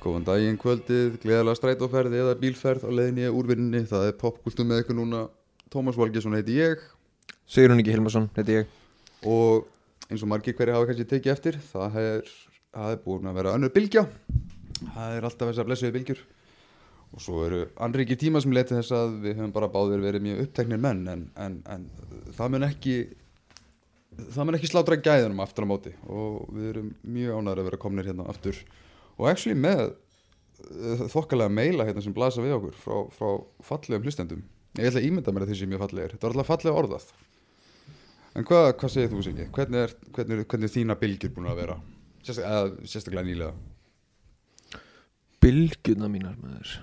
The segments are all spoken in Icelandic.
Góðan daginn kvöldið, gleðalega strætóferði eða bílferð á leiðinni úr vinninni. Það er popkultum með ykkur núna. Tómas Valgesson heiti ég Sigur hún ekki Hilmarsson, heiti ég og eins og margir hverju hafa kannski tekið eftir, það er, það er búin að vera önnur bylgja. Það er alltaf þessar blessuði bylgjur. Og svo eru andri ekki tíma sem leti þess að við höfum bara báðir verið mjög uppteknir menn en, en, en það mun ekki ekki slátra gæðunum aftur á móti og við erum mjög ánæður að vera komnir hérna aftur og actually með uh, þokkalega meila hérna sem blasa við okkur frá, frá fallegum hlustendum. Ég ætla að ímynda mér að þessi mjög fallegir. Þetta var alltaf fallega orðað. En hvað, hvað segir þú Siggi? Hvernig er, hvernig, er, hvernig er þína bylgjur búin að vera? Sérstak, eða, sérstaklega nýlega. Bylgjuna mínar maður.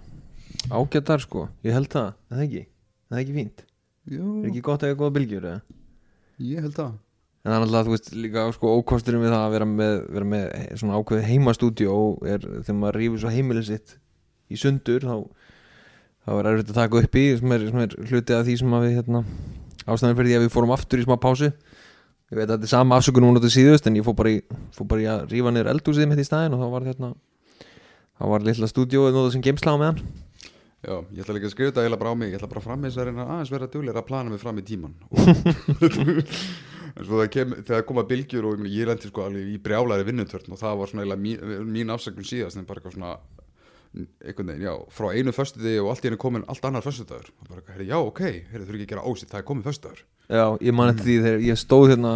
Ágættar sko, ég held það, er það ekki? Það er ekki fínt, Já, er ekki gott að eiga góða bylgjur eða? ég held það En það er alltaf, þú veist, líka sko ókosturinn við það að vera með, vera með svona ákveð heimastúdíó er þegar maður rífur svo heimilið sitt í sundur þá, þá er erfitt að taka upp í sem er, sem er hluti af því sem við hérna, ástæðan fyrir því að við fórum aftur í smá pásu. Ég veit að þetta er sama afsökunum hún átti síðust en ég fór bara í, fór bara í að rífa niður eldúsið mitt í staðin og þá var hérna þá var litla stúdíóið nóða sem geimsla á meðan. Já, ég ætla líka að skrifa þetta eiginlega bara á mig. Ég ætla bara fram með þess að reyna aðeins vera dugleira að plana mig fram í tíman En svo það kem, þegar koma bylgjur og ég, lendi sko alveg í brjálæri vinnutörn og það var svona eiginlega mín, mín afsökun síðast en bara eitthvað svona einhvern veginn, já, frá einu föstudegi og allt í einu komin allt annar föstudagur. Og bara, herri, já, ok, herri, þurfi ekki að gera ósitt það er komin föstudagur. Já, ég man eftir því þegar ég stóð hérna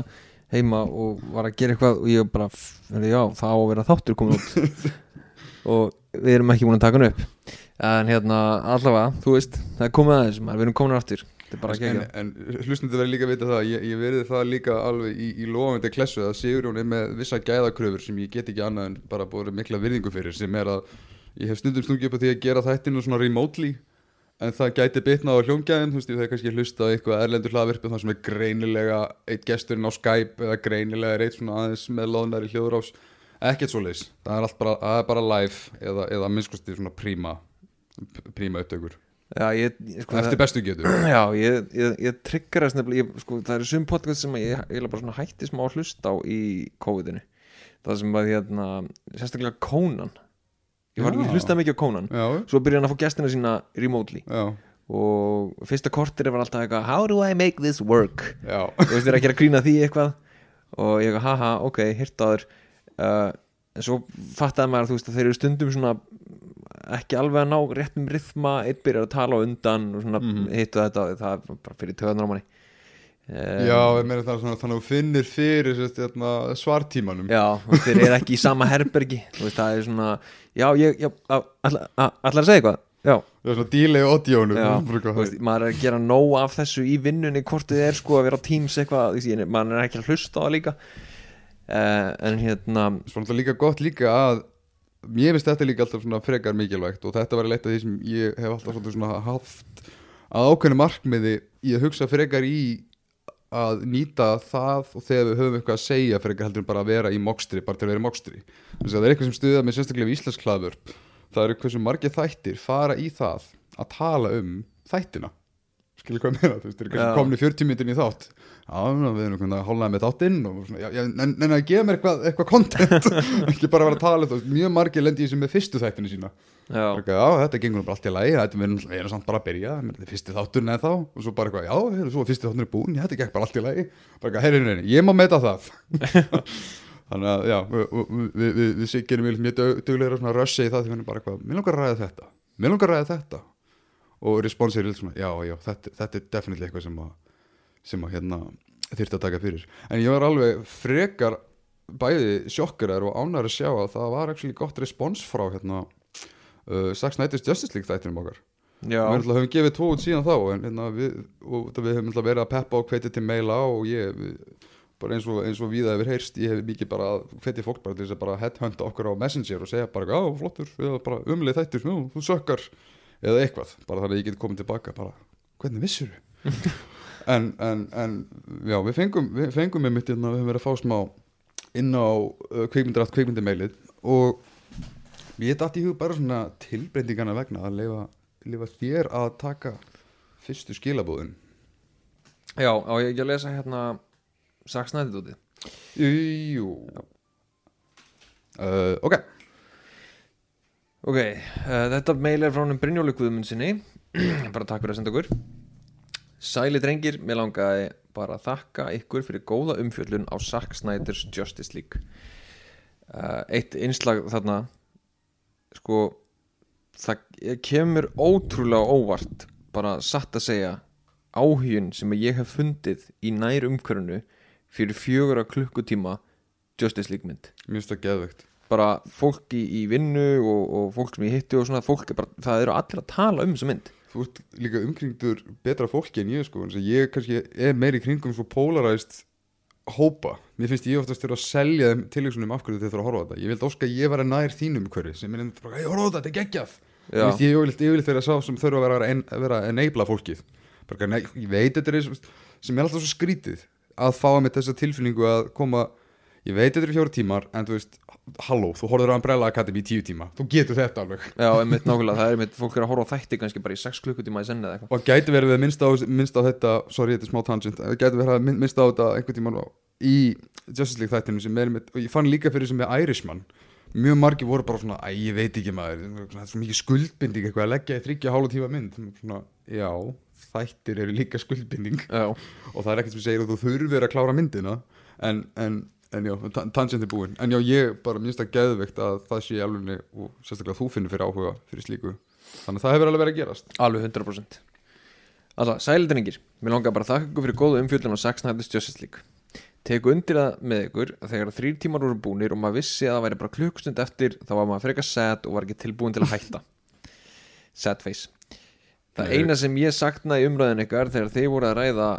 heima og var að gera eitthvað og ég bara, herri, já, það á að vera þáttur komin út. Og við erum ekki búin að taka hann upp. En hérna, allavega, þú veist það er komið aðeins, við erum komin aftur þetta en, en hlustandi verður líka að vita það ég, ég verið það líka alveg í, í lofandi klessu að Sigurjón er með vissa gæðakröfur sem ég get ekki annað en bara búið mikla virðingu fyrir sem er að ég hef stundum stungið upp á því að gera þættinu svona remotely en það gæti bitnað á hljóngæðin þú veist, ég er kannski hlusta á eitthvað erlendur hlaðvirpi þar sem er greinilega eitt gesturinn á Skype eða greinilega er eitt svona aðeins með loðnari hljóðrás. Ekkert svo leis, það er bara, það er bara live eða, eða minnskosti svona príma príma upptökur, Já, ég, sko, eftir bestu getur Já, ég, ég, ég nefnilega, ég, sko, það eru sum podcast sem að ég, bara svona hætti smá að hlusta á í COVID-inu. Það sem að hérna, sérstaklega Conan. Ég var hlustaði mikið á Conan. Já, svo byrjaði hann að fá gestina sína remotely. Já, og fyrsta kortir var alltaf eitthvað how do I make this work? Já. Þú veist þér að gera grína því eitthvað. Og ég eitthvað haha ok, hirtaður. Uh, en svo fattaði maður þú veist að þeir eru stundum svona ekki alveg að ná réttum rithma eitt byrjar að tala undan og svona Mhm. hittu þetta það er bara fyrir töðanar á manni. Um, Já, ég meina það svona, þannig að þú finnir fyrir sérst, hérna, svartímanum. Já, og þeir eru ekki í sama herbergi þú veist það er svona já, ég, já, allar að segja eitthvað? Já, Það er svona þú veist, maður er að gera nóg af þessu í vinnunni hvort þið er sko að vera á Teams eitthvað maður er ekki að hlusta á það líka. Uh, en hérna Svo náttúrulega líka gott líka að Mér finnst þetta líka alltaf svona frekar mikilvægt og þetta var leitt af því sem ég hef alltaf svona haft að ákveðnu markmiði í að hugsa frekar í að nýta það og þegar við höfum eitthvað að segja frekar heldur en bara að vera í mokstri, bara til að vera í mokstri. Þess að það er eitthvað sem stuðað með sérstaklega við íslensklæður það eru hversu margir þættir fara í það að tala um þættina skilur hvað meina, þú veist, þeir eru kannski komni 40 myndin í þátt. Já, við erum hvernig að hólnaði með þáttinn og svona, já, já, en, en að gefa mér eitthvað, eitthvað content. Ekki bara vera að tala um það, mjög margir lendi í þessu með fyrstu þættinu sína. Já, Eitthvað, já, þetta gengur bara allt í lagi þetta erum, við erum samt bara að byrja, þetta er fyrsti þátturinn eða þá og svo bara eitthvað, já, heyrðu, svo er fyrsti þátturinn er búin já, þetta gekk bara allt í lagi. Bara eitthvað, ég má meta það. Þannig að, já, við, við, við, við, og responsið er svona, já, já, þetta, þetta er definitely eitthvað sem að, sem að hérna, þyrfti að taka fyrir. En ég var alveg frekar bæði sjokkurar og ánæður að sjá að það var actually gott respons frá hérna uh, Sax Nighters Justice League þættinum okkar. Já, við höfum gefið tvo út síðan þá en hérna, við, og við höfum verið að peppa og hvetja til meila og ég við, bara eins og, eins og við hefur heyrst ég hef mikið bara hvetja fólk bara til þess að headhunta okkur á Messenger og segja bara já flottur, bara umlið þættir já, þú sökkar eða eitthvað bara þannig að ég get komið tilbaka bara hvernig vissur en, en, en já við fengum við fengum með mitt hérna, við höfum verið að fá smá inn á uh, kvikmyndarátt kvikmyndameilið og ég datt í hug bara svona tilbreytingana vegna að leifa, leifa þér að taka fyrstu skilabúðin já, á ég ekki að lesa hérna Saksnæðið úti Jú. Uh, Ok Ok, uh, þetta meil er frá hann Brynjóli Guðmundsinni bara takk fyrir að senda okkur. Sæli drengir, mér langaði bara að þakka ykkur fyrir góða umfjöllun á Zack Snyder's Justice League. Uh, Eitt innslag þarna sko það kemur ótrúlega óvart bara satt að segja áhugin sem ég hef fundið í nær umhverfinu fyrir fjögura klukkutíma Justice League mynd. Finnst það geðvegt bara fólk í, í vinnu og, og fólk sem ég hitti og svona fólk er bara, það eru allir að tala um þessa mynd. Þú ert líka umkringdur betra fólki en ég sko en ég kannski er meiri kringum svo polarized hópa. Mér finnst ég oftast þurfa að selja þeim tilvísunum af hverju þið þurfa að horfa á þetta. Ég vildi óska að ég var að nær þínum hverju sem er enda bara, ég horfa á þetta, þetta er geggjað. Finnst ég yfirleitt, yfirleitt vera sá sem þurfa að vera, en, að vera að enabla fólkið. Bara, nei, ég veit þetta er sem er alltaf svo skrítið að fá með þessa tilfinningu að koma ég veit þetta er fjóra tímar en þú veist, halló, þú horfður á Umbrella Academy í tíu tíma. Þú getur þetta alveg. Já, einmitt nákvæmlega. Það er einmitt, fólk er að horfa á þætti kannski bara í 6 klukkutíma í senni eða eitthvað. Og gæti verið að minnsta á, minnsta á þetta sorry, þetta er smá tangent, gæti verið að minn- minnsta á þetta einhvern tímann á- í Justice League þættinu sem er með, og ég fann líka fyrir sem með Irishman. Mjög margir voru bara svona, æ, ég veit ekki maður. Það er svo mikið skuldbinding eitthvað að leggja í þryggja hálfa tíma mynd. Svona, já, þættir eru líka skuldbinding. Já, og það er ekkert sem segir að þú þurfir að klára myndina en, en, en já, ta- tangent er búin en já, ég bara minnst að geðveikt að það sé alveg og sérstaklega þú finnur fyrir áhuga fyrir slíku. Þannig að það hefur alveg verið að gerast. Alveg 100% Alltaf, sælindringir Mér langar bara að þakka ykkur fyrir á Zack Snyder's Justice League. Teku undir það með ykkur þegar þrýr tímar voru búnir og maður vissi að það væri bara klukkstund eftir þá var maður frekar sad og var ekki tilbúin til að hætta. Sad face. Það eina sem ég saknaði í umræðin ykkar þegar þið voru að ræða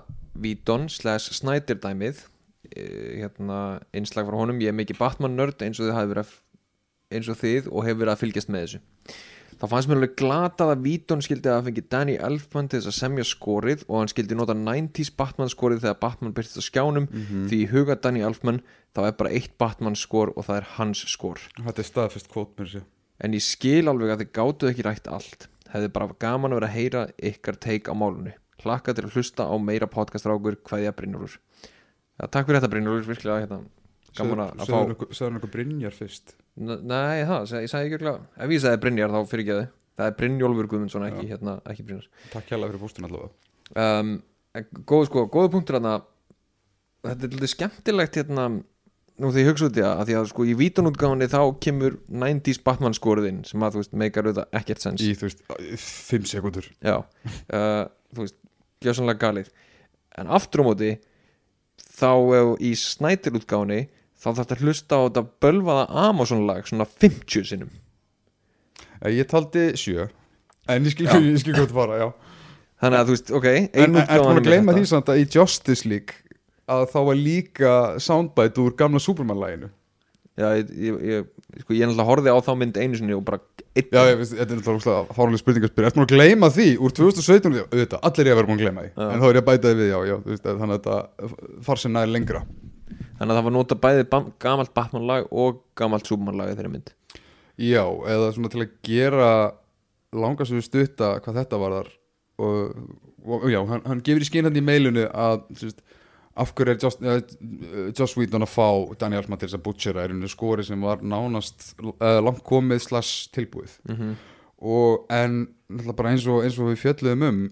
Víton slash Snyder dæmið eh, hérna einslag frá honum. Ég er mikið Batman nörd eins og þið hafi verið eins og þið og hefur verið að fylgjast með þessu. Þá fannst mér alveg glatað að Víton skildi að fengi Danny Elfman til þess að semja skorið og hann skildi nota 90s Batman skorið þegar Batman byrtist á skjánum. Því í huga Danny Elfman þá er bara eitt Batman skor og það er hans skor. Þetta er staðfest kvót mér sér en ég skil alveg að þið gátuð ekki rætt allt. Hefði bara gaman að vera að heyra ykkar teik á málunni hlakka til að hlusta á meira podcastrákur hvaðja Brynjólfur ja, takk fyrir þetta Brynjólfur, virkilega hérna, gaman að fá Sæður nokkuð Brynjar fyrst? Nei, það, ég sagði ekki ekki ef ég sagði Brynjar þá fyrir ekki þau það er Brynjólfur Guðmundsson, ekki, hérna, ekki Brynjar Takk hérlega fyrir fórstun allavega. Um, góð sko, góða punktur hérna þetta er lítið skemmtilegt hérna nú þegar ég hugsa út í það, að því að sko í vítunútgáðinni þá kemur 90s Batman skoriðinn sem að þú veist, meikar auðvitað ekkert sens. Í þú veist, 5 sekundur já, uh, þú veist gjössanlega galið. En aftur á móti þá í snætirútgáðinni þá þarf þetta að hlusta á þetta bölvaða Amazon lag svona 50 sinnum. Eh, Ég taldi 7 En ég skil, hvað það fara, já. Þannig að þú veist, ok En ein en- ertu útgáfan búin er að gleyma því samt að í Justice League að þá var líka soundbite úr gamla Superman-læginu já, ég, ég, ég, sko, ég náttúrulega horfði á þá mynd einu sinni og bara einn Já, ég veist, þetta er náttúrulega fárlega spurningarspyr Ertu búin að gleyma því úr 2017 Já, auðvitað, allir ég að vera búin að gleyma því. En þá er ég að bæta því við, já, já, þú veist, þannig að þetta far sem nær lengra. Þannig að það var nota bæði gamalt Batman lag og gamalt Superman lag í þeirri mynd. Já, eða svona til að gera langa svo stutta hvað þetta varðar. Og, og já, hann, hann gefur í skinn hann í meilinu að sérst, af hverju er Joss, uh, Joss Whedon að fá Danny Elfman til þess að butchera? Er henni skori sem var nánast uh, langt komið slash tilbúið. Mm -hmm. og en eins og, eins og við fjöldluðum um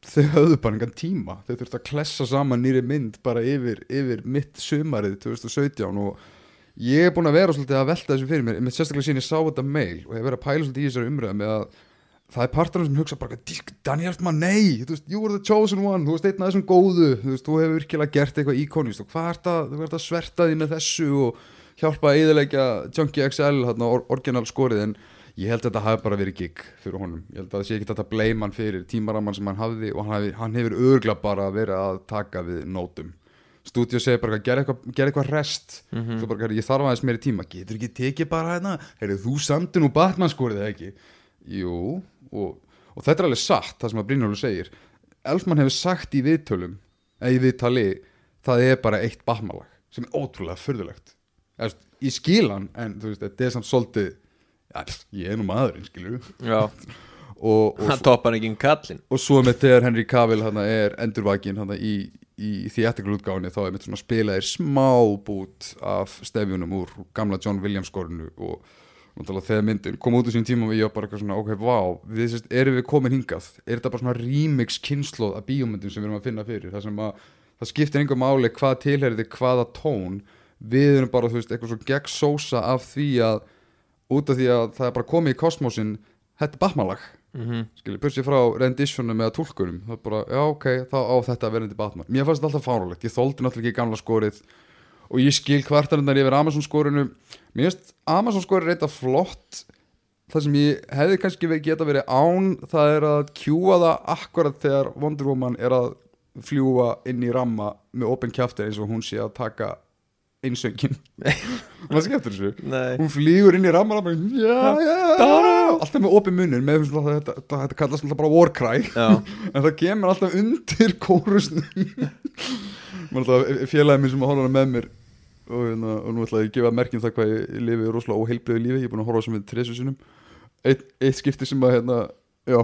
þau höfðu bara engan tíma. Þau þurftu að klessa saman nýri mynd bara yfir, yfir mitt sumarið 2017 og ég er búin að vera svolítið að velta þessu fyrir mér sérstaklega síðan ég sá þetta mail og ég hef verið að pæla svolítið í þessari umræða með að það er partur sem hugsa bara "Dísk, Danny Elfman, nei, þú veist, you were the chosen one þú veist, einn af þessum góðu, þú veist, þú hefur virkilega gert eitthvað íkonist og hvað ert að, þú ert að sverta því með þessu og hjálpa að eðilegja Junkie XL, hérna, or orginal skorið? En ég held að þetta hafi bara verið gig fyrir honum, ég held að það sé ekki þetta blame hann fyrir tímaraman sem hann hafði og hann, hafi, hann hefur örgla bara verið að taka við nótum. Stúdíu segir bara, gerð eitthvað, ger eitthvað rest. Þú bara, "Heyrðu, ég þarf aðeins meiri tíma. Getur ekki tekið bara hérna? Heyrðu, þú samti nú Batman skorið eða ekki? Jú, og, og þetta er alveg satt, það sem að Brynjólu segir. Elfman hefur sagt í viðtölum eða í viðtali, það er bara eitt Batman-lag, sem er ótrúlega ég skil hann en þú veist, þetta er samt svolítið ja, ég er nú maðurinn, já, og, hann toppar ekki um kallinn. Og svo með þegar Henry Cavill hana, er endurvakin hana, í, í theatrical útgáfinni þá er mitt svona spilaðir smá bút af stefjunum úr gamla John Williams skorinu og þegar myndin kom út úr sín tíma og ég var bara eitthvað svona, ok, vá við sérst, erum við komin hingað, er þetta bara svona remix kynnslóð af bíómyndum sem við erum að finna fyrir? Það sem að, það skiptir einhver máli hvað tilherði hvaða tón. Við erum bara, þú veist, eitthvað svo gegn sósa af því að, út af því að það er bara komið í kosmosin, þetta er Batman-lag mm -hmm. skilji, bursið frá renditionum eða tólkunum, það er bara, já ok, þá á þetta þetta Batman, mér fannst þetta alltaf fáralegt ég þóldi náttúrulega ekki gamla skorið og ég skil kvartarindar yfir Amazon skorinu mér finnst Amazon skorið reynda flott. Það sem ég hefði kannski geta verið án það er að kjúa það akkurat þegar Wonder Woman er að fljúa inn í ramma með open kjaftir eins og hún sé að taka einsöngin maður skemmtur þessu. Nei. Hún flýgur inn í ramman og alltaf með opið munur með svona, þetta, þetta, þetta kallast alltaf bara warcry. Já, en það kemur alltaf undir kórusnum. Félagið minn sem að horfa hana með mér og, hérna, og nú ætla ég að gefa merkjum það hvað ég lifi rosalega óheilbriðu lífi. Ég er búin að horfa sem við tresu sinum eitt, eitt skipti sem að hérna, já,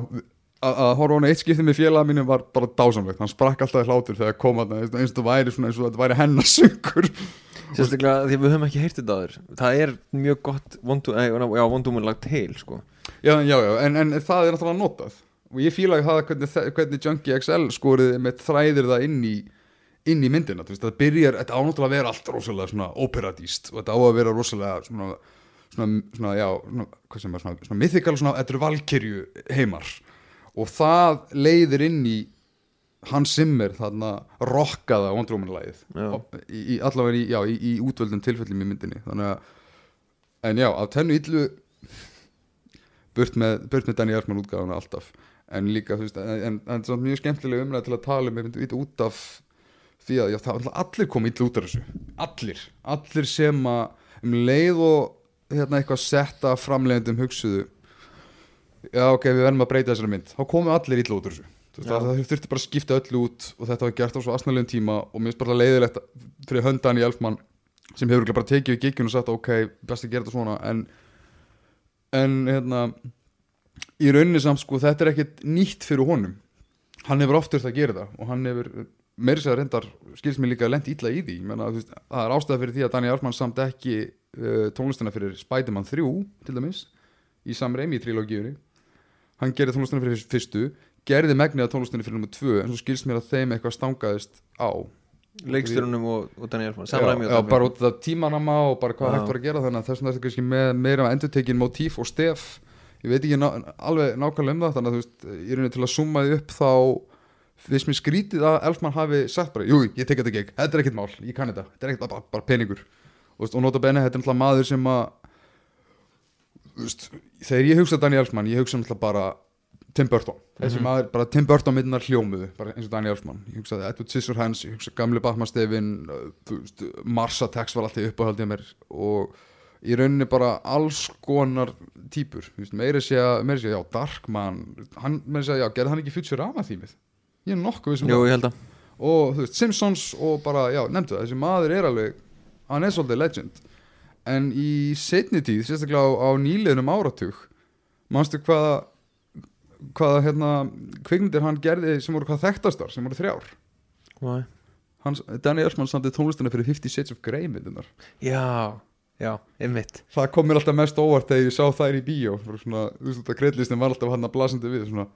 að horfa á hana eitt skipti með félagið mínum var bara dásamlegt. Hann sprakk alltaf í hlátur þegar kom hann eins og það væri, svona, eins og þetta væri hennar söngur. Sérstaklega því við höfum ekki heyrt þetta áður. Það er mjög gott vondu, eh, til sko. Já, já, já, en, en það er náttúrulega notað. Og ég fíla það hvernig, hvernig Junkie XL skorið með þræðir það inn í inn í myndina, veist, það byrjar þetta ánáttúrulega að vera allt rosalega svona operadíst og þetta á að vera rosalega svona svona, svona já, svona, hvað sem er svona, svona mythical, svona, þetta eru valkyrju heimar. Og það leiðir inn í Hans Zimmer þarna rockaða Wonder Woman lagið Já. í, allavega í, já, í, í útvöldum tilfellum í myndinni. Þannig að en já, af tennu illu burt með, burt með Danny Elfman útgáðuna alltaf. En líka, þú veist, en, en, en svona mjög skemmtilega umræð til að tala um einmitt út af því að já, það allir komið illa út af þessu. Allir, allir sem að um leið og hérna eitthvað setta framleiðendum hugsuðu já ok, við verðum að breyta þessari mynd þá komið allir illa út af þessu. Veist, það, þurfti bara að skipta öllu út og þetta var gert á svo asnalegum tíma og mér finnst bara leiðilegt fyrir höndan í Elfman sem hefur bara tekið við gigginu og sagt ok, best að gera þetta svona en, en hérna í rauninni samt sko þetta er ekkit nýtt fyrir honum. Hann hefur oft þurft að gera það og hann hefur meiri sér reyndar skilst mér líka lent illa í því. Þú veist, það er ástæða fyrir því að Daniel Elfman samt ekki uh, tónlistina fyrir Spider-Man 3 til dæmis í Sam Raimi trilógíunni. Hann gerði tónlistina fyrir fyrstu gerði megnið að tónlistina fyrir nummer 2 en svo skilst mér að þeim eitthvað stangaðist á. Leikstjórunum og, og Daniel Elfman já, Samræmi já, bara út af tímanama og bara hvað Já. hægt var að gera þannig að þessum þetta kannski með meira endurtekin motíf og stef. Ég veit ekki ná, alveg nákvæmlega það að að finnst mér skrítið að Elfman hafi sagt bara, jú, ég tek þetta gegn, þetta er ekkert mál ég kann þetta, þetta er ekkert bara, bara peningur. Og, nota bene, þetta er náttúrulega maður sem að veist, þegar ég hugsa Danny Elfman, ég hugsa náttúrulega bara Tim Burton, þessi Mhm. maður, bara Tim Burton myndinar hljómuðu, bara eins og Danny Elfman ég hugsaði Edward Scissorhands, ég hugsa uh, þú veist Mars Attacks var alltaf uppáhaldið mér. Og í rauninni bara alls konar að meira sé að, já, Darkman hann, meira sé að, já, gerði hann ekki Futurama þýmið ég er nokkuð við sem Jú, ég held að og þú veist, Simpsons og bara, já, nefndu það, þessi maður er alveg hann er svolítið legend. En í setni tíð, sérstaklega á, á nýliðnum áratug manstu hvaða hvaða hérna kvikmyndir hann gerði sem voru hvað þekktastar, sem voru þrjár? Why? Hans, Danny Elfman samtið tónlistina fyrir 50 Shades of Grey myndunar Já, já, einmitt. Það kom mér alltaf mest óvart þegar ég sá þær í bíó. Svona, þú veist þetta kreidlistin var alltaf hann að blasandi við svona,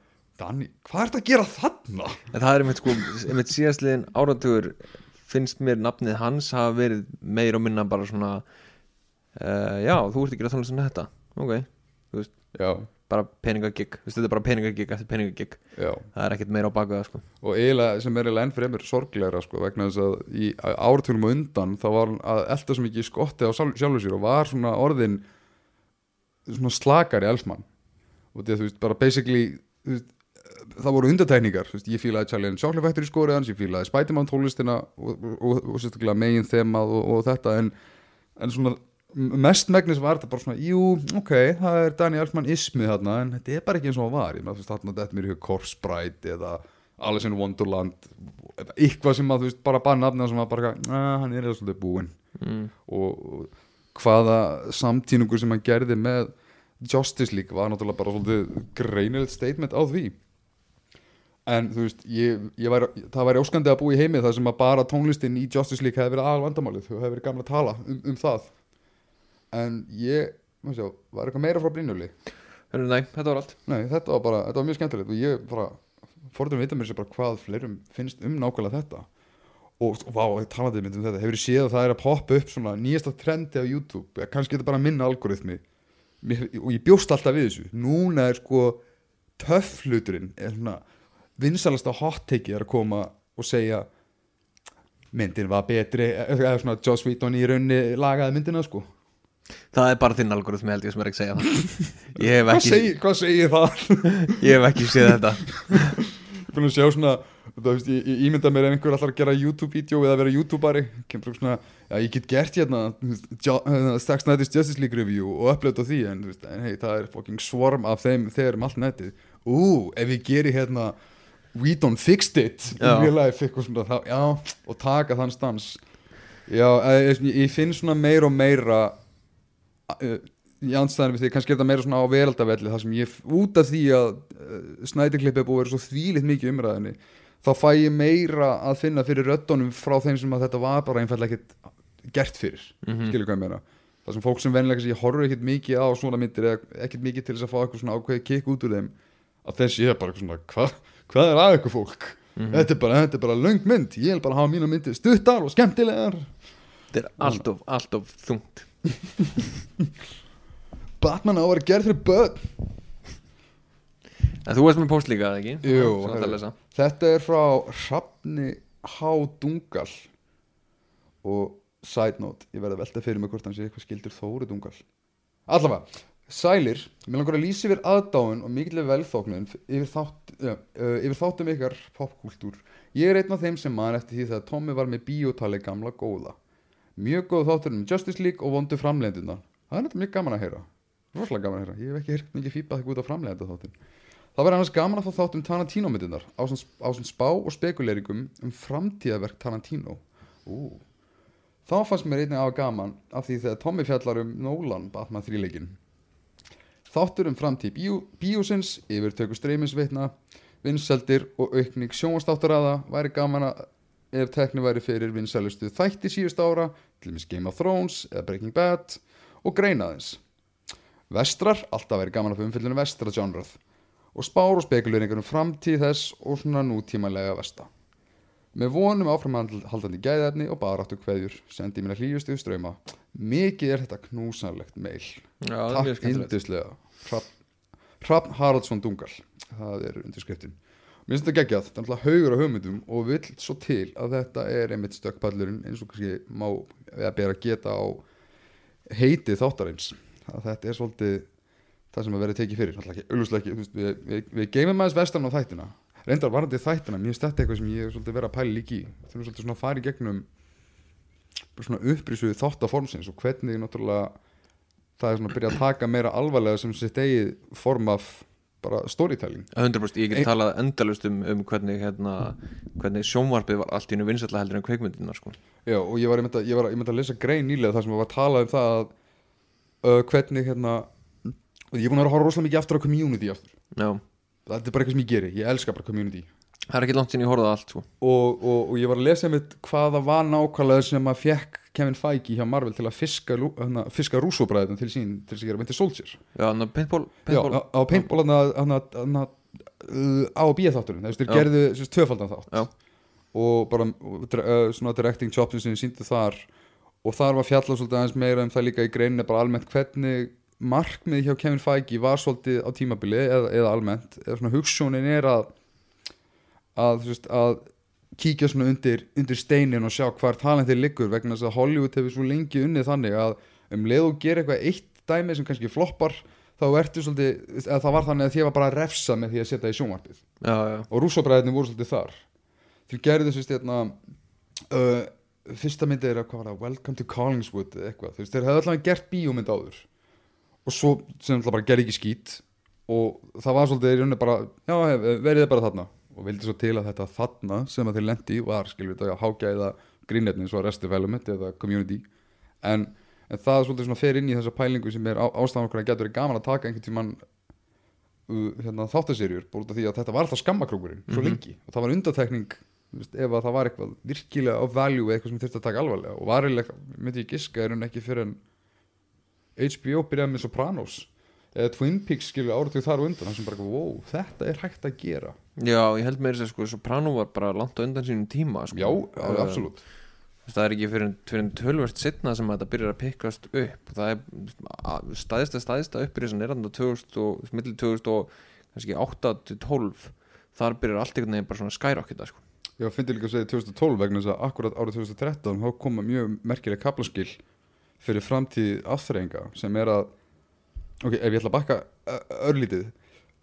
Danny, hvað er þetta að gera þarna? En það er einmitt sko, einmitt síðastliðin áratugur finnst mér nafnið hans hafa verið meir og minna bara svona uh, Já, þú ert ekki að tala um þetta. Ok, já, bara peningagigg Þú veist, Þetta er bara peningagigg eftir peningagigg Það er ekkert meira á baku það sko. Og eiginlega sem er eiginlega enn fremur sorglegra sko, vegna þess að í áratugum og undan þá var hann að elda svo mikið skotti á sjálf- sjálfur sér og var svona orðin svona slakari elsmann og því að þú veist bara basically þú veist, það voru veist, ég fílaði Charlie and Chocolate Factory skórið hans ég fílaði Spiderman tónlistina og, og, og, sérstaklega megin þemað og, og þetta en, en svona mest megnis var þetta bara svona jú, ok, það er Danny Elfman ismið þarna en þetta er bara ekki eins og hann var ég með veist þarna þetta mér Corpse Bride eða Alice in Wonderland eða eitthvað sem að þú veist bara bara nafna sem að bara, að, hann er eða svolítið búinn mm. og, og hvaða samtíningur sem hann gerði með Justice League var náttúrulega bara svolítið greinilegt statement á því en þú veist ég, ég væri, það væri óskandi að búa í heimi þar sem að bara tónlistin í Justice League hefði verið aðal vandamálið. Og hefði verið gaman að tala um, um það. En ég maður sjá, var eitthvað meira frá Hörru, nei, þetta var allt. Nei, þetta var bara, þetta var mjög skemmtilegt og ég bara, fórðum vita mér sér bara hvað fleirum finnst um nákvæmlega þetta. Og, vá, talaði mynd um þetta. Hefur ég séð að það er að poppa upp svona nýjasta trendi á YouTube, kannski þetta bara minna algoritmi. Mér, og ég bjóst alltaf við þessu, núna er sko töff hluturinn er svona vinsalasta hot take er að koma og segja myndin var betri eða svona Joss Whedon í raunni lagaði myndina sko. Það er bara þinn algoritmi held ég sem er ekki að segja það. Ekki, hvað segir það? ég hef ekki séð þetta. Ég fann að sjá svona veist, ég, ég ímynda mér ef einhver allar að gera YouTube-vídeó eða vera YouTubari svona, já ég get gert hérna hérna, Zack Snyder's Justice League review og upplöta því en, veist, en hey, það er fucking swarm af þeim þegar um allt netið. Ú, ef ég geri hérna we don't fixed it. Já. in real life svona, þá, já, og taka þann stans. Já, eh, ég, ég finn svona meira og meira uh, í andstæðan við því, kannski er þetta meira svona á veraldavelli þar sem ég, út af því að uh, snædiklipp er búið að vera svo þvílitt mikið umræðinni, þá fæ ég meira að finna fyrir röddunum frá þeim sem að þetta var bara einfallega ekkert gert fyrir, Mhm. skilur hvað ég meina? Það sem fólk sem venlega ég horfur ekkert mikið á svona myndir eða ekkert mikið til þess að fá eitthvað svona ákveði kikk út úr þeim að þessi er bara eitthvað svona hvað hva er að eitthvað fólk? Þetta, er bara, þetta er bara löng mynd, ég vil bara hafa mína myndir stuttar og skemmtilegar. Þetta er allt of, allt of þungt. Batman á að vera gerð fyrir börn. En þú veist með post líka, ekki? Jú, Svo. Þetta er frá Hrafni H. Dungal. Og side note, ég verði að velta fyrir mig hvort hann sé eitthvað skildur Þóri Dungal. Allavega, sælir mér langar að lýsa yfir aðdáun og mikilvæg velþóknun yfir, þátt, uh, yfir þáttum ykkar popkúltúr Ég er einn af þeim sem man eftir því þegar Tommy var með bíótali gamla góða. Mjög góð þáttur um Justice League og vondu framleiðinduna Það er þetta mjög gaman að heyra. Róslega gaman að heyra, ég hef ekki heyrt mikið fýpað eitthvað út á framleiðenda þáttin Það var annars gaman að fá þátt um Tarantino myndirnar á svona spá og spekuleringum um framtíðaverk Tarantino. Ú. Þá fannst mér einnig á gaman af því þegar Tommy fjallar um Nolan Batman 3 leikin Þáttur um framtíð bíó, bíósins, yfirtöku streymisveitna, vinseldir og aukning sjónvastáttaraða væri gaman að ef tekni væri fyrir vinsælustu þætti síðust ára, til dæmis Game of Thrones eða Breaking Bad og greinaðins. Vestrar, alltaf væri gaman að fyrir umfyllinu vestra genrað og spár og spekuleringar um framtíð þess og svona nútímalega vesta. Með vonum áframhaldandi gæðefni og baráttu kveðjur sendi mér að hlýjustu ströyma. Mikið er þetta knúsanlegt meil. Já, það er Takk yndislega. Hrafn, Haraldsson Dungal. Það er undirskriftin. Mér finnst þetta geggjað, þetta er alltaf haugur á hugmyndum og vill svo til að þetta er einmitt stökkpallurinn eins og kannski má eða bera geta á heiti þáttarins. Þetta er svolítið það sem að vera tekið fyrir. Alltaf ekki, auðvitað ekki, við, við, við geymum aðeins vestan á þættina. Reyndar varandi þættina, mér þetta eitthvað sem ég er svolítið verið að pæla líki er svolítið svona að fara í gegnum svona upprísuðu þáttaformsins og hvernig náttúrulega það er svona að byrja að taka meira alvarlega sem sitt eigið form af bara storytelling 100% ég get talað endalust um, um hvernig, hérna, hvernig sjónvarpið var allt í einu vinsætla heldur en kveikmyndina sko. Já, og ég var, ég myndi, ég var, ég myndi að lesa grein nýlega þar sem var að tala um það að uh, hvernig hérna ég er búin að vera að horfa rosalega mikið aftur á community aftur. Já, þetta er bara eitthvað sem ég geri, ég elska bara community það er ekki langt sinni ég horfði á allt sko. og, og, og ég var að lesa með hvaða var nákvæmlega sem að fekk Kevin Feige hjá Marvel til að fiska, hérna, fiska rússóbræðin til sín til þess að gera Winter Soldier Já, þannig að paintball, Já, paintball. á, á paintball hana, hana, hana, uh, á og bíða þátturinn þeir Já. gerðu sérst, tvöfaldan þátt Já. og bara uh, svona directing jobsin sem síndu þar og þar var fjallað svolítið aðeins meira um það líka í greininni bara almennt hvernig markmið hjá Kevin Feige var svolítið á tímabili eða, eða almennt eða svona hugssjónin er að að, veist, að kíkja svona undir, undir steinin og sjá hvar talentið liggur vegna þess að Hollywood hefur svo lengi unnið þannig að um leið og gera eitthvað eitt dæmi sem kannski floppar þá ertu svolítið, eða það var þannig að því var bara að refsa með því að setja í sjónvarpið. Já, já, og rússabræðinni voru svolítið þar. Þeir gerðu þess að hérna, uh, fyrsta myndið er að hvað var það? Welcome to Collingswood eitthvað. Þú veist, þeir hefðu allavega gert bíómynd áður og svo sem alltaf bara gerði ekki skít og það var svolítið í rauninni bara já, verið þið bara þarna. Og vildi svo til að þetta þarna sem að þeir lendi var skilur við þetta hágæða grínetni svo Arrested Development eða Community. En, en það svolítið svona fer inn í þessa pælingu sem er á, ástæðan okkur að getur verið gaman að taka einhvern tímann uh, hérna, þáttaserjur af því að þetta var alltaf skammakrókurinn svo Mhm. lengi. Og það var undatekning ef að það var eitthvað virkilega á value eitthvað sem þurfti að taka alvarlega. Og varilega myndi ég giska er hún ekki fyrir en HBO byrjaði með Sopranos. Eða Twin Peaks skilur áratug þar og undan. Það sem bara, wow, þetta er hægt að gera. Já, ég held með þess að sko Soprano var bara langt á undan sínum tíma sko. já, Eh, absolutt. það er ekki fyrir, fyrir en tölvert setna sem þetta byrjar að pikkast upp. Það er að- staðista staðista uppbyrjusan er þannig að 2000 og millir 2000 og kannski 8 til 12 þar byrjar allt einhvern veginn bara svona skyrocketa sko. ég finnst líka að segja 2012 vegna þess að akkurat árið 2013 þá koma mjög merkileg kaplaskil fyrir framtíð afþreyinga sem er að ok, ef ég ætla að bakka örlítið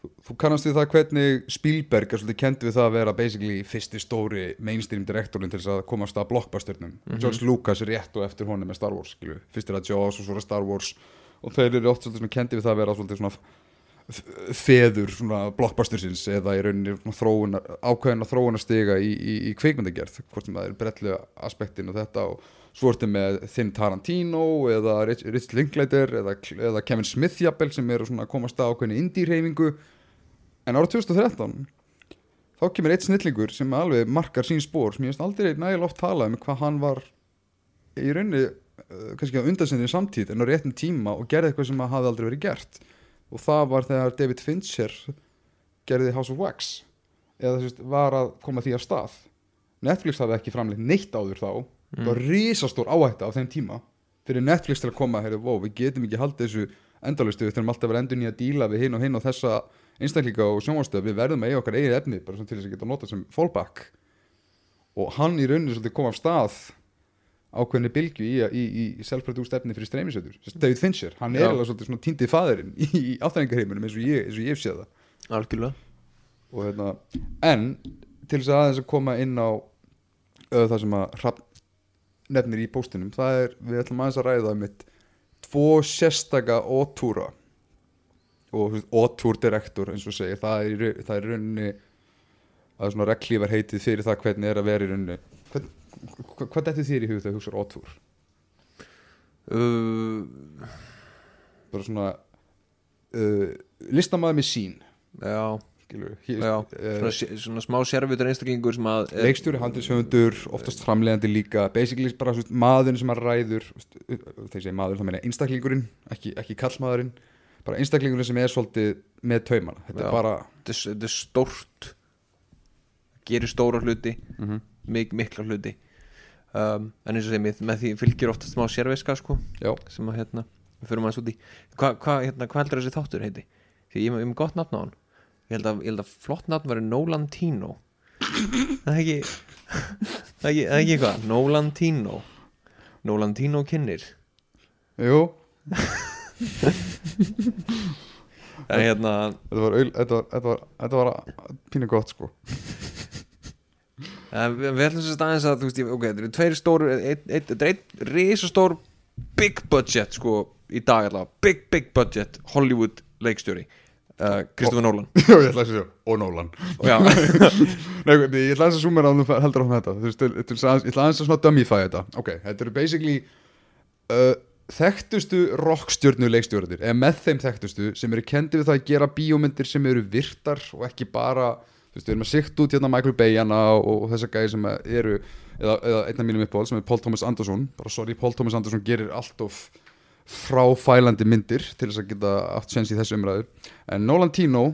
þú, þú kannast við það hvernig Spielberg er svolítið kend við það að vera basically fyrsti stóri mainstream direktorinn til þess að komast að blockbusternum. George Lucas er rétt og eftir honum með Star Wars skilu. fyrst er það Jaws og svo er það Star Wars. Og þeir eru oft svolítið kendi við það að vera svolítið svona feður svona blockbustersins eða í rauninni svona þróunar, ákveðina þróunarstiga í, í, í kvikmyndagerð hvort sem það er brellu aspektin og þetta og svo ertu með Þinn Tarantino eða Rich, Rich Linklater eða, eða Kevin Smith jafnvel sem eru svona að komast að ákveðinu indie-reyfingu en ára 2013 þá kemur eitt snillingur sem alveg markar sín spór sem ég veist aldrei nægilega oft talað um hvað hann var í rauninni uh, kannski á undansinni samtíð en á réttum tíma og gerði eitthvað sem að hafði aldrei verið gert. Og það var þegar David Fincher gerði House of Wax eða þú veist, var að koma því af stað. Netflix hafði ekki framleitt neitt áður þá það var risastór áhætta á þeim tíma fyrir Netflix til að koma heyrðu, wow, við getum ekki haldið þessu endalistu við þurfum alltaf að vera endur nýja að díla við hinn og hinn og þessa einstaklinga og sjónvarstöð við verðum að eiga okkar eigið efni bara til þess að geta notað sem fallback. Og hann í svolítið kom af stað ákveðinni bylgju í, í, í, í self-produced efni fyrir streymisötur David Fincher, hann er Já. alveg svolítið svona týndið faðurinn í, áþæringarheiminum eins og ég, eins og ég séð það. Algjörlega. Og, hérna, en til þess að aðeins að koma inn á uh, það sem að nefnir í póstinum. Það er, við ætlum aðeins að ræða mitt tvo sérstaka ótúra og ótúrdirektor eins og segir, það er, það er í rauninni að svona reglívar heitið fyrir það hvernig er að vera í hvern, hvað, hvað þetta þér í hug þegar þú hugsaður ótúr uh, bara svona uh, listamaður með sín. Já, já uh, svona, svona smá sérvitur einstaklingur sem er, leikstjóri, handilshöfundur, oftast framleiðandi líka. Basically bara svo, maðurinn sem að ræður þegar ég segi maður þá meina ég einstaklingurinn, ekki, ekki kallmaðurinn bara einstaklingurinn sem er svolítið með taumana, þetta Já. er bara þetta er- stórt gerir stóra hluti Mhm. mik mikla hluti. Um, en eins og segir með, með því fylgir oftast smá sérviska sko sem að hérna, við fyrir maður út í. Hvað hva, hérna, hva heldur þessi þáttur heiti? Því ég ég er með gott nafn á hann ég held að, ég held að flott nafn væri Nolantino það er ekki það er ekki, það er ekki eitthvað? Nolantino Nolantino kynir jú. En hérna, þetta var, aul- þetta var, þetta var, þetta var pínu gott sko. En við, við ætlum sér staðins að þú veist, ég- ok, þetta eru tveir stór eitt, eitt, þetta er eitt risastór big budget sko í dag allavega, big big budget Hollywood leikstjóri Kristoffer Nolan. Já, ég ætla að segja, og Nólan Nei, ég ætla að súmera á þú heldur á þetta. Veist, til- til að- ég ætla að svona dummify þetta. Ok, þetta eru basically uh, þekktustu rockstjörnu leikstjórnir eða með þeim þekktustu sem eru kendi við það að gera bíómyndir sem eru virtar og ekki bara þú veist, við erum að sikta út hérna Michael Bayana og, og þessa gæði sem eru eða, eða einn af mínum uppáhald sem er Paul Thomas Anderson. Bara sorry, Paul Thomas Anderson gerir allt of fráfælandi myndir til þess að geta átt sens í þessu umræðu. En Nolan Tino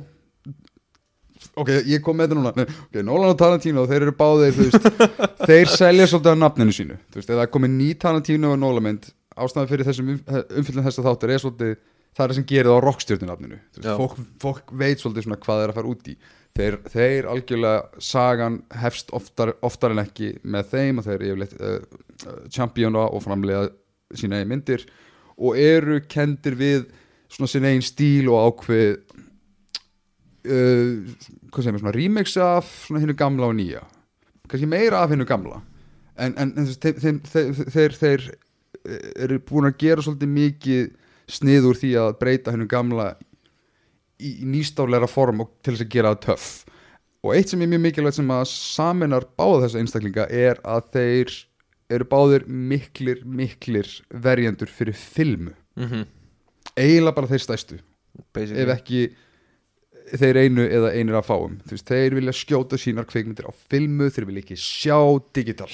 ok, ég kom með þetta núna Nei, ok, Nolan og Tarantino, þeir eru báðir veist, þeir selja svolítið á nafninu sínu. Veist, það er komið ný Tarantino og Nolan mynd ástæðan fyrir þessum umfyllin þess að þáttur er svolítið, það er það sem gerir það á rockstjórnunafninu Já. fólk, fólk veit svolítið svona hvað þeir að fara út í. Þeir, þeir algjörlega sagan hefst oftar, oftar en ekki með þeim og þeir eru yfirleitt uh, uh, championa og framlega sína eigin myndir og eru kendir við svona sín eigin stíl og ákveð uh, hvað segir mér, svona remix af svona hinnu gamla og nýja. Kannski meira af hinnu gamla. En, en, en þeir, þeir, þeir, þeir, þeir eru búin að gera svolítið mikið snið úr því að breyta hinnu gamla í, í nýstáleira form og til þess að gera það töff. Og eitt sem er mjög mikilvægt sem að saminar báða þessa einstaklinga er að þeir eru báðir miklir, miklir verjendur fyrir filmu. Mm -hmm. eiginlega bara þeir stæstu. Ef ekki þeir einu eða einir að fáum. Veist, þeir vilja skjóta sínar kveikmyndir á filmu þeir vilja ekki sjá digital.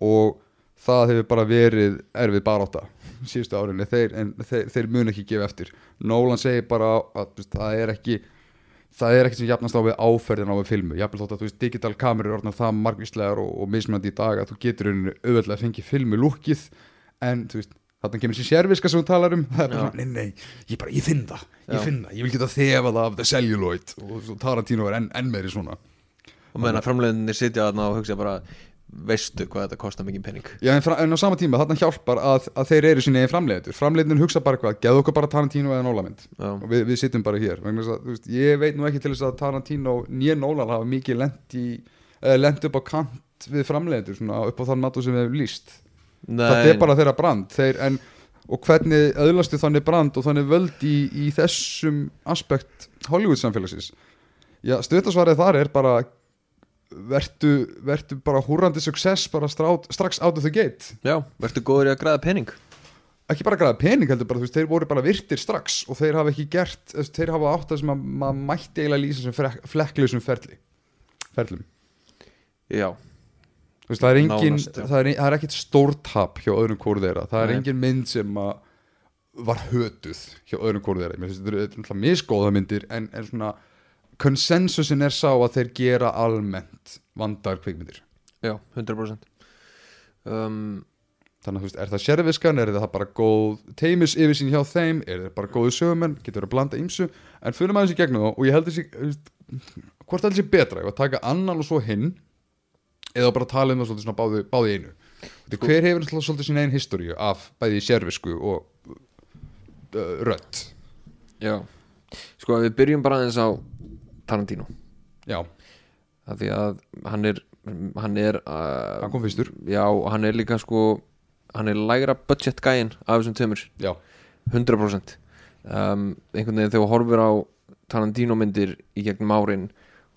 Og það hefur bara verið erfið barátta síðustu árinni þeir, en þeir, þeir mun ekki gefa eftir. Nolan segir bara að það er ekki það er ekki sem jafnast á við áferðin á við filmu. Jafnvel þótt að þú veist, digital kamerur er orðnar það margvíslegar og, og mismunandi í dag að þú getur auðvitað að fengi filmu lúkið en þú veist, þarna kemur sér sérviska sem þú talar um, það er bara svona, nei, nei, ég bara, ég finn það, ég Já. finn það. Ég vil geta þefað af the celluloid og Tarantino er enn, enn meiri svona. Og meðan að framleiðinni sitja þarna og hugsa bara veistu hvað þetta kostar mikið penning Já, en, en á sama tíma, þarna hjálpar að, að þeir eru sín egin framleiðendur. Framleiðendur hugsa bara hvað, geðu okkur bara Tarantino eða Nólamynd Já. og við, við sittum bara hér. Að, veist, ég veit nú ekki til þess að Tarantino nýja Nólan hafa mikið lent í uh, lent upp á kant við framleiðendur svona upp á þann matu sem við hefum líst Nei, þetta er bara þeirra brand. Þeir, en, og hvernig öðlastu þannig brand og þannig völd í, í þessum aspekt Hollywood samfélagsins? Já, stöðasvarið þar er bara vertu, vertu bara húrandi success bara strát, strax out of the gate. Já, verður góður í að græða penning ekki bara græða pening heldur bara, þú veist, þeir voru bara virtir strax og þeir hafa ekki gert, veist, þeir hafa átt það sem að maður mætti eiginlega lýsa sem flekklausum ferli ferlum. Já, veist, það er engin, Nánast, það er, það er ekkit stórtap hjá öðrum hvort þeirra, það er Nei. engin mynd sem að var hötuð hjá öðrum hvort þeirra, mér finnst þetta eru náttúrulega misgóða myndir en, en svona konsensusin er sá að þeir gera almennt vandar kvikmyndir. Já, 100% um, þannig að þú veist, er það sérviskan, er það bara góð teimis yfir sín hjá þeim, er það bara góðu sögumenn, getur að blanda ímsu en fyrir maður þessi gegnum og ég held þessi hvort heldur þessi betra, ég var að taka annan og svo hinn eða bara tala um það svolítið svona báði, báði einu? Sko, hver hefur svolítið sín einn historíu af bæði sérvisku og uh, rödd? Já, sko við byrjum bara aðeins á Tarantino. Já, af því að hann er hann er uh, hann kom fyrstur. Já, og hann er líka sko hann er lægra budget gæinn af þessum tömur já, 100% um, einhvern veginn þegar þú horfir á Tarantino myndir í gegnum árin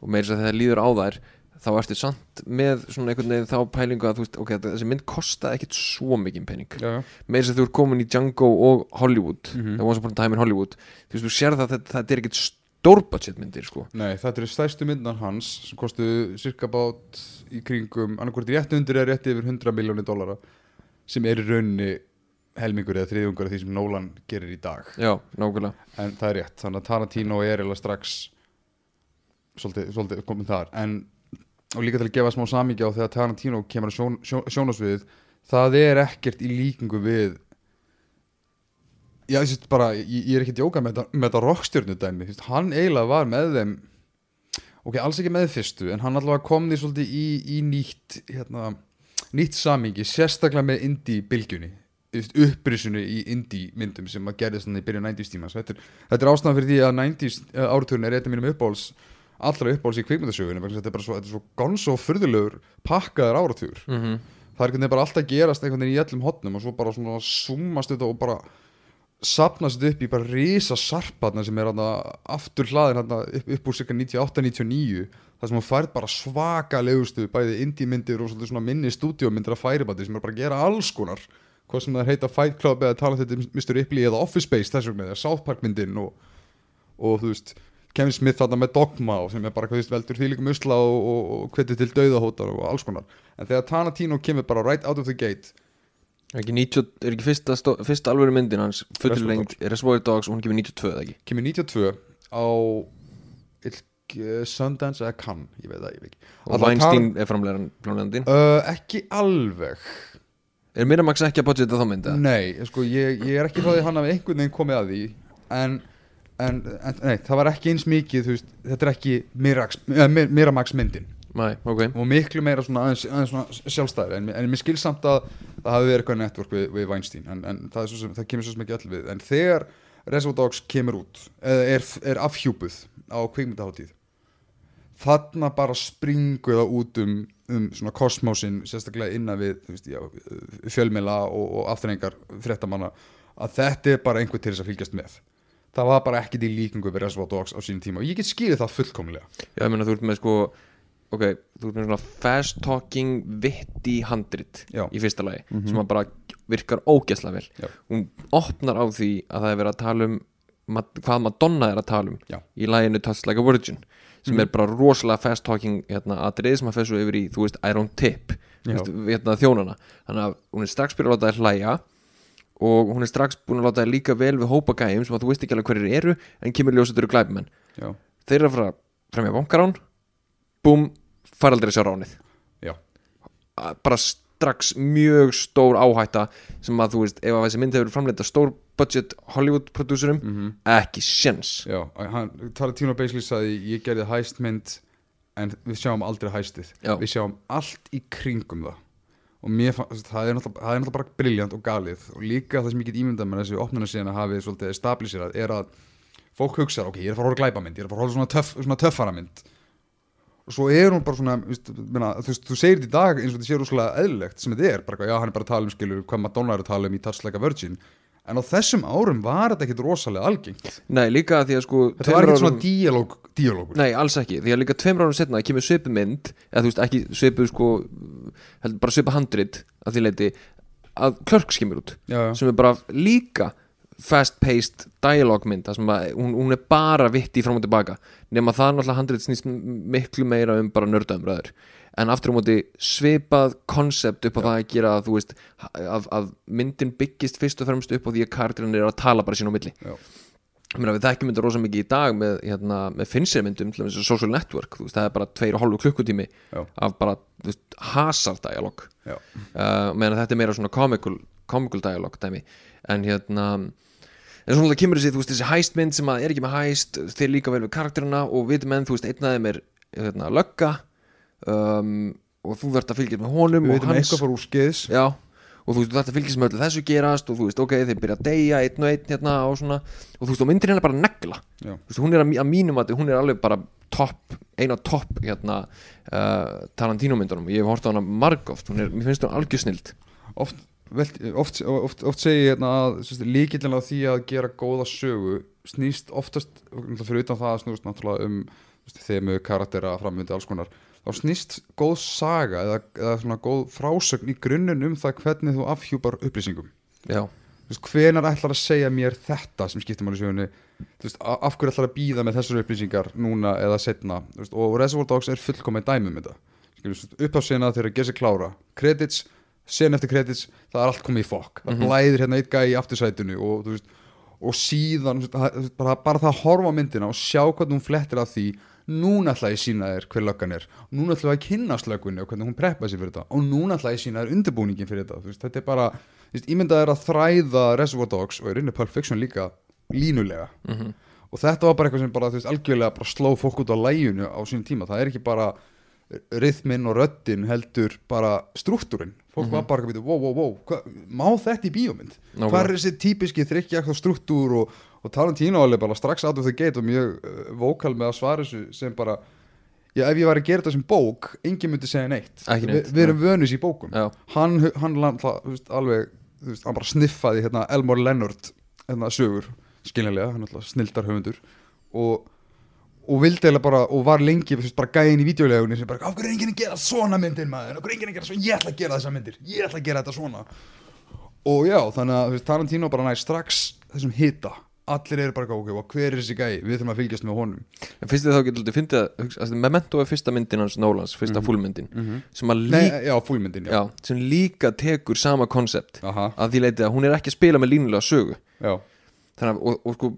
og meira þess að þegar líður á þær þá ertu samt með svona einhvern veginn þá pælingu að þú veist, ok, þessi mynd kosta ekkit svo mikið pening. Já, já. meira þess að þú ert komin í Django og Hollywood Mhm. það Once Upon a Time in Hollywood þú veist, þú sér það að þetta, þetta er ekkit stórbudget myndir sko. Nei, þetta eru stærstu myndan hans sem kostu cirka bát í kringum annarkvort rétt undir eða rétt yfir 100 miljónir dollara sem er í raunni helmingur eða þriðjungur af því sem Nolan gerir í dag. Já, nákvæmlega. En það er rétt, þannig að Tarantino er eða strax svolítið, svolítið komin þar. En, og líka til að gefa smá samíkja á þegar Tarantino kemur sjón, sjón, sjónasviðið það er ekkert í líkingu við já, þessi bara ég, ég er ekki djóka með þetta, með þetta rockstjörnu dæmi þessi, hann eiginlega var með þeim ok, alls ekki með fyrstu en hann allavega kom því svolítið í, í nýtt hérna, nýtt samingi sérstaklega með indie-bylgjunni upprisunu í indie myndum sem að gerði svona í byrjun 90s tíma þetta er, er ástæðan fyrir því að 90s áraturinn er eitthvað mínum uppáhalds allra uppáhalds í kvikmyndasögunum þetta er bara svo, þetta er svo gonso furðulegur pakkaður áratugur mm -hmm. það er bara alltaf gerast einhvern veginn í öllum hotnum og svo bara svona súmast þetta og bara sapnast upp í bara risa sarparna sem er hana, aftur hlaðin hana, upp, upp úr cirka 98-99 það sem hún færð bara svaka legustu bæði indie myndir og svona minni stúdíómyndir að færibandi sem er bara að gera alls konar hvað sem það heita Fight Club eða tala þetta Mr. Ripley eða Office Space þess vegna eða South Park myndin og, og þú veist Kevin Smith þarna með Dogma og sem er bara hvað þú veist veldur því líka musla og, og, og hvetið til dauðahótar og alls konar en þegar Tarantino kemur bara right out of the gate er ekki, 90, er ekki fyrsta, stó- fyrsta alvöru myndin hans fulllengt Reservoir Dogs. Og hún kemur 92 eða ekki? Kemur 92 á uh, Sundance eða Cannes, ég veit það ég veit ekki. Og Weinstein er framlegran framlegandinn uh, ekki alveg. Er Miramax ekki að budgeta þá mynd eða? nei, sko, ég, ég er ekki frá því að hann hafi einhvern veginn komið að því en, en, en nei, það var ekki eins mikið veist, þetta er ekki Miramax, Mir- Miramax myndin Nei, ok. Og miklu meira svona aðeins, aðeins svona sjálfstæðir en, en mér skil samt að það hafi verið eitthvað network við, við Weinstein en, en það, sem, það kemur svo sem ekki öll við. En þegar Reservoir Dogs kemur út eða er, er afhjúpuð á kvikmyndaháttíð þarna bara springu það út um, um svona kosmósin sérstaklega innan við veist, já, fjölmila og, og afturrengar fréttamanna að þetta er bara einhver til þess að fylgjast með. Það var bara ekkit í líkingu við Reservoir Dogs á sínum tíma og ég get skilið það fullkomlega. Já, ég meina þú ert með sko ok, þú ert með svona fast talking witty handrit í fyrsta lagi sem að bara virkar ógeðslega vel. Já. hún opnar á því að það er verið að tala um hvað Madonna er að tala um Já. í laginu Touch Like a Virgin sem er bara rosalega fast talking hérna, atrið sem að fessu yfir í, þú veist, I don't tip veist, hérna, þjónana. Þannig að hún er strax byrjað að láta þær hlæja og hún er strax búin að láta það líka vel við hópa gæjum sem að þú veist ekki alveg hverjir eru en kemur ljós að þetta eru glæpmenn já, þeir eru að fara fremja bankarán búm, fara aldrei að sjá ránið. Já, bara strax mjög stór áhætta sem að þú veist, ef að þessi mynd hefur framleita stór budget Hollywood prodúsurum mhm. ekki sjens Já, hann, Tarantino basically sagði ég gerði hæst mynd en við sjáum aldrei hæstið Já. við sjáum allt í kringum það. Og mér fannst, það er það er náttúrulega bara briljant og galið. Og líka það sem ég get ímyndað með þessi opnuna síðan að hafi svolítið stabiliserað er að fólk hugsa, ok, ég er að fara að horfa á glæpamynd ég er að fara að horfa svona, töff, svona töffara mynd og svo er hún bara svona veist, minna, þú, veist, þú segir þetta í dag eins og þetta sé rúslega eðlilegt sem þetta er, bara, já, hann er bara að tala um skilur hvað Madonna er að tala um í Touch Like a Virgin. En á þessum árum var þetta ekkit rosalega algengt. Nei, líka því að sko Þetta var ekkert svona díalóg, díalógur. Nei, alls ekki, því að líka tveimur árum setna kemur svipu mynd, eða þú veist ekki svipu sko, heldur bara svipu handrit að því leiti að Clerks kemur út Já, já, sem er bara líka fast-paced dialogue mynd það sem að hún, hún er bara vitt í fram og tilbaka nema það náttúrulega handrit snýst miklu meira um bara nördaumræður en aftur á móti svipað konsept upp á það að gera að þú veist að, að myndin byggist fyrst og fremst upp á því að karakterinn er að tala bara sín á milli. Já, meina, við þekkjum þetta rosa mikið í dag með, hérna, með Fincher myndum, til dæmis social network veist, það er bara tveir og hálfu klukkutími Já. af bara, þú veist, hasar dialog. Já, uh, meðan þetta er meira svona comical, comical dialog dæmi, en hérna en svona það kemur þessi, þú veist, þessi hæstmynd sem að er ekki með hæst, þeir líka vel við karakterina og við menn, þú veist, einn af þeim er hérna, lögga um, og þú verður að fylgjast með honum Við veitum eitthvað fór úr skeiðis Já, og þú veist, þú þarft að fylgjast með öllu þessu gerast og þú veist, ok, þeir byrja að deyja einn og einn hérna og svona, og þú veist, og myndir hérna bara negla, Já, þú veist, hún er að, mí- að mínum að hún er alveg bara topp, eina topp hérna, uh, Tarantino myndunum ég hef hort á hana margóft, hún er, mér finnst hún algjör snild. Oft, velt, oft, oft, oft segi ég hérna að líkillin á því að gera góða sögu snýst oftast, fyrir utan það að snúst náttúrulega um þemu karaktera framvindi alls konar þá snýst góð saga eða, eða svona góð frásögn í grunninn um það hvernig þú afhjúpar upplýsingum. Já, hvenar ætlar að segja mér þetta sem skiptir máli í a- af hverju ætlar að býða með þessar upplýsingar núna eða setna og Reservoir Dogs er fullkomið dæmi um þetta. Upp á sena þegar það gerir sig klára credits, sen eftir credits það er allt komið í fokk, það blæðir hérna eitt gæi í aftursætinu og, veist, og síðan veist, það- bara, bara það að horfa myndina og sjá hvernig hún flettir að því núna ætla ég sína þér hver löggan er. Núna ætla ég að kynnast löggunni og hvernig hún preppa sér fyrir þetta. Og núna ætla ég sína þér undirbúningin fyrir þetta veist, þetta er bara, ímyndað er að þræða Reservoir Dogs og er inni Pulp Fiction líka línulega. Mhm. og þetta var bara eitthvað sem bara, algjörlega bara sló fólk út á læginu á sínum tíma. Það er ekki bara rithminn og röddin heldur bara struktúrin fólk var bara að wow, wow, wow, hva, má þetta í bíómynd? Nákvæmlega. hvað er þessi típiski þrykkja struktúr og, og Tarantino alveg bara strax out of the gate og mjög uh, vókal með að svara þessu sem bara já, ef ég var að gera þetta sem bók engin myndi segja neitt, neitt, Vi, við erum vönus í bókum. Já, hann, hann landa, þú veist, alveg veist, hann bara sniffaði hérna Elmore Leonard hérna sögur, skiljanlega hann alltaf snildar höfundur og, og vildi eða bara, og var lengi þú veist, bara gæðin í videolegunni sem bara, af hverju er enginn að gera svona myndir maður, af hverju er enginn að gera svona ég ætla að gera þessar myndir, ég ætla að gera þetta svona. Og já, þannig að þú veist, Tarantino bara næst strax þessum hita. Allir eru bara, ok, hver er þessi gæi? Við þurfum að fylgjast með honum. En þið þá getur þið fyndið að Memento er fyrsta myndin hans Nólans, fyrsta fullmyndin sem að líka, já, já, já, sem líka tekur sama konsept að því leiti að hún er ekki að spila með línulega sögu. Þannig og, og sko,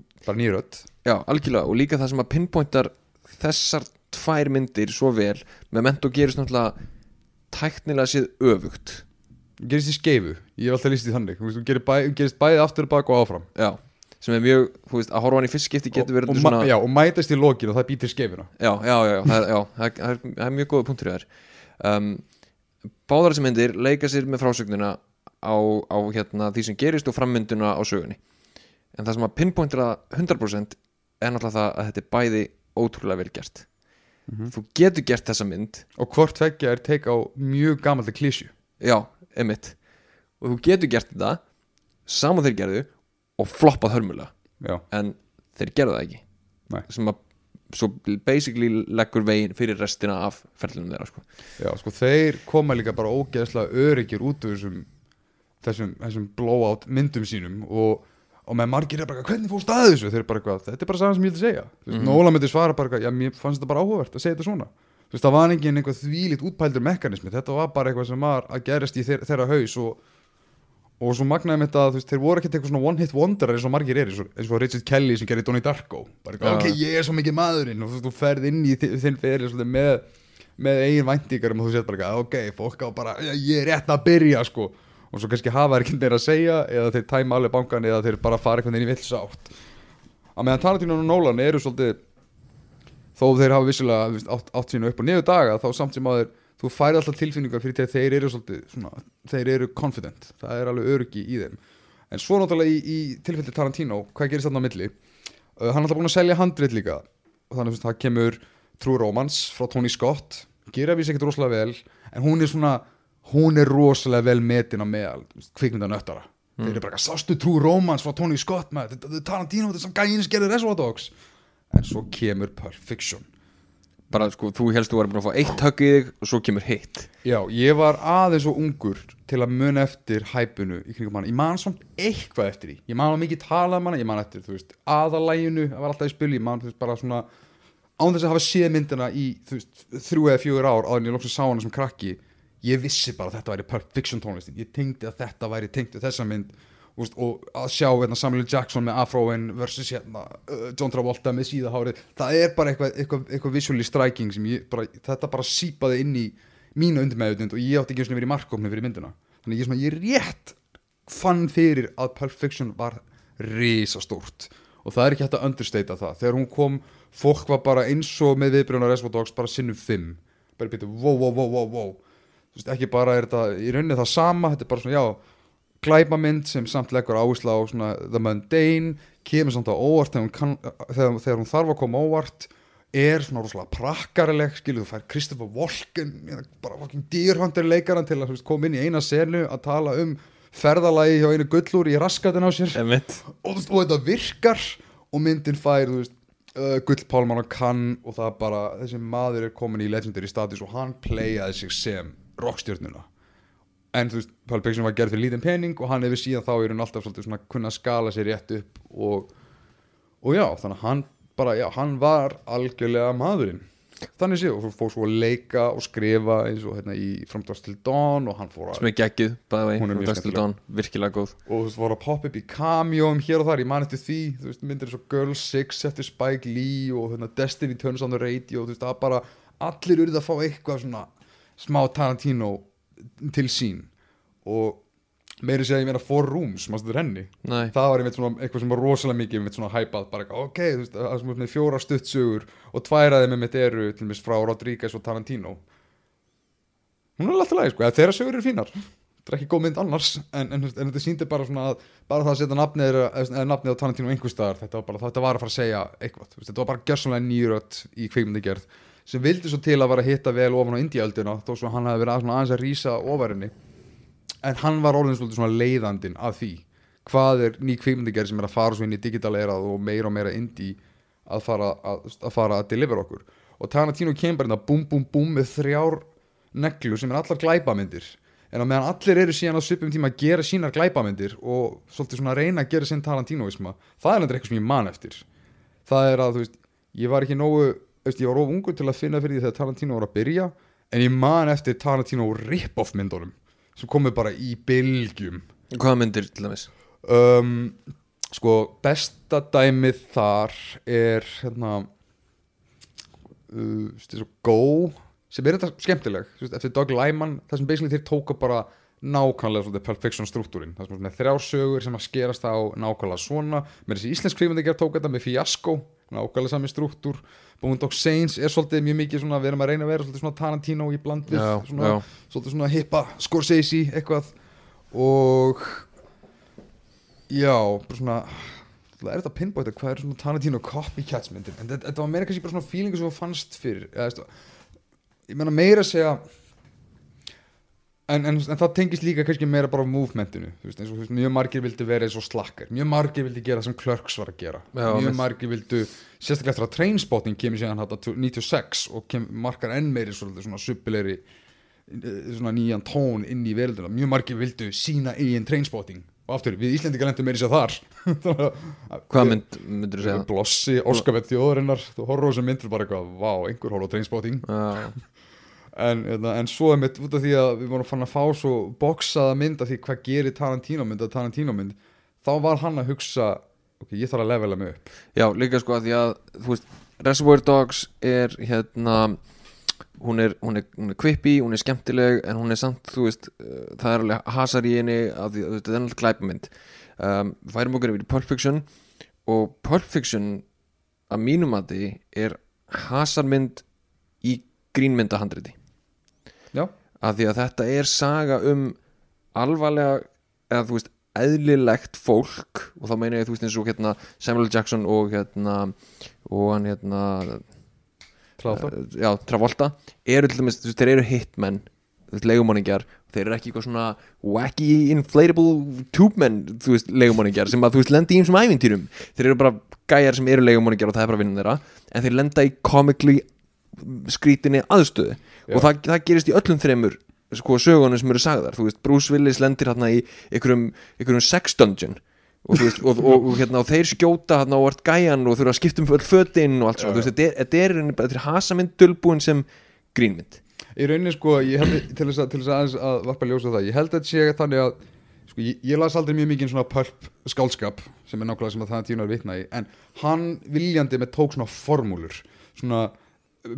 Já, algjörlega og líka það sem að pinpointar þessar tvær myndir svo vel Memento gerist náttúrulega tæknilega séð öfugt. Gerist í skeifu, ég hef alltaf líst í þannig. Þú gerir bæ, gerist bæði aftur og bak og áfram. Já, sem er mjög, þú veist, að horfa hann í fyrst skipti getur verið og, og, svona já, og mætast í lokin og það býtir skeifuna. Já, já, já, já, það, já það, það, er, það er mjög góða punktur í þær um, Báðar þessi myndir leika sér með frásögnuna á, á hérna, því sem gerist og frammynduna á sögunni. En það sem að pinpointra 100% er náttúrulega það að þetta er bæði ótrúlega vel gert. Þú getur gert þessa mynd. Og hvort tveggja er teik á mjög gamaldi klísju Já, emitt og þú getur gert þetta saman þeir gerðu og floppað hörmulega. Já, en þeir gerðu það ekki. Nei. sem að svo basically leggur veginn fyrir restina af ferlunum þeirra sko. já, sko þeir koma líka bara ógeðslega öryggir út úr þessum þessum, þessum blowout myndum sínum og, og með margir er bara hvernig fórst að þessu, þeir eru bara eitthvað þetta er bara sagan sem ég vil segja, veist, Mhm. Nóla myndi svara bara eitthvað, já, mér fannst þetta bara áhugavert að segja þetta svona. Þú veist, það var engin einhver þvílít útpældur mekanismi, þetta var bara eitthvað sem var að gerast í þeir, þeirra haus og, og svo magnaði með þetta að þú veist, þeir voru ekkert eitthvað svona one hit wonder eins og margir er eins og, eins og Richard Kelly sem gerir Donnie Darko. Bara, eitthvað, Já. ok, ég er svo mikið maðurinn. Og þú, ferð inn í þi- þinn svolítið, með, með eigin væntingar og þú sétt bara, eitthvað, ok, fólk á bara "Já, ég er rétt að byrja, sko og svo kannski hafa ekki meira að segja eða þeir tæma alveg bankan eða þeir bara fara eitthvað inn í vill sátt. Að meðan Tarantino og Nolan eru svolítið þó þeir hafa vissilega átt, átt sínu upp og niður daga þá samt sem að þeir, þú færi alltaf tilfinningar fyrir að þeir eru svolítið svona, þeir eru confident, það er alveg öryggi í þeim. En svo náttúrulega í, í tilfelli Tarantino, hvað gerist þarna á milli? Uh, hann er alltaf búin að selja handrit líka. Þannig að það kemur True Romance frá Tony Scott, gera við ekkert rosalega vel en hún er svona hún er rosalega vel metin á meðal kvikmynda nöttara. Þeir eru bara, sástu True Romance frá Tony Scott maður, þetta er Tarantino, þetta er samt gæðin sem gerir Reservoir Dogs. En svo kemur Pulp Fiction. Bara sko, þú helst þú var búin að fá eitt högg í þig og svo kemur hitt. Já, ég var aðeins og ungur til að muna eftir hæpunu í kringum hana. Ég man samt eitthvað eftir því. Ég man að mikið tala um hana, ég man eftir, þú veist, aðalæginu, það var alltaf í spil, ég man, þú veist, bara svona, án þess að hafa séð myndina í, þú veist, þrjú eða fjögur ár áður en ég loksins sá hana sem krakki, ég vissi bara að þetta væri Pulp Fiction tónlistin. Ég tengdi að þetta væri tengt við þessa mynd veist, og að sjá hérna, Samuel. Jackson með afróin versus hérna, uh, John Travolta með síðahárið, það er bara eitthvað, eitthvað, eitthvað visually striking sem ég bara, þetta bara sípaði inn í mína undirmeðutund og ég átti ekki einu sinni verið í markkóknu fyrir myndina. Þannig ég, svona, ég rétt fann fyrir að Pulp Fiction var risastórt. Og það er ekki hægt að understata það. Þegar hún kom, fólk var bara eins og með viðbrjóna Reservoir Dogs bara sinnum fimm. Bara býttu, wow, wow, wow, wow, wow veist, ekki bara er þetta í rauninni það sama þetta er bara svona, já, glæpamynd sem samt leggur áherslu á svona the mundane, kemur samt á óvart þegar hún, kann, þegar, þegar hún þarf að koma á óvart er svona rosalega prakkarileg skilur þú fær Kristoffer Walken eða bara fucking dýrhandur leikaran til að veist, koma inn í eina senu að tala um ferðalagi hjá einu gullúr í raskatin á sér. Og, og þetta virkar og myndin fær þú veist, uh, gullpálman og kann og það bara, þessi maður er komin í legendary status og hann playaði sig sem rockstjörnuna. En þú veist, Pulp Fiction var gerð fyrir lítinn pening og hann hefur síðan þá í raun alltaf svona kunna skala sér rétt upp og, og já, þannig að hann bara, já, hann var algjörlega maðurinn. Þannig séu, og svo fór svo að leika og skrifa eins og hérna í From Dusk Till Dawn og hann fór að sem er Hún er vei mjög Dustin Dawn, virkilega góð. Og þú veist, voru að poppa upp í cameoum hér og þar, ég man eftir því þú veist, myndir eins og Girl 6 eftir Spike Lee og hérna, Destiny Turns on the Radio þú veist, það bara, allir urðu að fá eitthvað svona smá Tarantino til sín og meiri segja ég meina Four Rooms, maður stættur henni? Nei, það var einmitt svona eitthvað sem var rosalega mikið einmitt svona hæpað, bara ok, þú veist, það er með fjóra stuttsugur og tværaði með mitt eru til dæmis frá Rodríguez og Tarantino. Hún er alltaf lægi, sko, þeirra sögur eru fínar. Þetta er ekki góð mynd annars en, en, en þetta síndi bara svona að bara það að setja nafnið, eða, nafnið á Tarantino einhver staðar, þetta var bara, þetta var að fara að segja eitthvað, þetta var bara gjörsamlega nýrödd í kvikmyndagerð sem vildi svo til að vera að hitta vel ofan á Indiaöldina þó svo hann hafi verið að, aðeins að rísa ofarinni en hann var orðin svona leiðandinn af því hvað er ný kvikmyndagerð sem er að fara svo inn í digitalerað og meira og meira indie að fara að, að, fara að deliver okkur. Og Tarantino kemur að búm búm búm með þrjár neglur sem er allar glæpamyndir. En á meðan allir eru síðan á svipum tíma að gera sínar glæpamyndir og svolítið svona að reyna að gera sinn Tarantinoisma það er endur eitthvað sem ég man eftir. Það er að þú veist, ég var ekki nógu veist, ég var of ungur til að finna fyrir því þegar Tarantino var að byrja en ég man eftir Tarantino rip-off myndunum sem komið bara í bylgjum hvaða myndir til dæmis? um, sko besta dæmið þar er hérna uh, svo Go sem er þetta skemmtileg veist, eftir Doug Lyman það sem basically þeir tóka bara nákvæmlega svolítið Pulp Fiction struktúrin. Það er svona þrjár sögur sem að skerast á nákvæmlega svona. Með þessi íslensk kvikmyndagerð tók þetta með Fiasco nákvæmlega sami struktúr Boondock Saints er svolítið mjög mikið svona við erum að reyna að vera svolítið svona Tarantino í bland við Já, svona, svolítið svona hippa Scorsese eitthvað. Og já, bara svona það er þetta að pinbóta hvað er svona Tarantino copycats myndir? En þetta, þetta var meira kannski bara svona feelingu sem þú fannst fyrir eða, ég meina meira að segja en, en, en það tengist líka kannski meira bara á movementinu þú veist, eins og þú veist, mjög margir vildi vera eins og slakkar. Mjög margir vildi gera sem Clerks var að gera. Já, mjög mitt. margir vildu sérstaklega eftir að Trainspotting kemur síðan þetta 96 og kem, markar enn meiri svona suppilegri svona nýjan tón inn í verölduna mjög margir vildu sína eigin Trainspotting. Og aftur, við Íslendingar lendum meiri sér þar. Hvaða mynd myndir þú segja? Blossi, Óskavett þjóðurinnar þú horfður á þessum myndir bara eitthvað, vá, einhver horfður Trainspotting. Já, en, hérna, en svo er mitt út af því að við vorum fann að fá svo boksaða mynd af því hvað gerir Tarantino mynd að Tarantino mynd þá var hann að hugsa ok, ég þarf að levela mig upp. Já, líka sko að því að þú veist, Reservoir Dogs er hérna hún er, hún er, hún er quippy, hún er skemmtileg en hún er samt, þú veist uh, það er alveg hasar í henni að því, það er alltaf glæpamynd. Um, færum okkur yfir Pulp Fiction og Pulp Fiction að mínum að því er hasarmynd í grínmyndahandriti að því að þetta er saga um alvarlega eða þú veist eðlilegt fólk og þá meina ég þú veist eins og hérna Samuel. Jackson og hérna og hann hérna Travolta. uh, já, Travolta eru til dæmis, þú veist, þeir eru hitmenn leigumóningjar þeir eru ekki eitthvað svona wacky inflatable tube menn, þú veist, leigumóningjar sem að þú veist lendi í einsum ævintýrum þeir eru bara gæjar sem eru leigumóningjar og það er bara vinnan þeirra en þeir lenda í comically skrítinni aðstöðu. Já. og það, það gerist í öllum þreymur sko sögunum sem eru sagðar, þú veist Bruce Willis lendir hérna í einhverjum, einhverjum sex dungeon. Og, veist, og, og, og, hérna, og þeir skjóta hérna á vart gæjan og þurfa að skipta um öll fötin og allt svona, þetta er, er, er hasamynd dulbúin sem grínmynd. Í rauninni sko, ég held til þess að, til þess að að varpa ljósa það, ég held að þetta sé þannig að sko, ég, ég las aldrei mjög mikið svona pulp skálskap sem er nákvæmlega sem að það tíunar vitna í, en hann viljandi með tók svona formúlur svona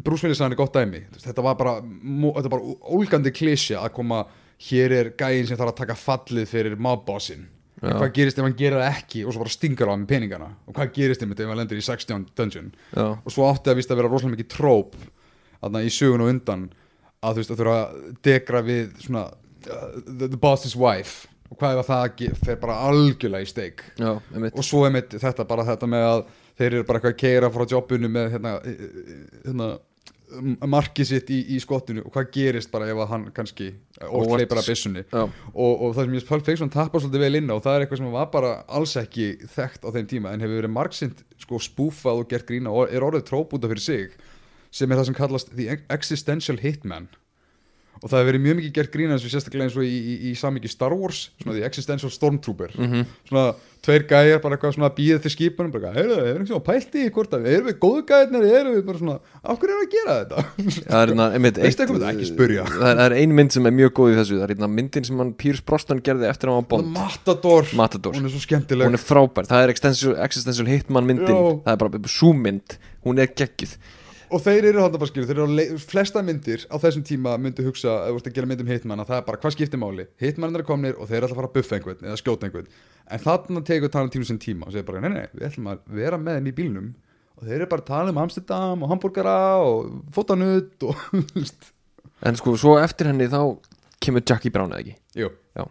Bruce Willis hann er gott dæmi. Þetta var bara, þetta var bara ólgandi klísja að koma, hér er gæinn sem þarf að taka fallið fyrir mobbossin hvað gerist ef hann gerir það ekki? Og svo bara stingar á hann með peningana. Og hvað gerist ef hann lendir í 16 dungeon? Já, og svo átti að vist að vera rosalega mikið tróp þarna í sögun og undan að þú veist að þurfa að degra við svona uh, the, the boss's wife. Og hvað ef að það fer bara algjörlega í steik? Og svo er mitt þetta bara þetta með að þeir eru bara eitthvað að keira frá jobbinu með hérna, hérna markið sitt í, í skottinu. Og hvað gerist bara ef að hann kannski hleypar að byssunni? Já, og, og það sem ég Pulp Fiction tappar svolítið vel inn á og það er eitthvað sem var bara alls ekki þekkt á þeim tíma en hefur verið margsind sko spúfað og gert grína og er orðið tróp út af fyrir sig sem er það sem kallast the existential hitman og það hefur verið mjög mikið gert grína eins og sérstaklega eins og í, í, í samíki Star Wars svona the existential stormtrooper. Mhm. svona tveir gæjar bara eitthvað svona býðið til skipunum bara, heyrðu, er eitthvað svona pælt í hvort að erum við góðu gæjarnir, erum við bara svona af hverju erum við að gera þetta? Það er hérna, einmitt Veistu eitthvað um þetta? Ekki spyrja. það er, ein mynd sem er mjög góð í þessu. Það er hérna myndin sem hann Pírs Brosnan gerði eftir að hann var bond. Matador, Matador. hún er svo skemmtileg. Hún er frábær, það er existential, hitman myndin. Það er bara súmynd, hún er geggjuð og þeir eru hann bara skilur, þeir eru á le- flesta myndir á þessum tíma myndu hugsa að þú ert að gera mynd um hitman að það er bara hvað skiptir máli? Hitmann er komnir og þeir eru alltaf að fara að buffa einhvern eða skjóta einhvern. En þarna tegur Tarantino sinn tíma og segir bara nei, nei, við ætlum að vera með þeim í bílnum. Og þeir eru bara að tala um Amsterdam og hambúrgara og fótanutt og en sko, svo eftir henni þá kemur Jackie Brown eða ekki? Já.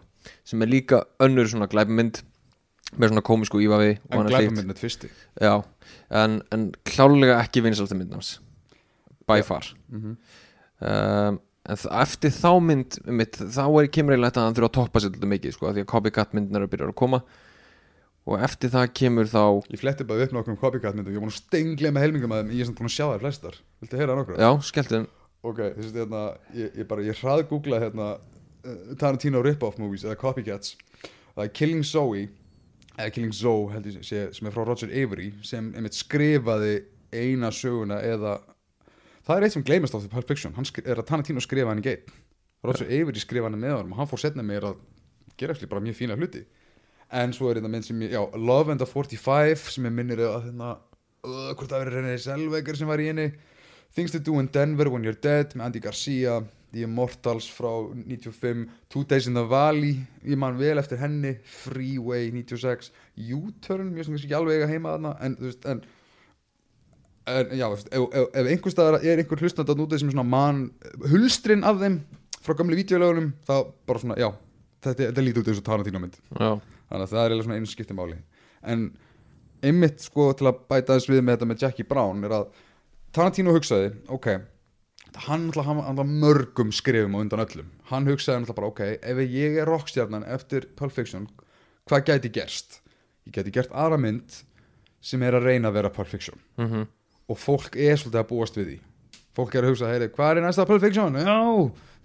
sem er líka önnur svona glæpmynd með svona komisku ívafi en glæpa mynd fyrsti. Já, en, en klálega ekki vinsalta mynd hans by far. Mhm. um, en eftir þá mynd mitt, þá er kemur eiginlega þetta að hann þurfa að toppa sér þetta mikið sko, því að copycat myndin er að byrja að koma. Og eftir það kemur þá ég fletti bara upp nokkrum copycat myndum ég var nú stenglega með helmingum að þeim ég er samt búin að sjá þær flestar. Viltu heyra nokkra? já, skelltum ok, þessi hérna ég, ég bara, ég hrað googla hérna uh, Tarantino rip-off movies eða copycats. Það er Killing Zoe eða Killing Zoe held ég sé, sem er frá Roger Avery sem einmitt skrifaði eina söguna eða það er eitt sem gleymast á því Pulp Fiction. Hann er að Tarantino skrifa hann í geit. Roger Avery skrifa hann með honum. Og hann fór setna meir að gera actually bara mjög fína hluti. En svo er þetta mynd sem ég, já, Love and the 45 sem ég minnir að hérna uh, hvort það verið René Selvegar sem var í henni. Things to do in Denver when you're dead með Andy Garcia The Immortals frá 95 Two Days in the Valley ég man vel eftir henni Freeway 96 U-Turn, mjög sem ekki alveg eiga heima þarna en þú veist, en en já, veist, ef, ef, ef einhver staðar er einhver hlustandi að núta er svona mann hulstrinn af þeim frá gamli vídeolögunum þá bara svona, já þetta, þetta lítur út eins og Tarantino mynd já, þannig að það er eiginlega svona einu skipti máli. En einmitt sko til að bæta þess við með þetta með Jackie Brown er að Tarantino hugsaði, ok hann var mörgum skrifum á undan öllum. Hann hugsaði hann bara, ok ef ég er rockstjarnan eftir Pulp Fiction hvað gæti gerst? ég gæti gert aðra mynd sem er að reyna að vera Pulp Fiction. Mhm og fólk er svolítið að búast við því. Fólk er að hugsa, heyri, hvað er næsta Pulp Fiction? Já,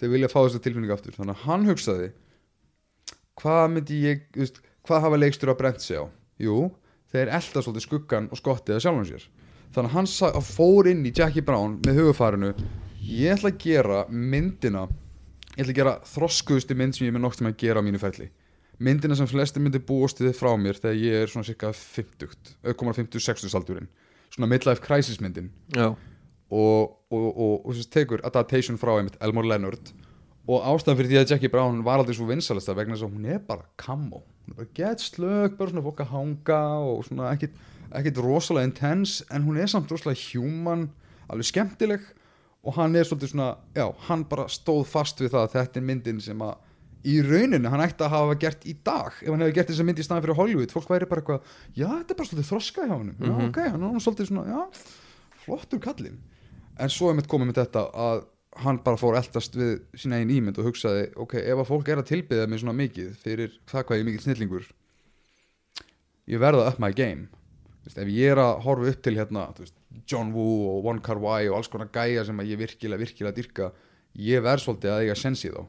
þeir vilja fá þessu tilfinningu aftur. Þannig að hann hugsaði hvað myndi ég, veist, hvað hafa leikstur að brent sig á? Jú, þeir elda svolítið skuggan og skottið að sjálfum sér. Þannig að hann sa- fór inn í Jackie Brown með hugufarinu ég ætla að gera myndina ég ætla að gera þroskuðustu mynd sem ég er með nokt sem að gera á mínu ferli. Myndina sem flesti myndir búast við frá mér þegar ég er svona cirka 50 auðkomar 50-60 aldurinn svona midlife crisis myndin. Já, og, og, og, og tekur adaptation frá einmitt Elmore Leonard. Og ástæðan fyrir því að Jackie Brown var aldrei svo vinsalasta vegna þess að hún er bara kammo hún er bara gett slög, bara svona fólk að hanga og svona ekkit, ekkit rosalega intense en hún er samt rosalega human alveg skemmtileg. Og hann er svolítið svona, já, hann bara stóð fast við það að þetta er myndin sem að í rauninu hann ætti að hafa gert í dag ef hann hefði gert þessa mynd í staðan fyrir Hollywood. Fólk væri bara eitthvað, já, þetta er bara svolítið þroska hjá hann já, ok, hann er svolítið svona, já, flottur kallinn. En svo er mitt komið með þetta að hann bara fór eldast við sína einn ímynd og hugsaði, ok, ef að fólk er að tilbyða mig svona mikið fyrir það hvað ég er mikill snillingur ég verða up my game. Vist, ef ég er að horfa upp til hérna veist, John Woo og One Car Wai og alls konar gæja sem að ég virkilega, virkilega dyrka ég verð svolítið að eiga sensi þá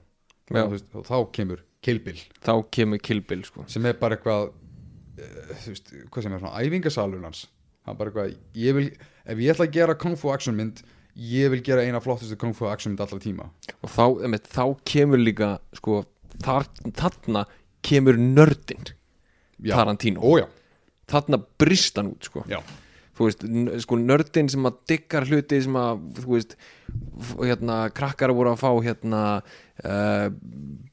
veist, og þá kemur Kill Bill þá kemur Kill Bill sko. sem er bara eitthvað uh, þú veist, hvað sem er svona æfingasalun hans. Hann er bara eitthvað, ég vil ef ég ætla að gera Kung Fu action mynd ég vil gera eina flottustu Kung Fu action mynd allra tíma. Og þá, einmitt, þá kemur líka sko, þar, þarna kemur nördin. Tarantino. Ójá, þarna brist hann út sko. já, þú veist, sko nördin sem að diggar hluti sem að, þú veist hérna, krakkar voru að fá hérna uh,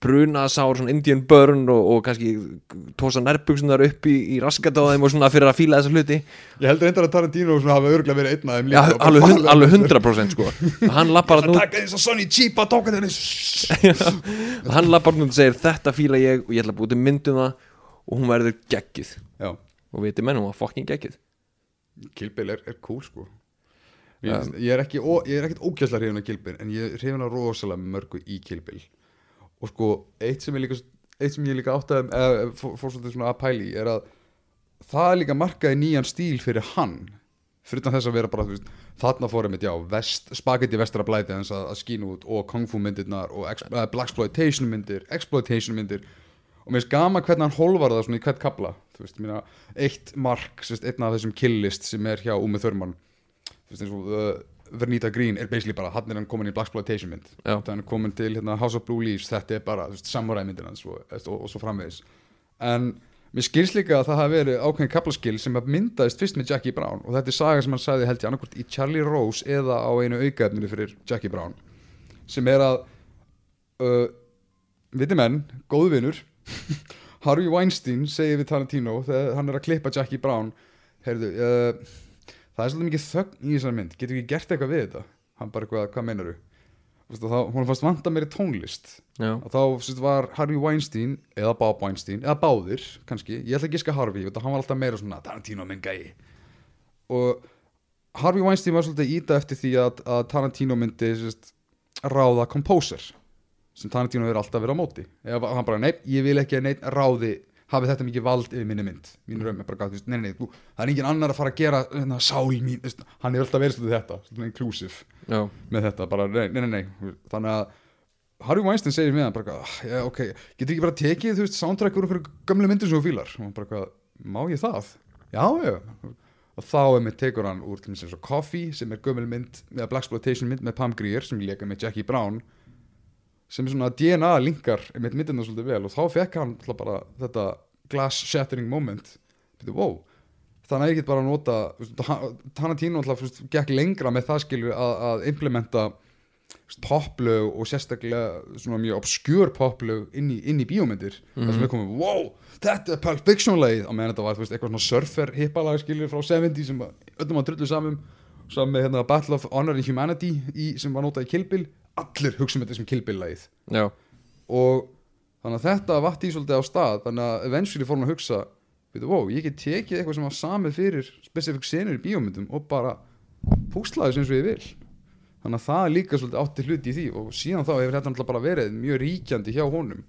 brunasár svona Indian burn og, og kannski tósa nærbuksunar upp í, í raskat á þeim og svona fyrir að fíla þessa hluti. Ég held reyndar að Tarantino svona hafa örgulega verið einn Já, líka bara alveg, hund, alveg 100% sko. Hann lappar að hann út. hann lappar hann út og segir þetta fíla ég og ég ætla að búið til myndum það. Og hún verður geggjuð. Já, og veitir menn, hún var fucking geggjuð Kill Bill er, er cool sko. Ég, ég er ekki ég er ekkit ógæsla hrifin af Kill Bill en ég er hrifin af rosalega mörgu í Kill Bill og sko, eitt sem ég líka eitt sem ég líka áttaði eða fór, fór svolítið svona að pæli er að það er líka markaði nýjan stíl fyrir hann fyrir þess að vera bara, veist, þarna fórum við, vest, spagetti vestra blæti að, að skína út og kung fu myndirnar og ex, uh, blaxploitation myndir, exploitation myndir. Og mér finnst gaman hvernig hann holvar það svona í hvert kabla, þú veist, mér eitt mark, þú veist, einn af þessum killist sem er hjá Úmi Þörmann þú veist, eins og uh, Vernita Green er basically bara, hann er hann komin í blaxploitation mynd. Þannig hann er komin til hérna, House of Blue Leaves, þetta er bara, samurai myndir hans og, og, og, svo framvegis. En mér skilst líka að það hafi verið ákveðin kaplaskil sem að myndaðist fyrst með Jackie Brown og þetta er saga sem hann sagði held ég annarkvort í Charlie Rose eða á einu aukaefninu fyrir Jackie Brown sem er að uh, viti menn, góðvinur Harvey Weinstein segir við Tarantino þegar hann er að klippa Jackie Brown. Heyrðu, uh, það er svolítið mikið þögn í þessari mynd, getur ekki gert eitthvað við þetta? Hann bara eitthvað, hvað meinar þú? Hún fannst vanta meiri tónlist. Já, og þá sérst, var Harvey Weinstein eða Bob Weinstein, eða báðir kannski, ég ætla ekki að giska Harvey þetta hann var alltaf meira svona Tarantino minn gæi. Og Harvey Weinstein var svolítið íta eftir því að, að Tarantino myndi sérst, ráða composer sem Tarantino er alltaf verið á móti. Eða hann bara, nei, ég vil ekki að neitt ráði hafi þetta mikið vald yfir minni mynd. Mín raum er bara gátt, nei, nei, þú, það er engin annar að fara að gera hérna, sál mín, hann er alltaf verið svolítið þetta, inclusive já, með þetta, bara nei, nei, nei, nei. þannig að Harvey Weinstein segir með hann bara, "Ah, já, ok, getur ekki bara tekið þú veist, soundtrack úr einhverju gamlu myndir sem þú fílar? Og hann bara, má ég það? Já, já. Og þá er með tekur hann úr til mér sem svo Coffee sem er gömul mynd, eða Blaxploitation mynd með Pam Grier sem leka með Jackie Brown sem er svona DNA linkar með myndina svolítið vel og þá fekk hann bara þetta glass shattering moment. Byrju, wow, þannig að ég get bara að nota veist, hann- Tarantino alltaf gekk lengra með það skilju að, að implementa poplög og sérstaklega svona mjög obskjör poplög inn í, inn í bíómyndir. Þar sem við komum, wow, þetta er Pulp Fiction lagið. Á meðan þetta var veist, eitthvað svona surfer hippalag skilju frá 70 sem að- öllum að drullu saman saman með hérna, Battle of Honor and Humanity í, sem var notað í Kill Bill allir hugsa um þetta sem Kill Bill lagið já, og þannig að þetta vatt í svolítið á stað þannig að eventually fór hann að hugsa veitu, wow, ég get tekið eitthvað sem var samið fyrir specific senur í bíómyndum og bara púslaði sem svo ég vil. Þannig að það er líka svolítið átti hluti í því og síðan þá hefur þetta náttúrulega bara verið mjög ríkjandi hjá honum.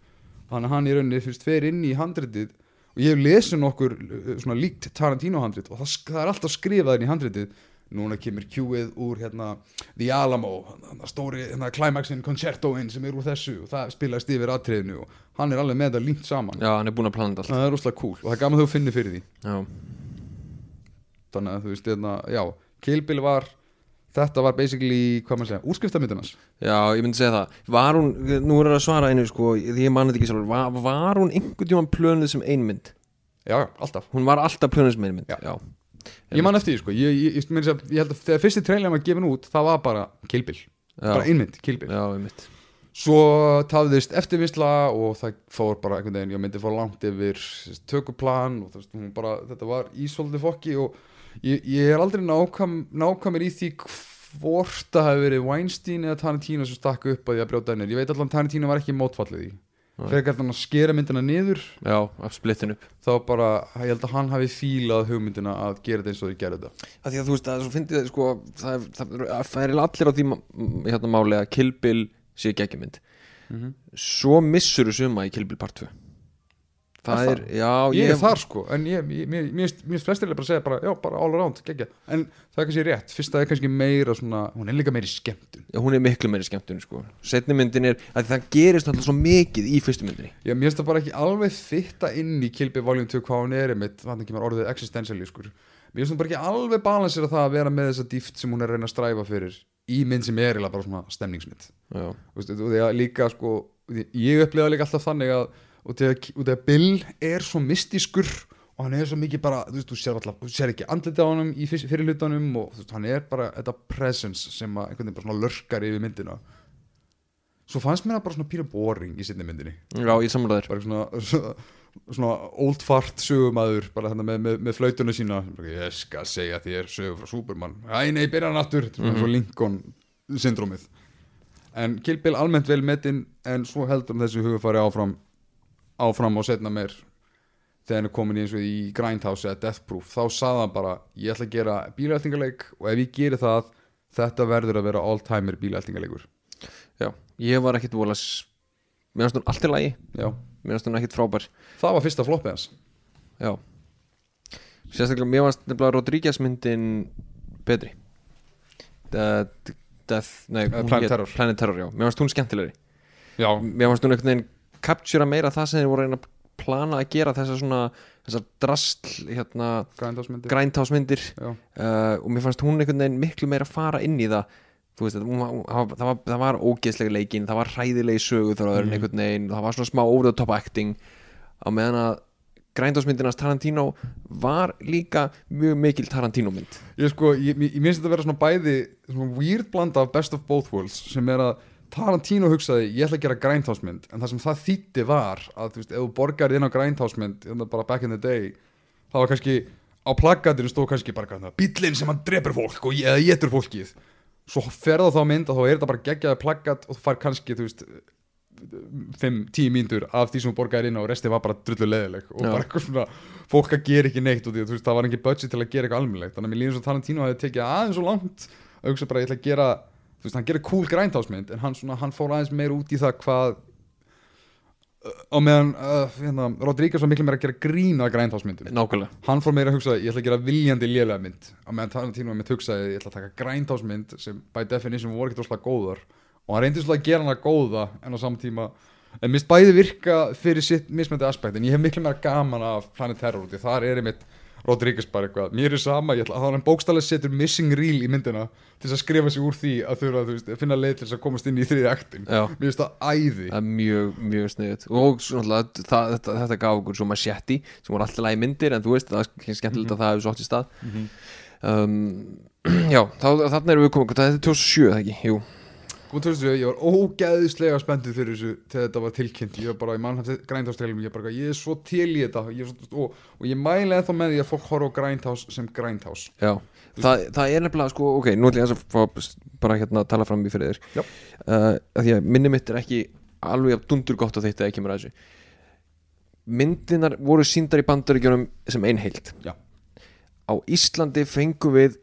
Þannig að hann í rauninni fyrst fer inn í handritið og ég hef lesið nokkur uh, svona líkt Tarantino handrit og það, það er alltaf skrifað inn í handritið núna kemur Q-ið úr hérna The Alamo, stóri hérna climaxin concertoinn sem er úr þessu og það spilaðist yfir atriðinu og hann er alveg með þetta límt saman. Já, hann er búinn að plana þetta allt. Það er rosalega cool og það er gaman að þú finnir fyrir því. Já, þannig að þú veist, hérna, já Kill Bill var þetta var basically, hvað maður segja, útskriftamyndunas Já, ég myndi segja það. Var hún, nú er það að svara einu sko Því ég manna þetta ekki sjálfur. Var, var hún einhvern tímann plönuð sem einmynd? já, alltaf. Hún var alltaf plönuð sem einmynd Já. Já, ég man eftir því, sko, ég, ég, ég, ég, ég held að þegar fyrsti trailer var gefin út, það var bara kilbil, bara einmynd, kilbil já einmitt. Svo tafðist eftirvisla og það fór bara einhvern veginn, ég myndi fór langt yfir tökuplan og þú veist, hún bara, þetta var ísóldi fokki og ég, ég er aldrei nákvæm, nákvæmur í því hvort það hefði verið Weinstein eða Tarantino sem stakk upp að því að brjóta hennir, ég veit allan Tarantino var ekki mótfallið í Hann að skera myndina niður. Já, af splittin upp. Þá bara, ég held að hann hafi fílað hugmyndina að gera þetta eins og þau gerðu þetta. Að Því að þú veist, það er svo fyndið sko Það er, það er, það er allir á því hérna máli að Kill Bill sé geggjumynd. Svo missur þú suma í Kill Bill part 2 Það Er já, ég er þar sko, en ég, ég, mér, finnst- flestir bara að segja bara, já, bara all around, geggja en það er kannski rétt, fyrst það er kannski meira svona, hún er líka meiri skemmtun. Já, hún er miklu meiri skemmtun sko. Setni myndin er, að það gerist alltaf svo mikið í fyrstu myndinni. Já, mér finnst það bara ekki alveg fitta inn í Kilby Volume 2 hvað hún er einmitt, þannig kemur orðið existentially sko. Mér finnst hún bara ekki alveg balansera það að vera með þessa dýft sem hún er að reyna að stræfa fyrir í mynd sem er og því ég þannig þegar, Bill er svo mystískur og hann er svo mikið bara, þú veist, þú sér alltaf þú sér ekki andliti á honum í fyrst- fyrir hlutunum og þú veist, hann er bara þetta presence sem að einhvern veginn bara svona lörkar yfir myndina. Svo fannst mér það bara svona píra boring í sinni myndinni. Já ég samræður bara svona, svona, svona old fart sögumæður bara hérna með, með, með flautuna sína. Ég skal segja þér sögu frá Superman. Æ nei, byrja hann aftur. Þetta er svona svo Lincoln syndrómið en Kill Bill almennt vel metinn en svo heldur hann þessi hugafari áfram áfram og setna meir þegar hann er komin í eins og í Grindhouse eða Death Proof, þá sagði hann bara ég ætla að gera bílættingaleik og ef ég geri það þetta verður að vera all-timer bílættingaleikur Já, ég var ekkit vola Mér finnst hún allt í lagi. Já, Mér finnst hún ekkit frábær. Það var fyrsta floppið hans. Já. Sérstaklega, mér finnst nefnilega Rodríguez myndin betri. De- Death, nei, Eh, Planet hét- Terror. Planet Terror, já, mér finnst hún skemmtilegri. Já, Mér finnst hún einhvern veginn captura meira það sem þeir voru að plana að gera þessar svona þessar drastl, hérna græntásmyndir já, uh, og mér fannst hún einhvern veginn miklu meira að fara inn í það. Veist, það, var, það, var, var ógeðslega leikin, það var hræðilegi sögu þar einhvern veginn, það var svona smá over the top acting. Á meðan að græntásmyndinast Tarantino var líka mjög mikil Tarantino mynd Ég sko, ég, ég, ég minnst þetta að vera svona bæði svona weird blanda af best of both worlds sem er að Tarantino hugsaði ég ætla að gera græntásmynd en það sem það þýtti var að þú veist, ef þú borgar inn á græntásmynd bara back in the day þá var kannski á plaggatinu stóð kannski bara hérna, bíllinn sem hann drepur fólk og eða getur fólkið. Svo ferða þá mynd og þá er þetta bara geggjaði plaggat og þú fær kannski, þú veist 5-10 mínútur af því sem þú borgaðir inn á og resti var bara drullu leðileg og Já. bara eitthvað svona fólk að gera ekki neitt og því, að, veist, það var ekki budget til að gera eitthvað almennilegt. Þannig að mér líður svo Tarantino hafi tekið aðeins svo langt að hugsa bara ég ætla að gera þú veist, hann gerir cool græntásmynd en hann, svona, hann fór aðeins meira út í það hvað á meðan uh, hérna, Rodríguez var miklu meira að gera grína græntásmyndum nákvæmlega. Hann fór meira að hugsa ég ætla að gera viljandi lélega mynd. Á meðan Tarantino mitt hugsaði ég ætla að taka græntásmynd sem by definition voru ekkert óslega góðar. Og hann reyndi svolítið að gera hana góða en á saman tíma en mist bæði virka fyrir sitt mismöndi aspekt en ég hef miklu meira gaman af Planet Terror því þar er einmitt Rodríguez bara eitthvað mér er sama, ég ætla að hann bókstallega setur missing reel í myndina til þess að skrifa sig úr því að þurfa að veist, finna leið til þess að komast inn í þriði aktin mér finnst það æði. Það er mjög, mjög sniðut og svona, það, þetta, þetta gaf okkur svo machete sem voru alltaf lagi myndir en þú veist, það er skemmtilegt að það hefur svo átt í stað. Um, já, þá, þannig erum við komið það er 2007, það ekki, jú Góð 2007, ég var ógæðislega spenntið fyrir þessu þegar þetta var tilkynnt. Ég var bara í mannhætti græntástrælum ég, ég er svo til í þetta. Ég svo, og, og ég mæli ennþá með því að fólk horfa á græntás sem græntás Já, það, það er nefnilega sko, ok, nú ætlum ég að fá bara hérna að tala fram í fyrir þér. Uh, að Því að minni mitt er ekki alveg af dundur gott á þetta ekki mér að þessu. Myndinar voru síndar í bandaríkjunum sem einheild Já. Á Íslandi fengum við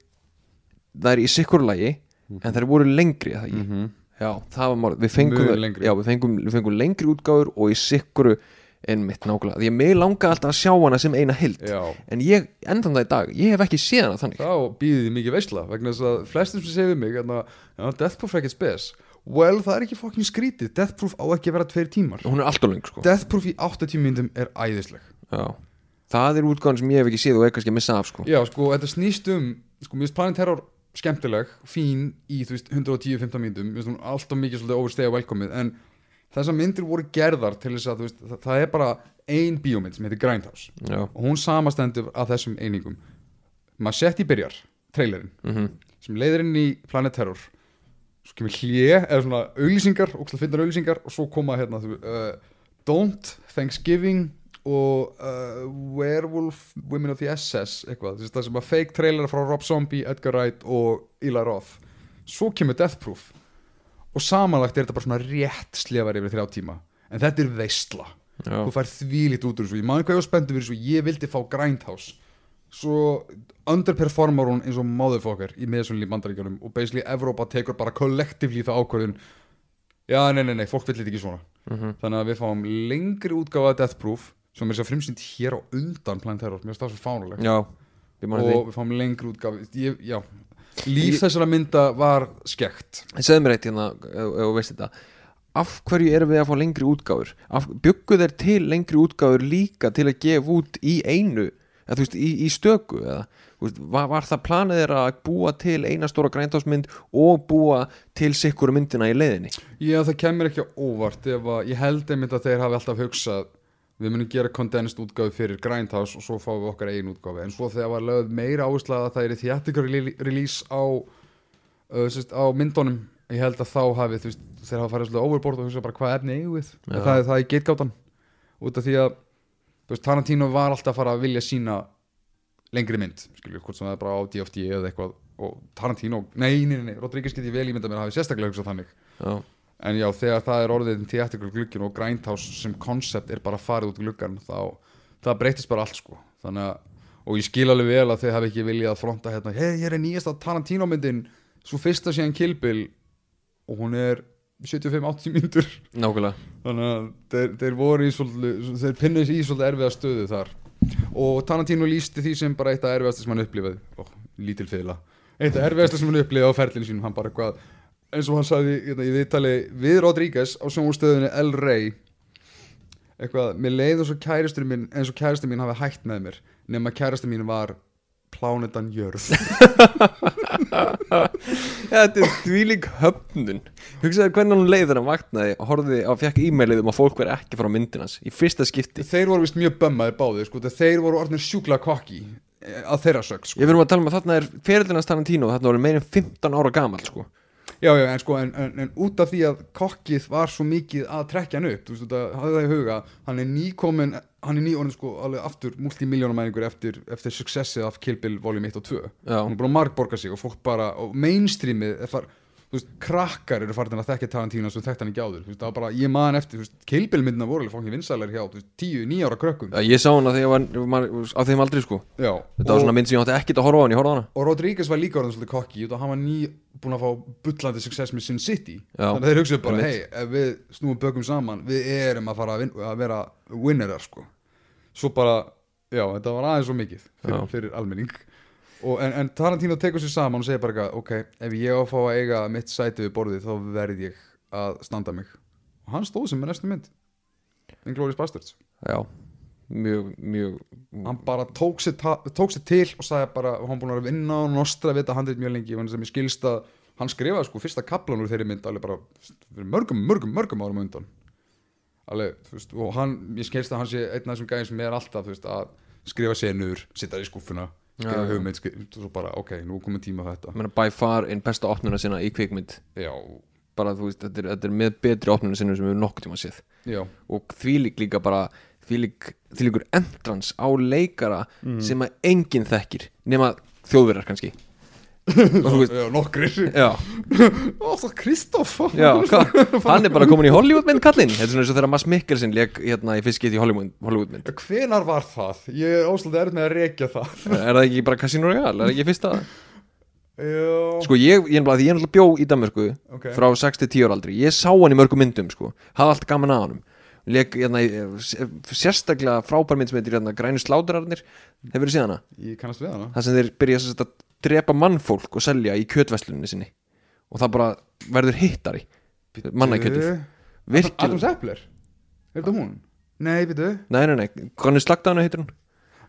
þær í sikkur lagi en þær voru lengri að það ekki? -hmm. Já, það var málið, við fengum, lengri. já, við fengum, við fengum lengri útgáfur og í sikkuru einmitt nákvæmlega, því að mig langaði alltaf að sjá hana sem eina hild Já, en ég, endan það í dag, ég hef ekki séð hana þannig. Þá býðið mikið veisla vegna þess að flestum sem segir mig hérna, já, Death Proof er ekkert spes. Well, það er ekki fokkin skrítið. Death Proof á ekki að vera tveir tímar. Hún er alltaf löng sko. Death Proof í 80 myndum er æðisleg. Já. það er útgáðan sem ég hef ekki séð og er kannski að missa af sko. Já, sko, þetta snýst um sko, finnst Planet Terror skemmtileg, fín í þú veist 110-15 mínútum, Mér finnst hún alltaf mikið svolítið overstay velkomið, en þessar myndir voru gerðar til þess að veist, það, það er bara ein bíómynd sem heitir Grindhouse. Já, og hún samastendur af þessum einingum. Machetti byrjar, trailerinn mhm. sem leiðir inn í Planet Terror. Svo kemur hlje, eða svona auglýsingar, ógslag finnar auglýsingar og svo koma hérna þú, uh, Don't, Thanksgiving og uh, Werewolf Women of the SS eitthvað, það sem að fake trailer frá Rob Zombie, Edgar Wright og Eli Roth. Svo kemur Death Proof og samanlagt er þetta bara svona rétt slefar yfir þrjá tíma en þetta er veistla Já, þú fær þvílít út úr þessu. Ég maður hvað ég var spenntur fyrir þessu, ég vildi fá Grindhouse. Svo underperformar hún eins og motherfucker í meðsvunni í bandaríkjunum og basically Evrópa tekur bara kollektivlí það ákvörðun. Já, nei, nei, nei, fólk vill þetta ekki svona. Mhm. Þannig að við fáum lengri útgáfa af Death Proof sem er sér frumsýnd hér á undan Planet Terror, mér finnst það svo fánuleg Já, ég og við fáum lengri útgáfa ég, já, líf þessara mynda var skekt Segðu mér eitt hérna, ef þú veist þetta. Af hverju erum við að fá lengri útgáfur? Byggu þeir til lengri útgáfur líka til að gefa út í einu? Eða, þú veist, í, í stöku eða, veist, var, var það planið þeirra að búa til eina stóra græntásmynd og búa til sikkuru myndina í leiðinni? Já, það kemur ekki á óvart ef að ég held einmitt að þeir hafi alltaf hugsað við munum gera condensed útgáfi fyrir Grindhouse og svo fáum við okkar eigin útgáfi en svo þegar var lögð meira áhersla að það er rele- release á, uh, sérst, á myndunum ég held að þá hafi veist, þeir hafa farið svolítið overboard og hugsa bara hvað efni eigum við? Já. það er það í gategátan. Út af því að veist, Tarantino var alltaf að fara að vilja sína lengri mynd skilju, hvort sem það er bara á DFD eða eitthvað. Og Tarantino, nei, nei, nei, nei Rodríguez geti vel ímynda mér að hafi sérstaklega hugsað þannig. Já, En já, þegar það er orðið theatrical gluggjun og Grindhouse sem koncept er bara farið út gluggan þá það breytist bara allt sko. Að, og ég skil alveg vel að þið hafi ekki viljað að fronta hérna, hei, ég er nýjasta Tarantino myndin svo fyrsta síðan Kill Bill. Og hún er 75-80 mínútur. Nákvæmlega. Þannig að þeir, þeir voru í svolítið þeir pinnuð í svolítið erfiða stöðu þar. Og Tarantino lísti því sem bara eitt af erfiðasta sem hann upplifaði. Ó, lítil fyrirla, eitt af erfiðasta sem hann upplifaði á ferlinu sínum, hann bara eitthvað eins og hann sagði hérna, í viðtali við Rodríguez á sjónustöðunni El Rey eitthvað, mér leið og svo kærastur minn eins og kærastur mín hafi hætt með mér nema kærastur mín var plánetan jörð Þetta er þvílík höfnun Hugsaðu hvernig hún leiður hann vaknaði og horfði á fekk e-mailið um að fólk veri ekki frá myndinans í fyrsta skipti þeir voru vist mjög bömmaðir báðir sko, þeir voru orðnir sjúkla kokki eh, að þeirra sög sko. Ég verðum að tala um að þarna er ferillinans Tarantino þarna voru meira en 15 ára gamall sko. Já, já, en sko, en, en, en út af því að kokkið var svo mikið að trekja hann upp, þú veist, þetta hafði það í huga, hann er nýkomin, hann er nýorðin sko alveg aftur multimiljónamæningur eftir, eftir successið af Kill Bill Volume 1 og 2. Já. Hann er búin að margborga sig og fólk bara, og mainstreamið er far, þú veist, krakkar eru farin að þekkja Tarantino sem þekkt hann ekki áður, þú veist, það var bara, ég man eftir, þú veist, Kill Bill myndina voru alveg fókin vinsælar hjá, þú veist, 10, 9 ára krökkum. Já, Ég sá hana þegar ég var, á þeim aldrei sko. Já, Þetta var svona mynd sem ég átti ekkert að horfa á hann, ég horfa á hana. Og Rodríguez var líka orðin svolítið kokki og hann var ný búin að fá bullandi success með Sin City. Já, þannig að þeir hugsaðu bara, hei, ef við snúum bökum saman við erum að fara að, að vera winnerar sko. Svo bara, já, þetta var aðeins svo mikið fyrir, fyrir almenning en, en Tarantino tekur sér saman og segir bara eitthvað, ok, ef ég á að fá að eiga mitt sæti við borðið þá verð ég að standa mig. Og hann stóð sem með næstu mynd. Inglourious Bastards Já, mjög, mjög hann bara tók sér, tók sér til og sagði bara, hann búin að vinna og nostra við þetta handrið mjög lengi, sem ég skilst að hann skrifaði sko fyrsta kaplan úr þeirri mynd alveg bara mörgum, mörgum, mörgum árum undan. Alveg, þú veist, og hann ég skilst að hann sé einn af þessum gæðin sem er alltaf þú veist, að skrifa senur, sitta í skúffuna já. hugmynd, svo bara, ok, nú komið tíma á þetta. Meina, by far einn besta opnuna sinna í kvikmynd. Já, bara þú veist, þetta er, þetta er með betri opnuna sinna sem við höfum nokkuð tíma séð. Já, og þvílík líka bara þvílík, þvílíkur entrans á leikara sem að enginn þekkir nema þjóðverjar kannski nokkrir. Já. Hvað, hann er bara komin í Hollywoodmynd kallinn, þetta er svona eins og þegar Mads Mikkelsen leik hérna í fyrst get í Hollywood, Hollywoodmynd. Hvenar var það? ég er óslulega erð með að rekja það. Er það ekki bara Casino Royale, er það ekki fyrsta? Sko ég, ég, er náttúrulega bjó í Danmörku ok. frá 6-10 ára aldri. Ég sá hann í mörgum myndum sko. Hafði allt gaman að honum. Leik, hérna, í- sérstaklega frábær mynd sem heitir hérna, grænu sláturarnir hefur þið séð hana? Ég kannast við hana. Það sem þeir byrja að drepa mannfólk og selja í kjötveslunni sinni. Og það bara verður hittari manna í kjötið Adam virkilega, Zeppler, er þetta hún? Nei, veitu nei nei nei. Hvernig slagtaðana heitir hún.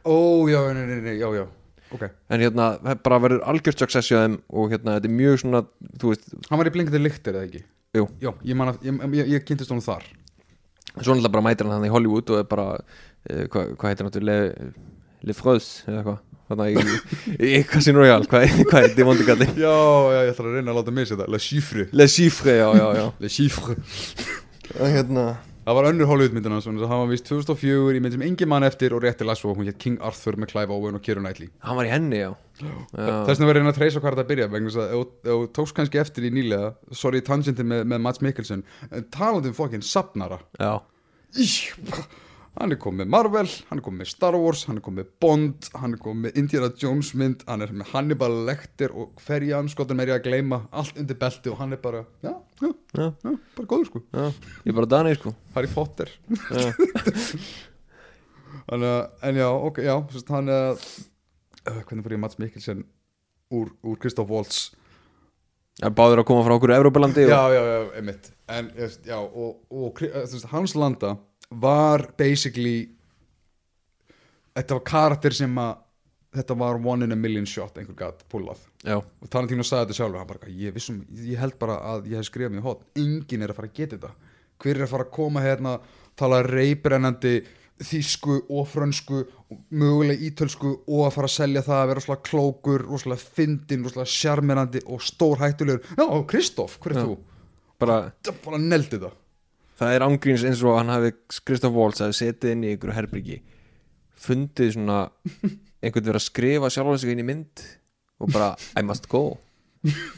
Ó, já, nei, nei, nei, já, já. Ok. En hérna, það bara verður algjört success hjá þeim og hérna, þetta er mjög svona þú veist, Hann var í blinkandi lyktir eða ekki? Jú. Já, ég man að, ég, ég, ég kynntist honum þar. Svo náttúrulega bara mætir hann hann í Hollywood og er bara, uh, hvað hva heitir náttúrulega Le Freuse eða hvað þannig í, í, í Casino Royale. Hvað, hvað heitir vondi kalli Já, já, ég ætla að reyna að láta mig setja La Chiffre. Le Chiffre, já, já, já. Le Chiffre. Hérna, Það var önnur Hollywood myndin hans Það var vist 2004 í mynd sem engin mann eftir og rétti las og hún hétt King Arthur með Clive Owen og Keira Knightley. Hann var í henni, já, já. Þess vegna verður reyna að treysa hvað þetta byrja vegna þess að þú tókst kannski eftir í nýlega sorry tangentin með, með Mats Mikkelsen en talandi um fokkin sapnara já. Íh, hann er komið Marvel hann er komið Star Wars, hann er komið Bond hann er komið Indiana Jones mynd hann er með Hannibal Lecter og hverja anskotan er ég að gleyma, allt undir belti og hann er bara, já, já, Já. já bara góður sko, Já, ég er bara Dani sko. Harry Potter. Já, að, en já, ok, já hann er uh, hvernig fyrir ég Mats Mikkelsen úr, úr Christoph Waltz? Er báður að koma frá okkur Evrópalandi já, og... já, já, einmitt. En, já, og, og veist, hans landa var basically þetta var karakter sem að þetta var one in a million shot einhver gat pullað. Já, og Tarantino sagði þetta sjálfur bara, ég, vissum, ég held bara að ég hef skrifað mér hótt enginn er að fara að geta þetta. Hver er að fara að koma hérna tala reybrennandi þýsku og frönsku og mögulega ítölsku og að fara að selja það að vera svona klókur, rosalega fyndin, rosalega sjarmerandi og stór hættulegur já, Kristoff, hver er Já. þú? bara bara neldi það Það er ángríns eins og hann hafi Kristoff Waltz hafi setið inn í ykkur herbyrgi fundið svona einhvern verið að skrifa sjálfan sig inn í mynd og bara I must go.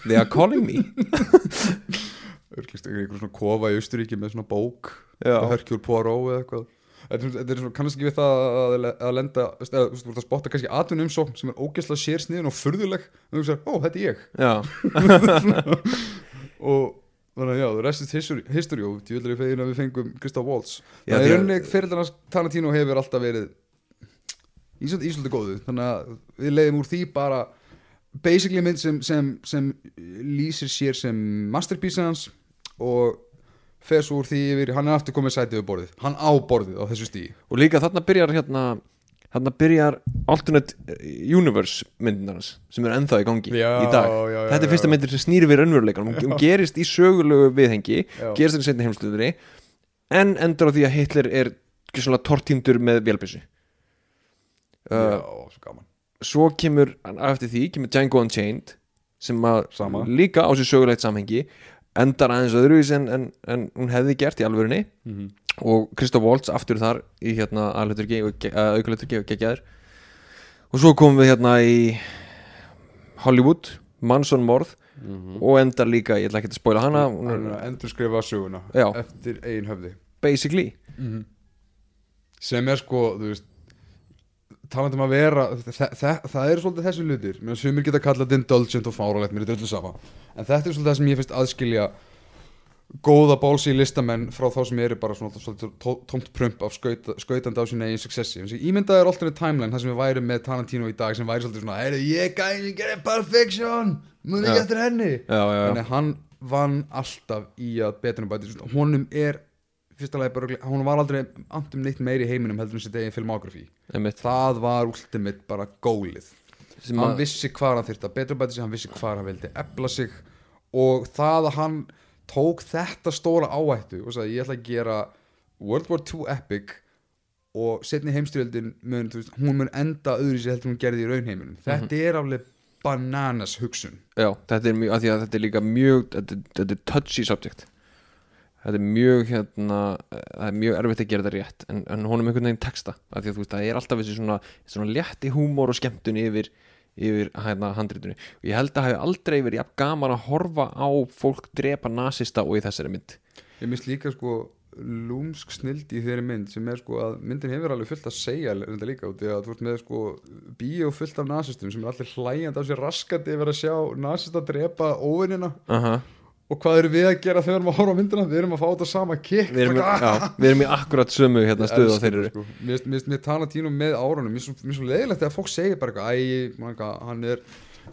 They are calling me. Örglist einhver svona kofa í Austuríki með svona bók Já. Herkjúl Poirot eða eitthvað. Þetta er- svona, kannast ekki við það að, að lenda, eða, þú veist, þú ert að spotta kannski atvinnum svo sem er ógeðslega sér sniðin og furðuleg. Og þú veist, ó, þetta er ég. Og þannig að já, the rest is history, history og djúðlega fegin að við fengum Kristoff Waltz. Já, er að- rauninni fyrirlega Tarantino hefur alltaf verið ísöldi ísöldi góðu. Þannig að við leiðum úr því bara basically mynd sem, sem, sem lýsir sér sem masterpiece hans og fer svo úr því yfir, hann er aftur komið sætið við borðið. Hann á borðið á þessu stíi og líka þarna byrjar hérna þarna byrjar alternate universe myndinar hans sem er ennþá í gangi Já, í dag. já, já, þetta er fyrsta myndir sem snýri við raunveruleikann hún, gerist í sögulegu viðhengi gerist í setni heimsluðri en endur á því að Hitler er svona tortíndur með vélbissu já, uh, svo svo kemur eftir því kemur Django Unchained sem líka á sér sögulegt samhengi endar aðeins öðruvis en, en, en hún hefði gert í alvörunni. Mm og Kristoff Waltz aftur þar í hérna aðluturki og aukuluturki og geggjaður. Og svo komum við hérna í Hollywood Manson morð og endar líka, ég ætla ekki að spoila hana endur skrifa söguna Já. eftir eigin höfði. Basically. Sem er sko, þú veist talandi um að vera þa þa það eru svolítið þessi hlutir. Mér finnst sumir geta kallað þetta indulgent og fáralegt mér er drullu sama. En þetta er svolítið það sem ég finnst aðskilja góða bálsi í listamenn frá þá sem eru bara svona tó- tómt prump af skaut, skautandi á sína eigin successi. Þessi ímyndaði er alltaf timeline það sem við værum með Tarantino í dag sem væri svolítið svona heyrðu ég gæði sem gerir perfection Já. ekki eftir henni. Já, já, já. þannig hann vann alltaf í að betur um bæti honum er lagi bara, hún var aldrei andum neitt meiri í heiminum heldur en sitt eigin filmografi það var ultimate bara gólið. Hann að- vissi hvað hann þyrfti að betur bæti sig hann vissi hvað hann vildi ebla sig og það að hann tók þetta stóra áhættu og sagði ég ætla að gera World War II epic og setni heimstyrjöldin mun, veist, hún mun enda öðru sér heldur hún gerði í raunheiminum. Þetta er alveg bananas hugsun. Já, þetta er mjög, að því að þetta er líka mjög þetta, þetta er touchy subject. Þetta er mjög hérna það er mjög erfitt að gera þetta rétt en, en honum einhvern veginn texta, því að þú veist það er alltaf þessi svona, svona létti húmor og skemmtun yfir, yfir hérna handritunni og ég held að hafi aldrei verið jafn gaman að horfa á fólk drepa nasista og í þessari mynd. Ég minnst líka sko lúmsk snild í þeirri mynd sem er sko að myndin hefur alveg fullt að segja reynda líka út í að þú ert með sko bíó fullt af nasistum sem er allir hlægjandi af sér raskandi yfir að sjá nasista drepa óvinnina uh -huh. Og hvað erum við að gera þegar við erum að horfa á myndina? Við erum að fá þetta sama kikk við, erum, já, við erum í akkurat sömu hérna, stöðu á þeirri. sko. Mér finnst- mér finnst mér Tarantino með árunum. Mér er svo, leiðilegt þegar fólk segir bara eitthvað er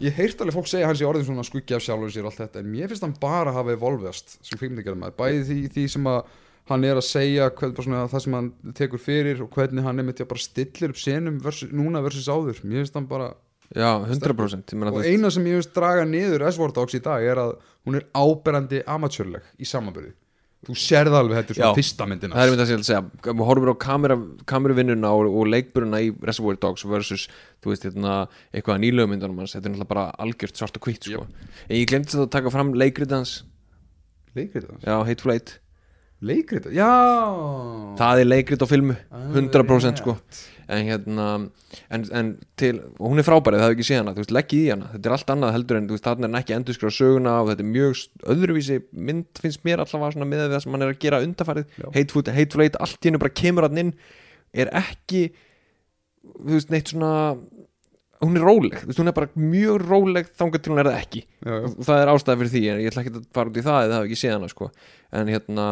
Ég heirt alveg fólk segja að hann sé orðin svona skuggi af sjálfur sér og allt þetta En mér finnst hann bara hafa evolvest sem kvikmyndagerðamaður Bæði því, því sem að hann er að segja bara svona, það sem hann tekur fyrir og hvernig hann er með til að bara stillir upp senum versus, núna versus áður. Mér finnst hann bara já, 100% ég meina, og eina sem ég veist draga niður Reservoir Dogs í dag er að hún er áberandi amatörleg í samanbyrði þú sérð alveg þetta svona fyrsta myndina það er myndið að segja. Við horfum á kamera, kameruvinnuna og, og leikburuna í Reservoir Dogs versus þú veist, hérna, eitthvað að nýlegu myndunum hans þetta er náttúrulega bara algjört svart og hvitt sko. en ég glemdi þetta að taka fram leikrit það já, Hateful Eight. Leikrit? Það, já! Það er leikrit á filmu, Alveg 100% rétt. sko en hérna en, en til, hún er frábærið, það hefur ekki séð hana þú veist, leggið í hana, þetta er allt annað heldur en þú veist, þarna er hann ekki endurskráð söguna og þetta er mjög öðruvísi mynd finnst mér allavega svona með það sem hann er að gera undarfærið. Hateful, Hateful Eight, allt hennu bara kemur hann inn er ekki þú veist, neitt svona hún er róleg, þú veist, hún er bara mjög róleg þangað til hún er það ekki já, já. það er ástæða fyrir því en ég ætla ekki að fara út í það eða það hef ekki séð hana sko. en hérna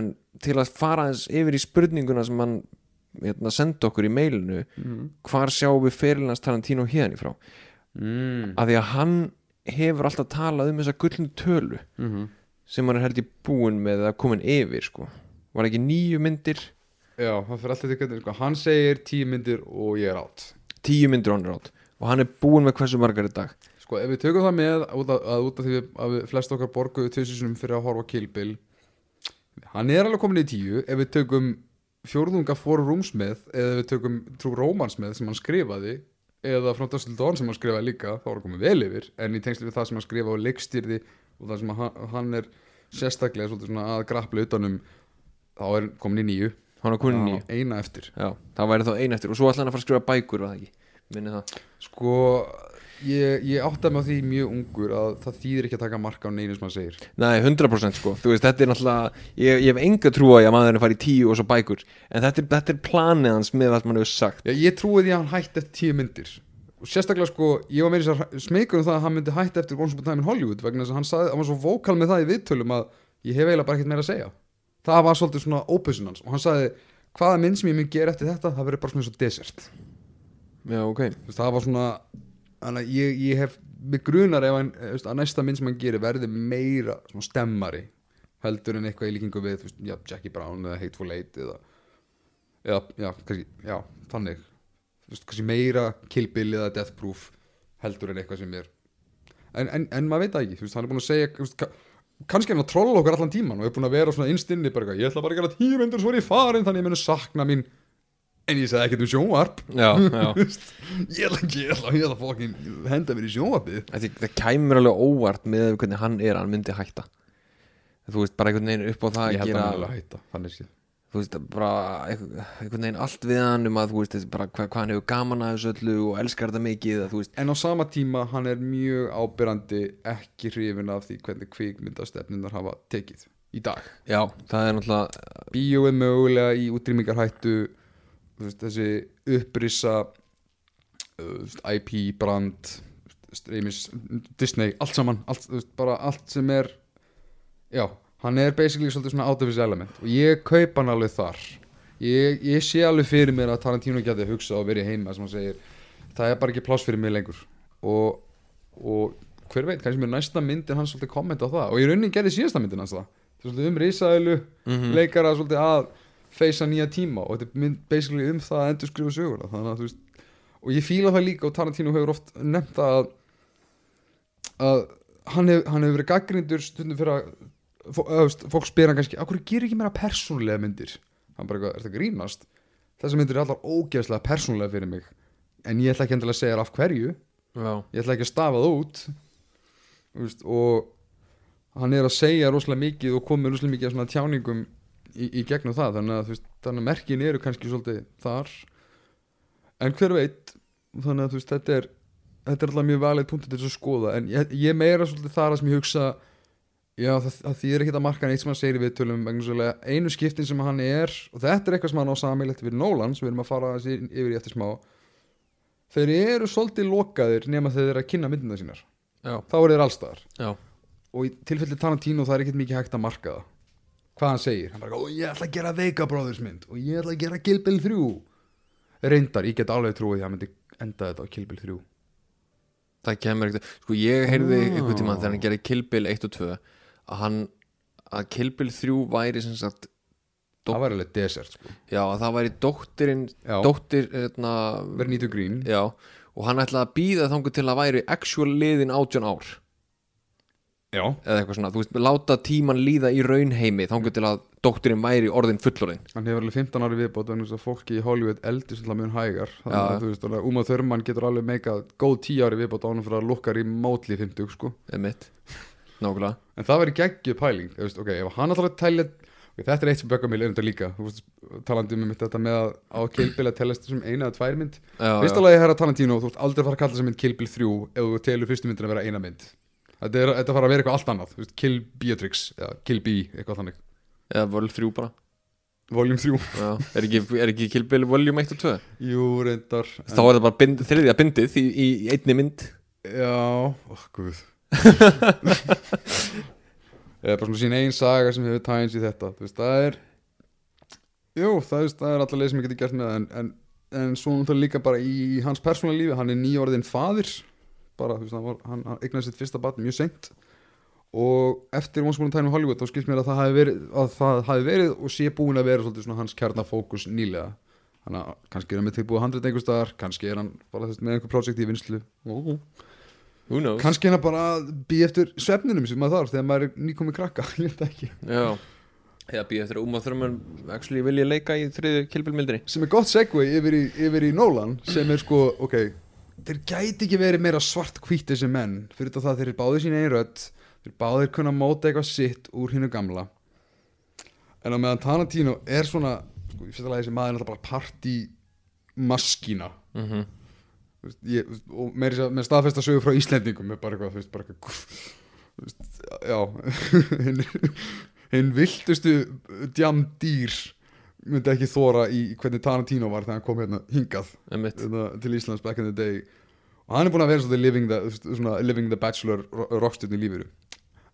en til að fara eins yfir í spurninguna sem hann hérna, senda okkur í mailinu Mm. hvar sjáum við ferilnans Tarantino hérna í frá Mm. að því að hann hefur alltaf talað um þessa gullnu tölu Mm sem hann er held í búin með að komin yfir sko. var ekki nýju myndir já, það fyrir alltaf til hvernig sko. hann segir tíu myndir og ég er átt tíu myndir on road og hann er búin með hversu margar í dag Sko, ef við tökum það með út af, að út af því við- að við flest okkar borguðu tjóðsísunum fyrir að horfa Bill hann er alveg komin í tíu ef við tökum fjórðunga fór rúms með eða við tökum trú rómans með sem hann skrifaði eða frá Dustin Dawn sem hann skrifaði líka þá er hann komið vel yfir en í tengslu við það sem hann skrifaði og leikstýrði og það sem hann, hann er sérstaklega svona að grappla utanum þá er komin í nýju hann er komin í nýju eina eftir. Já, það væri þá ein eftir. Og svo ætla hann að fara að skrifa bækur var það ekki, minni það. Sko ég, ég áttaði mig á því mjög ungur að það þýðir ekki að taka marka á neinu sem hann segir. Nei, 100% sko, þú veist, þetta er náttúrulega ég, ég hef enga trú á því að maðurinn fari í tíu og svo bækur. En þetta er, þetta er planið hans með það sem hann hefur sagt. Já, ég trúi því að hann hætti eftir tíu myndir. Og sérstaklega sko, ég var meira þess að smeykur um það að hann myndi hætti eftir Once Upon a Time in Hollywood vegna þess að hann, sagði, hann var svo vókal með það í viðtölum að ég hef eiginlega bara ekkert að ég desert. Já, ok, Þú veist, það var svona þannig að ég, ég hef mig grunar ef hann, þú veist, að næsta mynd sem hann gerir verði meira stemmari heldur en eitthvað í líkingu við veist, já, Jackie Brown eða Hateful Eight eða, eða já, kannski, já, þannig. Veist, kannski meira Kill Bill eða Death Proof heldur en eitthvað sem er. En, en, en maður veit það ekki, hann er búin að segja kannski er hann að trolla okkur allan tíman og er búin að vera svona eitthvað, ég ætla bara að gera tíu myndir svo er ég farin þannig ég munu sakna mín en ég segi ekkert um sjónvarp. Já, já. Ég ætla ekki, ég ætla, ég ætla fokkin henda mér í sjónvarpið. Þetta, það kæmur alveg óvart með hvernig hann er að hann myndi hætta. Þú veist, bara einhvern veginn upp á það ég að held að gera hann alveg hætta, þannig sé Þú veist, bara einhvern einhvern veginn allt við hann um að þú veist, bara hvað, hvað hann hefur gaman að þessu öllu og elskar þetta mikið að, þú veist, en á sama tíma hann er mjög ábyrrandi ekki hrifin af því hvernig kvikmyndastefnunar hafa tekið í dag. Já, það er náttúrulega bíóið mögulega í útrýmingarhættu veist, þessi upprissa veist, IP brand streymis, Disney, allt saman allt, veist, bara allt sem er já, hann er basically svolítið svona out of his element og ég kaup hann alveg þar. Ég, ég sé alveg fyrir mér að Tarantino geti að hugsa og verið heima sem hann segir, það er bara ekki pláss fyrir mig lengur. Og, og hver veit, kannski mér næsta myndin hans svolítið kommenta á það. Og ég raunin gerði síðasta myndin hans það. Svolítið um risaðilu Mhm. leikara svolítið að feysa nýja tíma og þetta er mynd basically um það að endur skrifa söguna. Þannig að þú veist og ég fíla það líka og Tarantino hefur oft nefnt að, að hann, hef, hann hefur verið gaggrindur stundum fyrir að fó- eða, þú veist, fólk spyr hann kannski, af hverju gerir ekki meira persónulega myndir? Hann bara er þetta grínast? Þessar myndir er allar ógeðslega persónulega fyrir mig. En ég ætla ekki endilega að segja af hverju. Já, ég ætla ekki að stafa það út. Veist, og hann er að segja rosalega mikið og komið rosalega mikið af svona tjáningum í, í gegnum það þannig að, veist, þannig að merkin eru kannski svolítið þar. En hver veit þannig að veist, þetta er þetta er alltaf mjög valið punktur til þess að skoða. En ég, ég meira svolítið þar að sem ég hugsa já, það, það þýðir ekki að marka neitt sem hann segir í viðtölum einu skiptin sem hann er og þetta er eitthvað sem hann á samilegt við Nolan sem við erum að fara yfir í eftir smá. Þeir eru svolítið lokaðir nema þeir eru að kynna myndina sínar. Já, þá eru þeir allstaðar já. Og í tilfelli Tarantino það er ekkert mikið hægt að marka það hvað hann segir, hann bara og ég ætla að gera Vega Brothers mynd og ég ætla að gera Kill Bill 3 reyndar, ég get alveg trúið að hann myndi enda þetta á Kill Bill 3 það kemur ekkert, sko ég heyrði Ah. einhvern tímann þegar hann gerði Kill Bill 1 og 2 að hann, að Kill Bill 3 væri sem sagt, Dó- það var alveg desert sko. já, að það væri dóttirinn dóttir, hérna verið nýtu grín. Já, og hann ætlaði að býða þangu til að væri actual liðin átján ár Já, eða eitthvað svona, þú veist, láta tíman líða í raunheimi þangu til að dótturinn væri orðin fullorðin. Hann hefur alveg 15 ári viðbót en þess að fólki í Hollywood eldist alltaf mjög hægar. Þannig að þú veist, þannig að Uma Thurman getur alveg meikað góð 10 ári viðbót á hann fyrir að lukkar í mótli 50 sko. En það verður geggju pæling þú veist, ok, ef hann alltaf telja okay, þetta er eitt sem böggar mig þetta líka. Þú veist, talandi um þetta með að á Kill Bill að telast sem eina eða tvær mynd. Já, alveg herra Tarantino, þú ert aldrei fara að kalla þessa mynd Kill Bill 3 ef þú telur fyrstu myndin að vera eina mynd þetta, er, þetta fara að vera eitthvað allt annað veist, Kill Beatrix, eða Kill B eitthvað þannig, eða Vol 3 bara. Volume 3 já. er, ekki, er ekki Kill Bill Volume 1 og 2 jú, reyndar þá er það bara bind, þriðja bindið í, í, í einni mynd. Já, ó, guð. Eða bara svona sín ein saga sem hefur tæns í þetta Þú veist, það er Jú, það, er- það er alltaf leið sem ég geti gert með það en, en, en svo náttúrulega líka bara í hans persónulega lífi, hann er nýjórðin faðir bara, þú veist, hann, var, hann, hann eignaði sitt fyrsta barn mjög seint. Og eftir Once Upon a Time in Hollywood þá skilst mér að það hafi verið, að það hafi verið og sé búin að vera svolítið hans kjarnafókus nýlega. Þannig að kannski er hann með tilbúið 100 einhver staðar, kannski er hann bara veist, með einhver projekt í vinslu who knows? Kannski er hann bara býja eftir svefninum sem maður þarf þegar maður er nýkomið krakka ég veit ekki. Já. Eða býða eftir að Uma Thurman actually vilja leika í Bill myndinni. Sem er gott segway yfir í, yfir í Nolan sem er sko, ok þeir gæti ekki verið meira svart hvít þessi menn. Fyrir þetta það þeir eru báðir sín einn rödd. Þeir báðir kunna móta eitthvað sitt úr hinnu gamla. En á meðan Tarantino er svona sko, í fyrsta lagi þessi maður er náttúrulega bara party maskína mm -hmm. Ég, og sér með staðfesta sögu frá Íslendingum er bara eitthvað, þú veist, bara eitthvað já. Hinn, viltustu djamdýr myndi ekki þóra í hvernig Tarantino var þegar hann kom hérna hingað hérna, til Íslands back in the day. Og hann er búin að vera svolítið living the, svona, living the bachelor rockstjörn í lífiru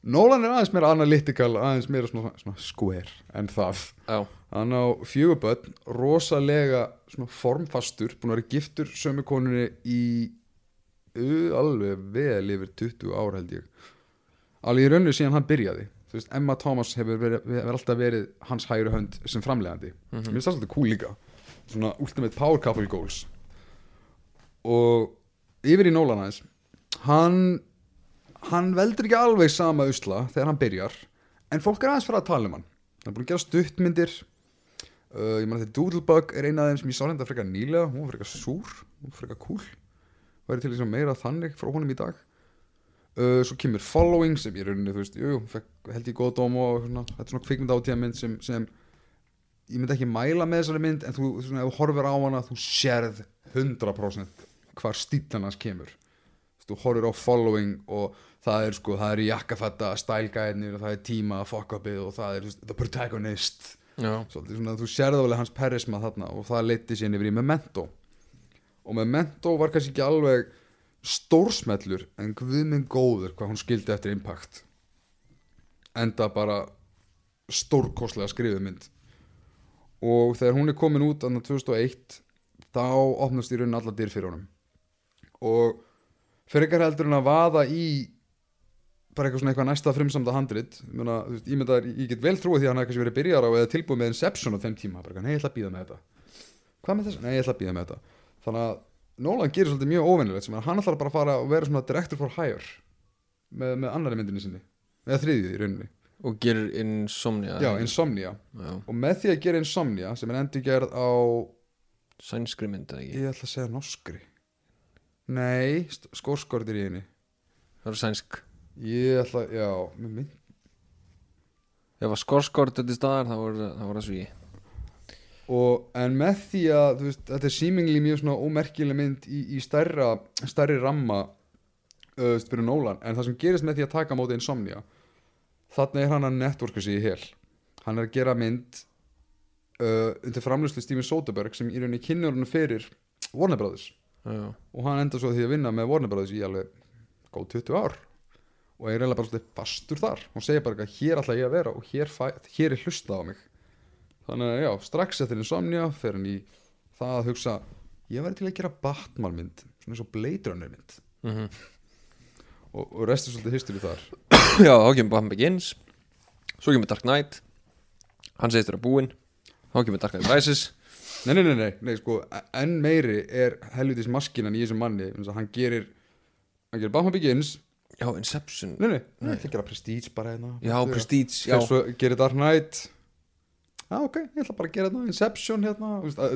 Nolan er aðeins meira analytical aðeins meira svona, svona square en það. Hann á fjöguböld rosalega svona formfastur búin að vera giftur sömu konunni í alveg vel yfir 20 ár held ég. Alveg í rauninu síðan hann byrjaði veist, Emma Thomas hefur, verið, hefur alltaf verið hans hægri hönd sem framlegandi Mhm. mér finnst það svolítið cool líka. Svona ultimate power couple goals. Og yfir í Nolan aðeins hann hann veldur ekki alveg sama usla þegar hann byrjar en fólk er aðeins fyrir að tala um hann. Hann er búin að gera stuttmyndir. Uh, ég man að þetta Doodlebug er eina af þeim sem ég sá hérna frekar nýlega. Hún var frekar súr, hún var frekar cool. Væri til þess að meira þannig frá honum í dag uh, svo kemur Following sem ég rauninni, þú veist, jú, held ég góð dóm og svona, þetta er svona kvikmynd átíða mynd sem, sem ég myndi ekki mæla með þessari mynd en þú, svona, ef þú horfir á hana þú sérð 100% hvar stílan hans kemur. Þú þú horfir á Following og það er sko, það er jakkafætta stælgæðinir og það er tíma fuck-upið og það er þú veist, the protagonist. Já, svolítið svona, þú sérði alveg hans perisma þarna og það leiti síðan yfir í Memento. Og Memento var kannski ekki alveg stórsmellur en guð minn góður hvað hún skildi eftir impact. Enda bara stórkostlega skrifið mynd. Og þegar hún er komin út annað 2001 þá opnast í raunin alla dyr fyrir honum. Og fyrir ekkar heldur en að vaða í bara eitthvað svona eitthvað næsta frumsamda handrit ég, þú veist, ég, mynda, get vel trúið því að hann hefði kannski verið byrjar á eða tilbúið með Inception á þeim tíma bara, nei, ég ætla að býða með þetta. Hvað með þess? Nei, ég ætla að býða með þetta. Þannig að Nolan gerir svolítið mjög óvinnilegt sem að hann ætlar bara að fara og vera svona director for hire með, með annari myndinni sinni. Eða þriðið í rauninni. Og gerir Insomnia. Já, Insomnia. Já, og með því að gera Insomnia sem er endur gerð á sænskri mynd eða ekki? Ég ætla að segja norskri. Nei, skórskortir í henni. Það er sænsk. Ég ætla, já, með mynd ef að skorskort þetta staðar þá voru það sví og en með því að veist, þetta er símingli mjög svona ómerkileg mynd í, í stærra, stærri ramma uh, fyrir Nolan. En það sem gerist með því að taka móti Insomnia þarna er hann að networka sig í hel. Hann er að gera mynd uh, undir framlýslu Steven Soderbergh sem í rauninni kynur hann fyrir Warner Brothers. Já, og hann enda svo því að vinna með Warner Brothers í alveg góð 20 ár. Og er eiginlega bara svolítið fastur þar. Hún segir bara að hér ætla ég að vera og hér, fæ, hér er hlustað á mig þannig að já, strax eftir Insomnia fer hann í það að hugsa ég væri til að gera Batman mynd svona eins og Blade Runner mynd. Mm og, og restu svolítið history þar. Já, þá kemur Batman Begins. Svo kemur Dark Knight. Hann segist vera búinn. Þá kemur Dark Knight Rises. Nei, nei, nei, nei, nei sko, enn meiri er helvitis maskinan í þessum manni að hann gerir hann gerir Batman Begins. Já, Inception. Nei, nei, nei, ég ætla að gera Prestige bara hérna. Já, Prestige, já, gerir Dark Knight Já, ok, ég ætla bara að gera hérna Inception hérna,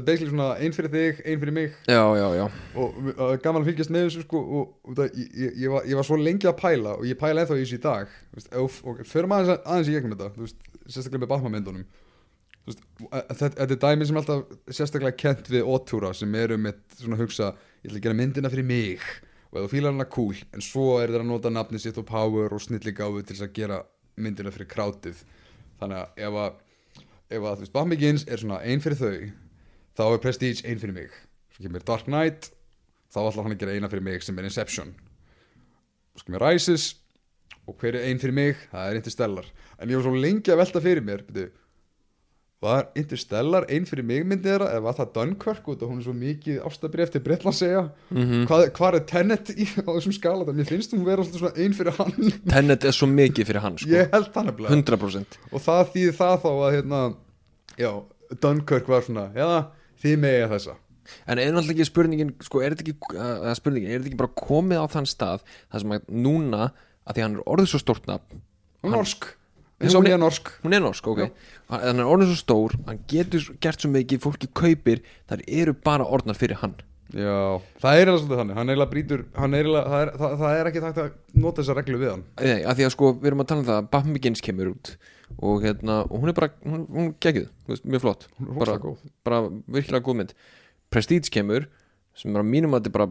basically svona ein fyrir þig, ein fyrir mig. Já, já, já. Og uh, gaman að fylgjast með þessu sko og, og það, ég, ég, var, ég var svo lengi að pæla og ég pæla ennþá í þessu í dag veist, og, og förum aðeins, aðeins í gegnum þetta veist, sérstaklega með Batman myndunum. Þú veist, að- að þetta, þetta er dæmi sem alltaf sérstaklega kent við ótúra sem eru með svona hugsa ég ætla að gera myndina fyrir mig og þú fílar hana cool. En svo er þeir að nota nafni sitt og power og snilligáfu til að gera myndina fyrir krátið. Þannig að ef að ef að þú veist Batman Begins er svona ein fyrir þau þá er Prestige ein fyrir mig. Svo kemur Dark Knight þá ætlar hann að gera eina fyrir mig sem er Inception. Svo kemur Rises og hver er ein fyrir mig, það er Interstellar. En ég var svo lengi að velta fyrir mér byrju, var Interstellar ein fyrir mig myndið þeirra eða var það Dunkirk? Og hún er svo mikið ástabrif til Bretland segja Mhm. hvað, hvað er Tenet í, á þessum skala? Þannig mér finnst hún vera svona ein fyrir hann. Tenet er svo mikið fyrir hann sko. ég held það nefnilega. 100% og það þýði það þá að hérna, já, Dunkirk var svona já, þið megið þessa. En er náttúrulega ekki spurningin sko, er þetta ekki, uh, spurningin, er þetta ekki bara komið á þann stað þar sem að núna að því að hann er orðið svo stórt nafn Hann- norsk, Hún er- norsk. hún er norsk, ok. Já. hann hann er svo stór, hann getur gert svo mikið fólki kaupir, þar eru bara orðnar fyrir hann. Já, það er eiginlega svolítið þannig. Hann eiginlega brýtur, hann er eiginlega það er, það, það er ekki takt að nota þessa reglu við hann. Nei, að því að sko, við erum að tala um það að Batman Begins kemur út og, hérna, og hún er bara, hún, hún er veist, mjög flott, er bara, bara virkilega góð mynd. Prestige kemur sem er að mínum að þetta bara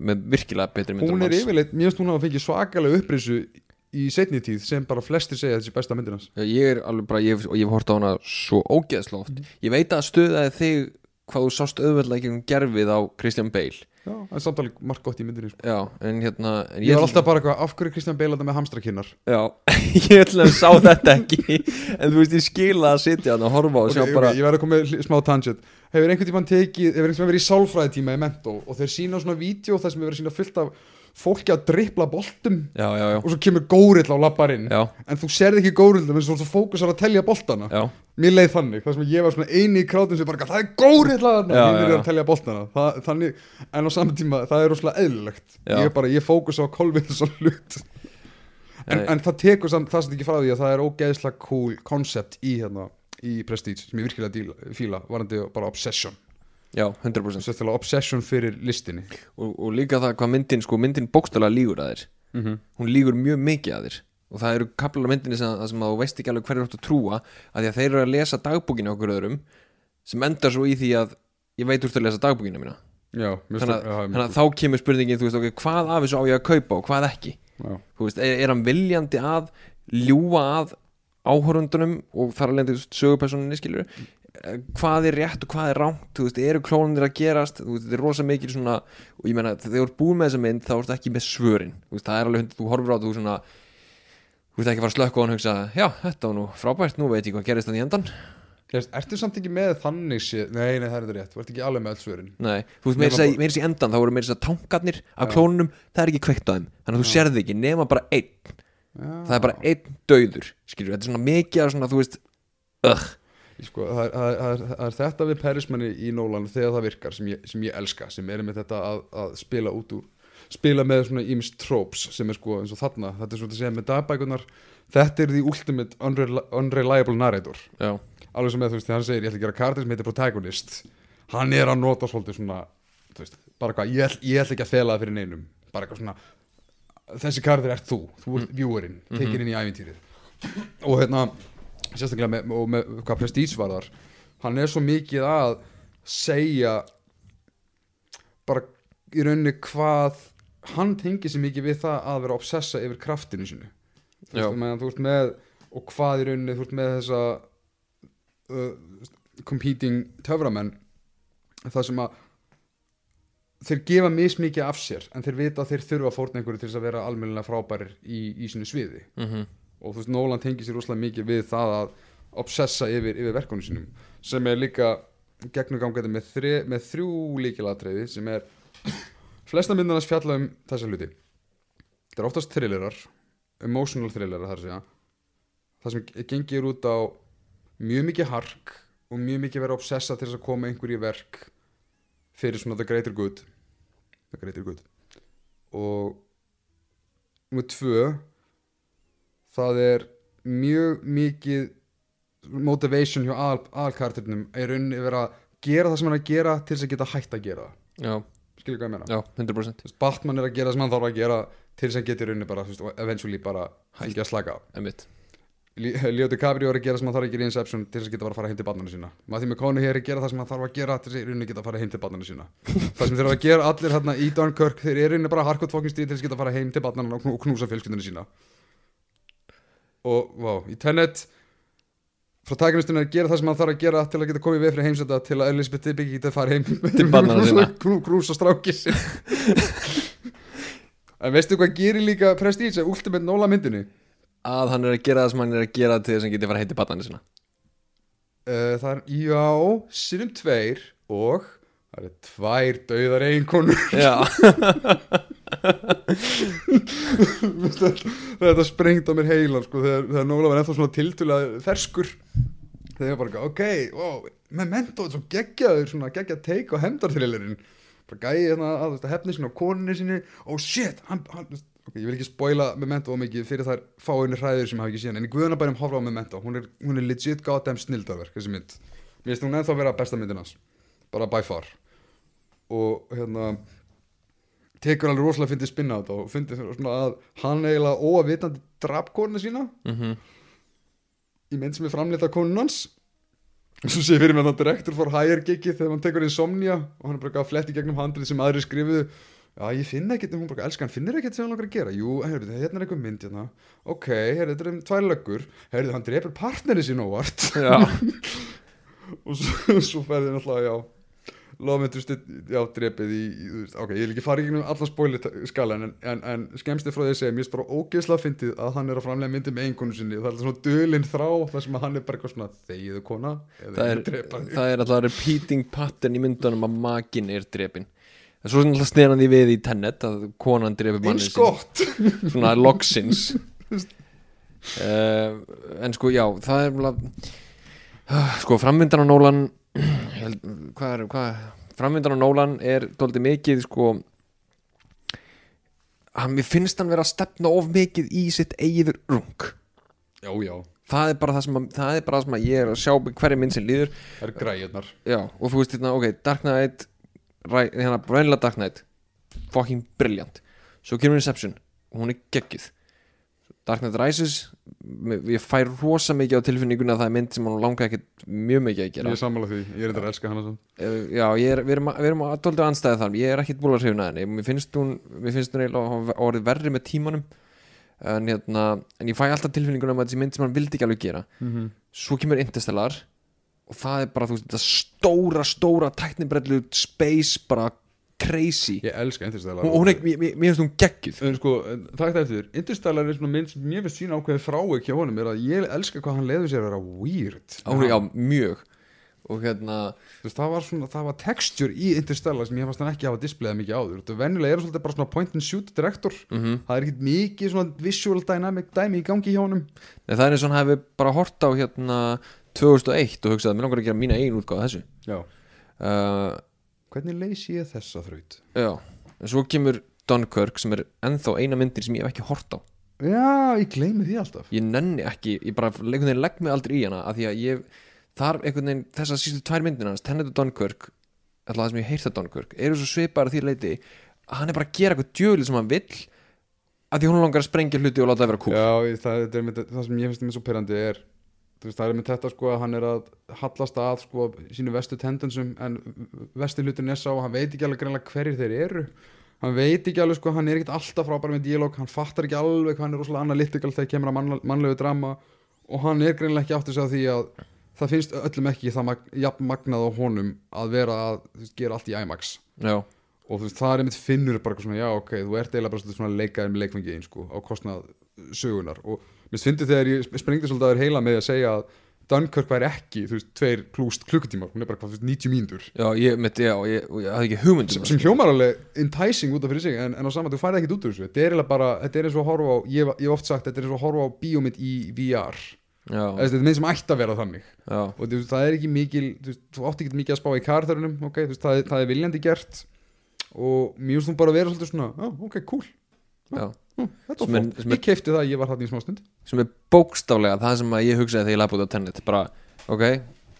með virkilega betri mynd hún er yfirleitt, mér finnst hún hafa fengið svakalega upprisu í setni tíð sem bara flestir segja að þessi besta myndin hans. Ég er alveg bara, ég, og ég hef hort á hana svo ógeðslega oft. Ég veit að stöðaði þig hvað þú sást auðveldlega ekki um gerfið á Christian Bale. Já, það er samtalið margt gott í myndinni sko. já, en hérna en ég var alltaf bara eitthvað, af hverju Kristján Bale þetta með hamstrakinnar? Já, ég ætla að sá þetta ekki. En þú veist, ég skila að sitja og horfa og ok, sjá ok, bara ég verði að koma með smá tangent. Hefur einhvern tímann tekið, hefur einhvern tímann verið í sálfræðitíma í mentó og þeir sína svona vídeo þar sem hefur verið sína fullt af fólki að drippla boltum já, já, já, og svo kemur górill á labbarinn já, en þú serð ekki górill en þú fókusar að telja boltana. Mér leið þannig, það sem ég var eini í krátum sem bara, það er górill að þarna. Já, er að telja boltana. Það, þannig, en á saman tíma, það er rosalega eðlilegt. Ég bara, ég fókusa á kolvið svo hlut en, en það tekur samt, það sem ekki frá því að það er ógeðslega cool concept í hérna í Prestige sem ég virkilega fíla varandi bara obsession já, 100% Sérstaklega obsession fyrir listinni. Og, og líka það hvað myndin, sko, myndin bókstala lígur að þér. Mm -hmm. hún lígur mjög mikið að þér. Og það eru kaplar á myndinni sem, sem að þú veist ekki alveg hverju átt að trúa að því að þeir eru að lesa dagbókinu okkur öðrum sem endar svo í því að ég veit úr að lesa dagbókinu mína. Já, þannig að, já, þannig að þá kemur spurningin veist, okay, hvað af þessu á ég að kaupa og hvað ekki? Veist, er, er hann viljandi að ljúa að áhorundunum og þar alveg sögupersoninni skilur hvað er rétt og hvað er rámt þú veist, eru klónunir að gerast þú veist, þetta er rosa mikil svona og ég meina, þegar þú ert búin með þessa mynd þá ertu ekki með svörin þú veist, það er alveg, þú horfir á þú svona þú veist ekki að fara að slökka á hann og hugsa já, þetta var nú frábært, nú veit ég hvað gerist þannig endan Ertu samt ekki með þannig séð Nei, nei, það er þetta rétt, þú ert ekki alveg með alls svörin. Nei, þú veist, að í endan þá voru meira þess að tankarnir af klónunum, það er ekki kveikt á þeim þannig að þú er er Sko, það, er, það, er, það, er, það er þetta við Perismanni í Nolan þegar það virkar sem ég, sem ég elska sem er með þetta að, að spila út úr spila með svona ímist tropes sem er sko eins og þarna, þetta er svona að segja með dagbækunar þetta er the ultimate unreli unreliable narrator. Já, alveg sem með þú veist, þegar hann segir ég ætla að gera karakter sem heitir protagonist. Hann er að nota svolítið svona þú veist, bara hvað, ég, ég ætla ekki að fela það fyrir neinum. Bara eitthvað svona þessi karakter ert þú, þú ert viewerinn tekin inn í ævintýrið. Og hérna, sérstaklega með, og með hvað prestige varðar hann er svo mikið að segja bara í rauninni hvað hann tengir sér mikið við það að vera obsessa yfir kraftinu sinu þú veist, meðan þú ert með og hvað í rauninni þú ert með þessa uh, competing töframenn það sem að þeir gefa mismikið af sér en þeir vita að þeir þurfa að fórna einhverju til þess að vera almennilega frábærir í, í sínu sviði. Mhm og þú veist, Nolan tengir sér rosalega mikið við það að obsessa yfir, yfir verkunum sínum sem er líka gegnugangandi með, með þrjú líkilatreiði sem er flesta myndarnas fjalla um þessa hluti. Þetta er oftast thrillerar emotional thrillerar þar segja. Það sem gengir út á mjög mikið hark og mjög mikið vera obsessa til þess að koma einhverju verk fyrir svona the greater good. The greater good. Og nummer tvö það er mjög mikið motivation hjá al, alkarturnum er rauninni vera að gera það sem hann er að gera til þess að geta hægt að gera það skilur hvað ég meina já, 100% Þú veist, Batman er að gera það sem hann þarf að gera til þess að hann geti rauninni bara veist, eventually bara hægt að slaka Leo DiCaprio er að gera það sem hann þarf að gera í Inception til þess að geta bara að fara heim til barnana sína Matthew McConaughey er að gera það sem hann þarf að gera til þess að rauninni geta að fara heim til barnana sína það sem þeir eru að gera allir hérna í Dunkirk þeir eru rauninni bara hardcore fucking stíð til þess að geta að fara heim til barnana og knú- og knúsa fjölskyldunni sína og vá, í Tenet protagonistinn er að gera það sem hann þarf að gera til að geta komið í veð fyrir heimsenda til að Elizabeth Debicki geta fara heim Til barnanna sinna. Knú- knúsa stráki sin en veistu hvað gerir líka Prestige að Ultimate Nola myndinni? Að hann er að gera það sem hann er að gera til þess að hann geti fara heiti batnandi sinna. Uh, það er, já, sinnum tveir og það eru tvær dauðar einkonur já, þetta sprengt á mér heilan sko, þegar, þegar Nóla var ennþá svona tiltulega ferskur. Þegar ég bara, ok, wow, memento, þetta svo geggjaður svona geggjað teik á hefndarþrilerinn bara gæði hérna að veist, að hefni sinni á konunni sinni. Oh shit, hann, hann ok, ég vil ekki spoila memento á mikið fyrir þær fáinni hræður sem hafa ekki síðan en í guðanabærum horfa á memento, hún er, hún er legit goddamn snildarverk, þessi mynd. Mér finnst hún ennþá vera besta myndin hans bara by far. Og hérna tekur alveg rosalega fyndið spinna á þetta og fyndið svona að hann eiginlega óavitandi drap konuna sína mhm. í mynd sem er framleita konun hans. Og svo sé fyrir með þannig direktur fór higher gigið þegar hann tekur insomnia og hann er bara að fletti gegnum handrið sem aðri skrifuðu. Já ég finn ekkert, hún bara elskan finnir ekkert sem hann langar að gera, jú, heyrðu, hérna er eitthvað mynd hérna. ok, heyrðu, þetta er um tvær löggur. Heyrðu, hann drepur partneri sín óvart. Og svo, svo ferði náttúrulega, já lofmyndur stuð, já, drepið í, ok, ég vil ekki fara í gegnum allan spoiler skalan en, en, en skemmsti frá því að segja mér er bara ógeðslega fyndið að hann er að framlega myndi með einkonu sinni. Og það er svona dölinn þrá þar sem að hann er bara eitthvað svona þegiðu kona það er, mun drepa þig." það er alltaf repeating pattern í myndunum að makin er drepin það er svo sem alltaf sneran því við í Tenet að konan drepi manni gott svona loksins. Uh, en sko já það er mjög sko framvindan á Nólan held, hvað er, hvað framvindan á Nólan er dóldi mikið sko. Hann, mér finnst hann vera að stefna of mikið í sitt eigið rung já, já, það er bara það sem, að, það er bara það sem að ég er að sjá með hverju minn sem líður. Það er græðnar já, og þú veist hérna, ok, Dark Knight ræ, hérna, Brænlega Dark Knight fucking brilliant. Svo kemur Inception, hún er geggið Dark Knight Rises ég fær rosa mikið á tilfinninguna að það er mynd sem hann langa ekkert mjög mikið að ég gera er sammála því, ég er þetta að elska samt. uh, já, ég er, við erum, erum að dóldi anstæði þar. Ég er ekkert búin að hrifna henni. Mér finnst hún, mér finnst hún eiginlega orðið verri með tímanum. En, hérna, en ég fæ alltaf tilfinninguna um að þessi mynd sem hann vildi ekki alveg gera. Svo kemur Interstellar og það er bara, þú veist, þetta stóra, stóra tæknibrellu space, bara crazy. Ég elska Interstellar. Og hún er, mér, finnst hún geggjuð. En sko, takk það eftir Interstellar er svona sem mér finnst sína ákveðið frávik hjá honum er að ég elska hvað hann leiður sér að vera weird. Á já, mjög. Og hérna, veist, það var svona, það var texture í Interstellar sem ég fannst hann ekki hafa displayað mikið áður. Þú veist, venjulega er svolítið bara svona point and shoot direktor mm það er ekkert mikið svona visual dynamic dæmi í gangi hjá honum. Nei, það er eins og hann hefði bara hort á hérna 2001 og hugsaði að mér langar að gera mína eigin útgáð þessu. Já. uh, hvernig leysi ég þessa þraut? já, en svo kemur Dunkirk sem er ennþá eina myndir sem ég hef ekki hort á. Já, ég gleymi því alltaf. Ég nenni ekki, ég bara einhvern veginn legg mig aldrei í hana af því að ég þarf einhvern veginn þessar sístu tvær myndir hans, Tenet og Dunkirk alltaf það sem ég heirt að Dunkirk eru svo svipar að því leiti að hann er bara að gera eitthvað djöli sem hann vill að því hún langar að sprengja hluti og láta það vera kúl já, það, það, það sem ég finnst með svo perandi er veist, það er með þetta sko að hann er að hallast að sko sínu vestu tendensum en vestu hlutin er sá að hann veit ekki alveg greinlega hverjir þeir eru. Hann veit ekki alveg sko, hann er ekkert alltaf frábær með díalóg, hann fattar ekki alveg hvað hann er rosalega analytikal þegar kemur að mann, mannlegu drama og hann er greinlega ekki átt að segja því að það finnst öllum ekki það mag, jafn magnað á honum að vera að veist, gera allt í IMAX. Já, og veist, það er einmitt finnur bara svona, já ok, þú ert eiginlega bara svona leikaðir með leikfengi sko, á kostnað sögunar og mér finnst þegar ég sprengdi svolítið að heila með að segja að Dunkirk væri ekki, þú veist, tveir klúst klukkutímar, hún er bara hvað, þú veist, 90 mínútur. Já, ég, mitt, já, ég, ég hafði ekki hugmynd um sem, það. sem hljómar alveg enticing út af fyrir sig en, en á saman, þú færði ekkert út úr þessu. Þetta er bara, þetta er eins og að horfa á ég, hef- oft sagt, þetta er eins og að horfa á bíómynd í VR já, þetta er mynd sem ætti að vera þannig. Já, og þú það er ekki mikil þú, þú átti ekki mikið að spá í karþörunum okay, þú það, er- það er viljandi gert. Og finnst þú bara vera svolítið svona oh, ok, cool, þetta er- sem er- ég kefti það, ég var þarna í smá stund sem er bókstaflega það sem að ég hugsaði þegar ég laði út á tennet bara, ok,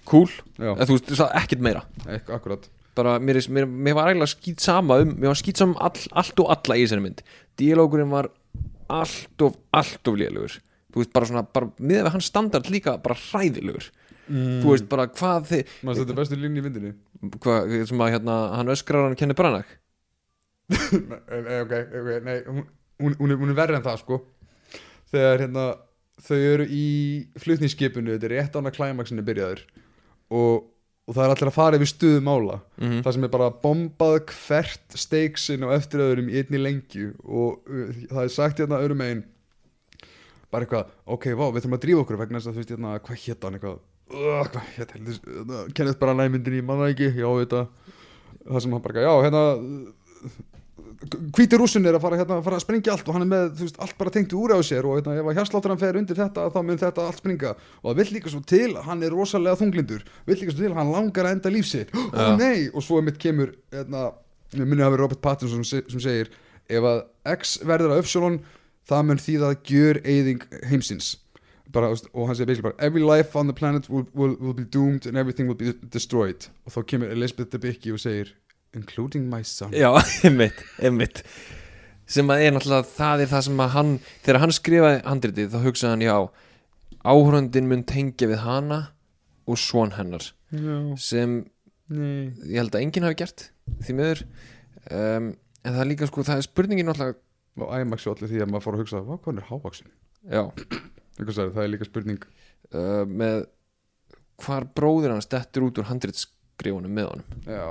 cool. Já, eða þú veist, það er ekkert meira. Ek, akkurat. Bara, mér, er- mér, mér var eiginlega skýt sama um mér var skýt sama um all, allt og alla í þessari mynd. Díalógurinn var allt of, allt of lélugur þú veist, bara svona, bara miðað við hans standard líka bara hræðilegur. Mm. þú veist, bara hvað þið maður er bestu línu í myndinni. Hvað, sem að hérna, hann öskrar hann kenni brannak Nei, ok, ok, nei hún, hún, hún, er, hún er verri en það sko þegar hérna þau eru í flutningsskipinu þetta er rétt án að klæmaksinu byrjaður og, og það er allir að fara yfir stuðu mála mm það sem er bara bombað hvert steiksin og eftir öðrum í einni lengju og uh, það er sagt hérna öðrum megin bara eitthvað, ok, vá, við þurfum að drífa okkur vegna þess að þú veist hérna, hvað hétt hann eitthvað uh, hvað hétt hann, kennið bara næmyndin í manna ekki, já, þetta það sem hann bara, já, hérna hvíti rússin er að fara, hérna, fara að springja allt og hann er með, veist, allt bara tengt úr á sér og hérna, ef að hérsláttur hann fer undir þetta þá mun þetta allt springa. Og það vill líka svo til hann er rosalega þunglindur, vill líka svo til hann langar að enda lífsitt, ó Já. nei! Og svo mitt kemur, hérna minni vera Robert Pattinson sem, se- sem segir ef að X verður að Upsilon það mun því það gjör eyðing heimsins. Bara, og hann segir basically bara every life on the planet will, will, will be doomed and everything will be destroyed. Og þá kemur Elizabeth Debicki og segir including my son. Já, einmitt, einmitt. Sem að er náttúrulega, það er það sem að hann þegar hann skrifaði handritið þá hugsaði hann, já áhörundin mun tengja við hana og svon hennar. Já, sem nei. ég held að enginn hafi gert því miður. Um, en það er líka sko, það er spurningin náttúrulega og IMAX og allir því að maður fór að hugsa hvað hann er hávaksin já, það er líka spurning. Uh, með hvar bróðir hans dettur út úr handritskrifunum með honum. Já,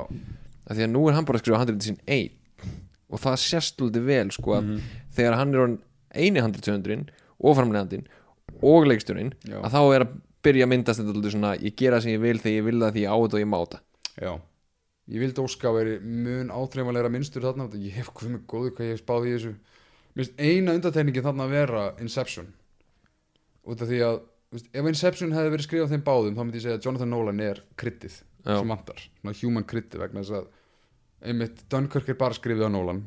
af því að nú er hann bara að skrifa handritið sín einn. Og það sést lítið vel sko að þegar hann er eini handritsöndurinn og framlegandinn og leikstjórinn já, að þá er að byrja að myndast þetta lítið svona ég gera sem ég vil þegar ég vil það því ég á þetta og ég má þetta. Já. Ég vildi óska að veri mun áþreifanlegra minnstur þarna ég hef með góðu hvað ég hef spáð í þessu. Finnst eina undartekningin þarna að vera Inception. Út af því að veist, ef Inception hefði verið skrifað þeim báðum þá myndi ég segja að Jonathan Nolan er kryddið Já. sem svona human kryddið vegna þess að einmitt Dunkirk er bara skrifið af Nolan.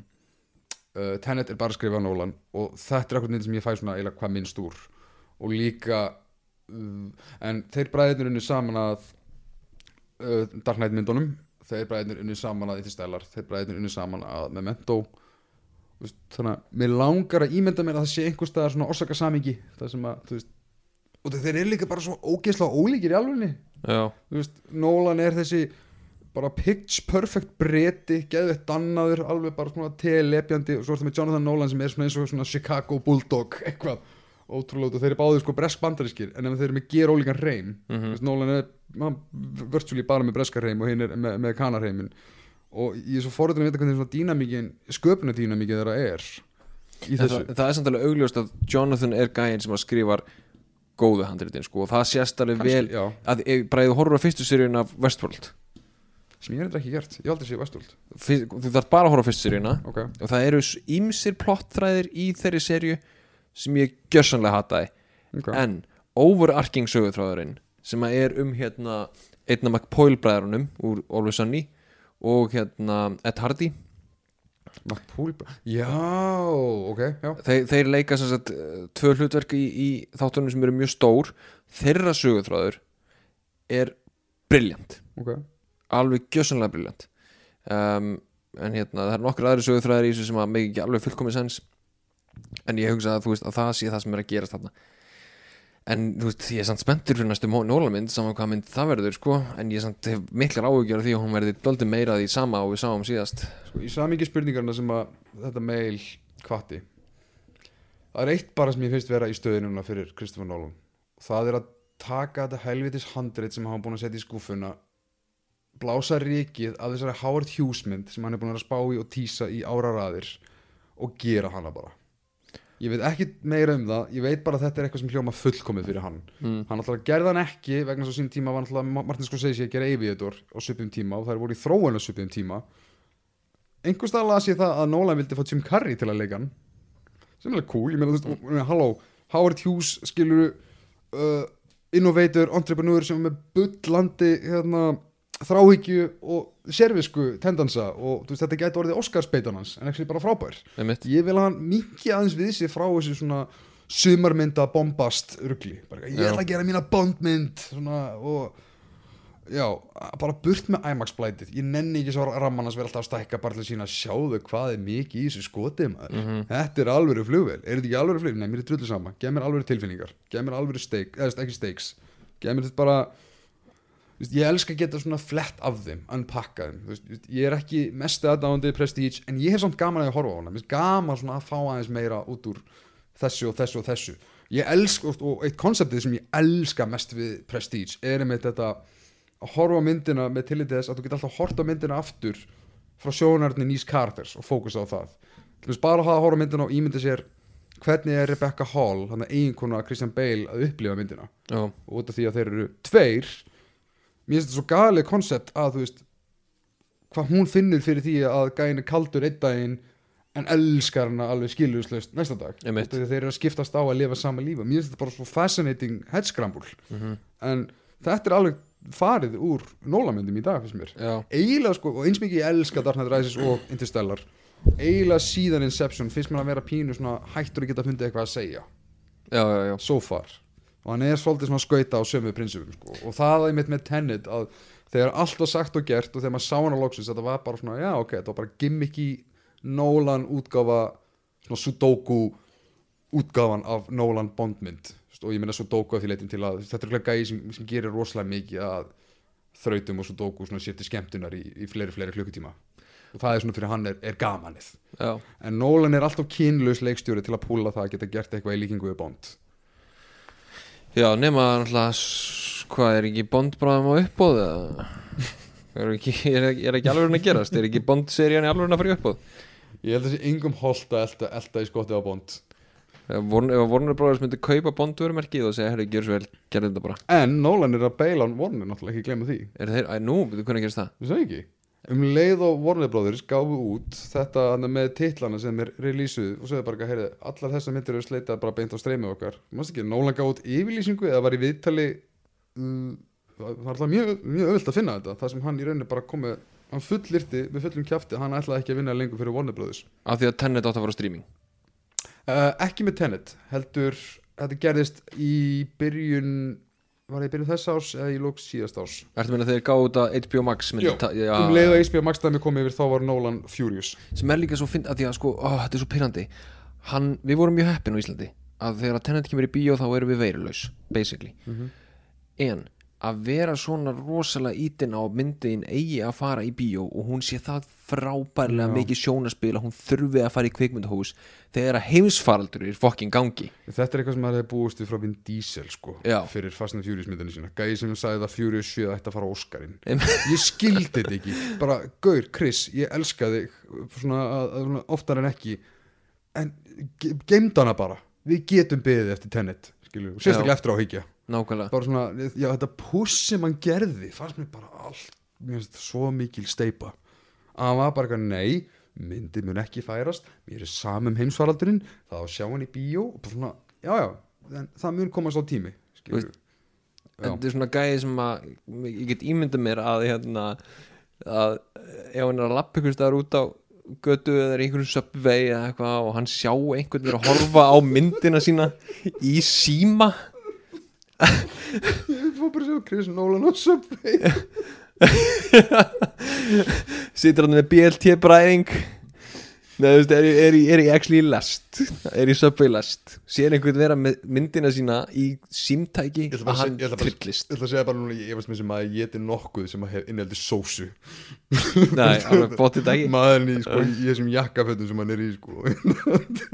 Uh, Tenet er bara skrifið af Nolan og þetta er eitthvað sem ég fæ svona eiginlega hvað minnst úr. Og líka uh, en þeir bræðinir unni saman að uh, Dark Knight myndunum. Þeir bræðinir unni saman að Interstellar. Þeir bræðinir unni saman að Memento. Veist, þannig að mér langar að ímynda mér að það sé einhvers staðar svona orsaka samingi það sem að, veist og þeir eru líka bara svo ógeðslega ólíkir í alvegni Nolan er þessi bara pitch perfect breti geðveitt dannaður, alveg bara svona telepjandi og svo er það með Jonathan Nolan sem er svona eins og svona Chicago Bulldog, eitthvað ótrúlega þeir eru báðir sko bresk bandarískir en ef þeir eru með ger ólíkan reym mm veist, Nolan er hann, virtually bara með breska reym og hinn er með, með kanarheimin. Og ég er svo forðan að vita hvernig svona dýnamíkin sköpunadýnamíkin þeirra er í þessu. það, það er samt alveg augljóst að Jonathan er gæinn sem að skrifar góðu handritin sko og það sést alveg vel já, að ef bara ef þú horfur á fyrstu seríun af Westworld sem ég er þetta ekki gert, ég aldrei sé Vestúld Fyr- þú þarf bara að horfa á fyrstu seríuna. Ok, og það eru ímsir plottþræðir í þeirri serju sem ég gjörsanlega hataði. Ok. En overarking sögutráðurinn sem er um hérna einna McPoyle bræðrunum úr Always Sunny og hérna Ed Hardy. McPool, já, ok, já. Þeir, þeir leika sem sagt eh, tvö hlutverk í, í þáttunum sem eru mjög stór. Þeirra sögutráður er briljant ok, alveg gjössanlega briljant um, en hérna það er nokkur aðri sögutræðir í þessu sem að mig ekki alveg fullkomið sens. En ég hugsa að þú veist að það sé það sem er að gerast þarna. En þú veist ég er samt spenntur fyrir næstu nólamynd saman hvað mynd það verður sko. En ég samt hef miklar áhugjör af því að hún verði doldi meira því sama og við sáum síðast. Sko, í samingi spurningarna sem að þetta mail kvatti það er eitt bara sem ég finnst vera í stöðinu núna fyrir Kristoffer Nolan. Það er að taka þetta helvitis handrit sem hann búin að setja í skúfuna blása rikið af þessari Howard Hughes mynd sem hann er búin að spá í og tísa í áraraðir og gera hana bara ég veit ekki meira um það ég veit bara að þetta er eitthvað sem hljóma fullkomið fyrir hann mm. hann alltaf gerði hann ekki vegna að sín tíma var alltaf Martin Scorsese að gera Aviator á svipum tíma og það er voru í þróun á svipum tíma einhvers stað las ég það að Nolan vildi fá Jim Carrey til að leika hann sem er alveg cool, ég meina þú veist, mm. halló Howard Hughes skilur uh, innovator, entrepreneur sem er með bullandi hérna, þráhyggju og servisku tendansa og veist, þetta gæti orðið Óskarsbeitan hans en ekki bara frábær. Einmitt. Ég vil hann minki aðeins við sig frá þessu svona sumarmynda bombast bara, ég ætla að gera mína bondmynd svona, og já, bara burt með IMAX blætið. Ég nenni ekki svo ramman að vera alltaf að stækka bara til að sína sjáðu hvað er mikið í þessu maður. Mhm. þetta er alvöru flugvel, er þetta ekki alvöru flugvel nei, mér er drullu sama, gef mér alvöru tilfinningar. Gef mér alvöru steik, eða ekki steiks. Gef mér þetta bara ég elska að geta svona flett af þeim veist, ég er ekki mest aðdáðandi prestige, en ég hef samt gaman að ég horfa á hana, gaman svona að fá aðeins meira út úr þessu og þessu og þessu. Ég elska, og- eitt konseptið sem ég elska mest við prestige er með þetta að horfa myndina með tillitið þess að þú getur alltaf hort á myndina aftur frá sjónarni nýs karakters og fókusa á það. Bara að að horfa myndina og ímynda sér hvernig er Rebecca Hall, þannig að eiginkona Christian Bale að upplifa myndina. Já, og út af því að þeir eru tveir mér finnst þetta svo galið koncept að þú veist hvað hún finnur fyrir því að gæin er kaldur einn daginn en elskar hana alveg skiljuslaust næsta dag. Að þeir eru að skiptast á að lifa sama lífa mér finnst þetta bara svo fascinating headscramble. Mhm, en þetta er alveg farið úr nólamyndum í dag finnst mér. Já, eiginlega sko, og eins mikið ég elska Dark Knight Rises og Interstellar eiginlega síðan Inception finnst mér að vera pínu svona hættur að geta fundið eitthvað að segja. Já, já, já. so far og hann er svolítið svona skauta á sömu prinsipum sko. og það er mitt með Tenet að þegar allt var sagt og gert og þegar maður sá hann á loksins þetta var bara svona, já ok, þetta var bara gimmicky Nolan útgáfa svona Sudoku útgáfan af Nolan Bondmynd og ég meina Sudoku að því leitin til að þetta er gæði sem, sem gerir rosalega mikið að þrautum og Sudoku svona sér til skemmtunar í, í fleiri, fleiri klukkutíma og það er svona fyrir hann er, er gamanið já. en Nolan er alltaf kynlaus leikstjóri til að púla það að geta gert eitthvað í líkingu við Bond Já, nema náttúrulega hvað er ekki Bond bráðum á uppbóð eða? Er ekki, er, er ekki alveg að gerast? Er ekki Bond-serían í alveg að fara í uppbóð Ég held að þessi yngum holt að elta, elta í skottið á Bond. Ef Warner Brothers myndi kaupa Bond-vörumerkið og segja, herri, gjör svo vel, gerðu þetta bara. En Nolan er að beila hann Warner náttúrulega ekki glemma því. Er þeir, æ, nú, hvernig gerist það? Þú sagði ekki Um leið og Warner Brothers gáfu út þetta með titlana sem er releasuð og segði bara, heyrði, allar þessar myndir eru sleitað bara beint á streymi okkar. Mást ekki, Nolan gáði út yfirlýsingu eða var í viðtali uh, það var alltaf mjög, mjög öðvöld að finna þetta það sem hann í rauninni bara kom með hann fullirti með fullum kjafti hann ætlaði ekki að vinna lengur fyrir Warner Brothers. Af því að Tenet átt að fara á streaming? Uh, ekki með Tenet, heldur þetta gerðist í byrjun var það í byrjun þess árs eða í lók síðast árs. Ertu meina þeir gáðu þetta HBO Max ta- já, um leið að HBO Max dæmi kom yfir þá var Nolan furious. Sem er líka svo finn að því að sko, ó, þetta er svo pyrrandi við vorum mjög heppin á Íslandi að þegar að Tenet kemur í bíó þá erum við veirulaus basically. En að vera svona rosalega ítin á að myndin eigi að fara í bíó og hún sé það frábærlega Já. mikið sjónaspil að hún þurfi að fara í kvikmyndahús þegar að heimsfaraldur er fokkin gangi. Þetta er eitthvað sem maður hefði búist við frá Vin Diesel sko, Já. fyrir Fast and Furious myndinu sína. Gæði sem sagði að Furious 7 ætti að fara á Oscarinn Em- Ég skildi þetta ekki. Bara, Gaur, Chris, ég elska þig svona, svona, oftar en ekki. En ge geimd hana bara. Við getum beðið eftir Tenet skilur, og sérstaklega eftir á higgja nákvæmlega. Bara svona, já þetta puss sem hann gerði fannst mér bara allt mér finnst þetta svo mikil steipa að hann var bara eitthvað, nei, myndið mun ekki færast mér er samum heimsfaraldurinn það á að sjá hann í bíó. Og bara svona, já já, en það mun komast á tími skilur þetta er svona gæði sem að ég get ímyndað mér að hérna að ef hann er að lappa ykkur staðar út á götu eða er einhverjum subway eða eitthvað og hann sjá einhvern vera að horfa á myndina sína í síma ég fór bara að sjá Chris Nolan og Subway. Situr hann með BLT bræðing. Nei, þú veist, er, er, er í actually í lest er í subway lest sér einhvern vera með myndina sína í símtæki Ég að hann ég trillist. ég ætla að segja bara núna, ég veist mér sem að ég geti nokkuð sem að hef innhaldi sósu. Nei, alveg bóttið dagi maðurinn í, sko, í þessum jakkafötum sem hann er í sko.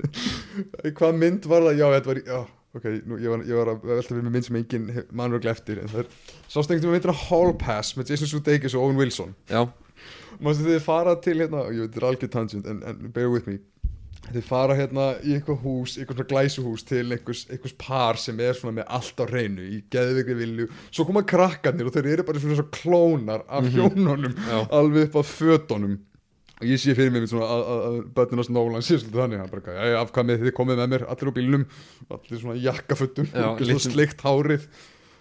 hvað mynd var það? Já, þetta var í, já, ok nú, ég, var, ég var að velta við með mynd sem engin mannur eftir en það er, sást einhvern veginn myndir Hall Pass með Jason Sudeikis og Owen Wilson. Já, mástu þið fara til hérna, ég veit, þetta er algjör tangent en, en bear with me. Þið fara hérna í eitthvað hús, eitthvað svona glæsuhús til einhvers, einhvers par sem er svona með allt á hreinu í geðvikri vilju. Svo koma krakkarnir og þeir eru bara svona svo klónar af hjónunum Já. alveg upp að fötunum. og ég sé fyrir mig svona að, bönnunast Nólan sé svolítið þannig. Hann bara, já, afkvæmið þið komið með mér? Allir á bílnum, allir svona jakkafötum Já, og sleikt hárið.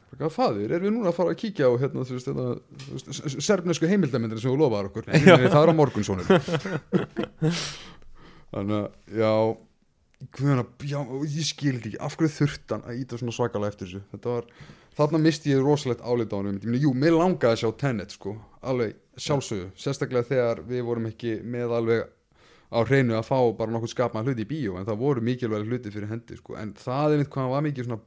Bara, fadir, erum við núna að fara að kíkja á hérna, þú veist, hérna, þú veist, s- s- serbnesku heimildamindir sem þú lofaðar okkur? Það er á morgun svona þannig að, já Guðana, já, ég skildi ekki. Af hverju þurftan að íta svona svakalega eftir þessu? Þetta var, þarna misti ég rosalegt álita á hann ég meina, jú, mér langaði að sjá Tenet sko, alveg sjálfsögðu. Sérstaklega þegar við vorum ekki með alveg á hreinu að fá bara nokkuð skapaðan hluti í bíó en það voru mikilvæg hluti fyrir hendi sko. en það er mitt hvað var mikið svona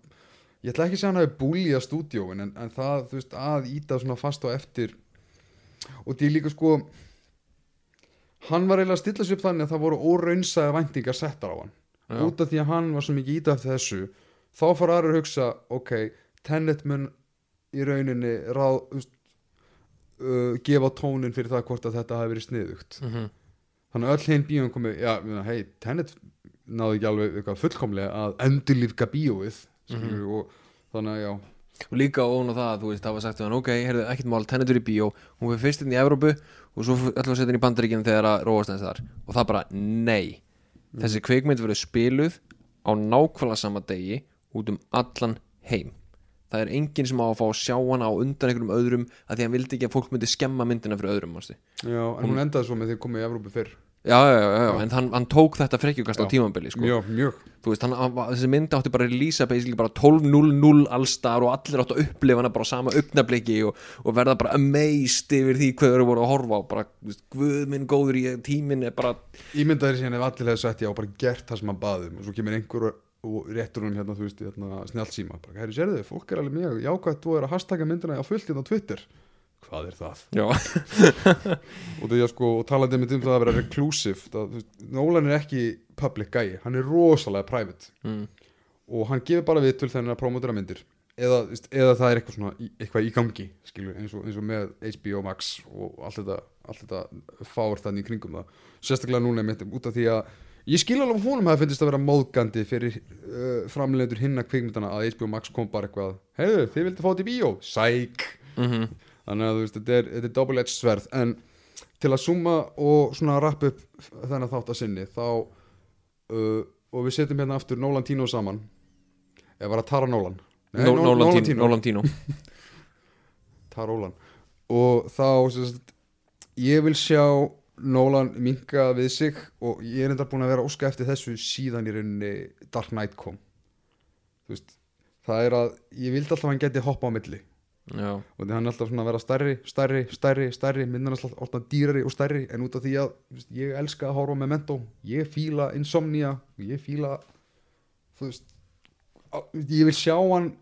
ég ætla ekki að segja hann hafi búlið að stúdíóin en, en það, þú veist, að íta svona fast á eftir. Og því líka sko hann var eiginlega að stilla sig upp þannig að það voru óraunsæða væntingar settar á hann. Já. út af því að hann var svo mikið íta eftir þessu þá fór aðra að hugsa ok, Tenet mun í rauninni ráð, veist, uh, gefa tónin fyrir það hvort að þetta hafi verið sniðugt. Mm -hmm. þannig að öll hinn bíóin komi já, hei, Tenet náði ekki alveg eitthvað fullkomlega að endurlífka bíóið mm og þannig að já. Og líka ofan á það, þú veist, það var sagt hann ok, heyrðu, ekkert mál, tennetur í bíó. Hún fyrir fyrst inn í Evrópu og svo ætlum við að setja inn í bandaríkinu þegar að róast þess þar. Og það bara, nei. Þessi kveikmynd verður spiluð á nákvæmlega sama degi út um allan heim það er enginn sem á að fá að sjá hana á undan einhverjum öðrum að því hann vildi ekki að fólk myndi skemma myndina fyrir öðrum manstu. Já, en hún endaði svo með því að komið í Evrópu fyrr. Já, já, já, já, en hann, hann tók þetta frekjukast á tímambili sko. Já, mjög. Þú veist, hann, hann, þessi mynd átti bara að lýsa basically bara 12.00 allstar og allir áttu að upplifa hana bara á sama augnabliki og, og verða bara amazed yfir því hvað þeir voru að horfa á. Bara, þú veist, guð minn góður í tíminn er bara, Ímyndaði síðan ef allir hefði sagt já og bara gert það sem hann baðum. Og svo kemur einhver og- og réttur hún hérna, þú veist, hérna, snjálfsíma bara, herri, sérðu, fólk er alveg mjög jákvæmt þú er að hashtagga myndina á fullt hérna á Twitter. Hvað er það? Og því að sko, og talandi með um það að vera reclusive það, þú veist, Nolan er ekki public guy, hann er rosalega private. Mm, og hann gefur bara við til þennan að promotera myndir. Eða, veist, eða það er eitthvað svona eitthvað í gangi, skilur, eins og, eins og með HBO Max og allt þetta allt þetta fár þannig í kringum það. Sérstaklega núna mitt út af því að ég skil alveg að honum hafi finnst að vera móðgandi fyrir uh, framleitur hinna kvikmyndana að HBO Max kom bara eitthvað heiðu, þið vildi fá þetta í bíó, sæk. Mm þannig að þú veist, þetta er, þetta er double-edged sverð en til að summa og svona rappa upp þennan þátt að sinni þá uh, og við setjum hérna aftur Nolan Tino saman. Eða var að Tara Nolan? Nei, Nol- Nolantino Nolantino Tara Nolan. Og þá sagt, ég vil sjá Nolan minka við sig og ég er enda búin að vera að óska eftir þessu síðan í rauninni Dark Knight kom. Veist það er að ég vildi alltaf að hann geti hoppa á milli. Já, og því hann er alltaf að vera stærri, stærri, stærri, stærri myndin er alltaf dýrari og stærri en út af því að veist, ég elska að horfa með mentó ég fíla insomnia ég fíla veist á- ég vil sjá hann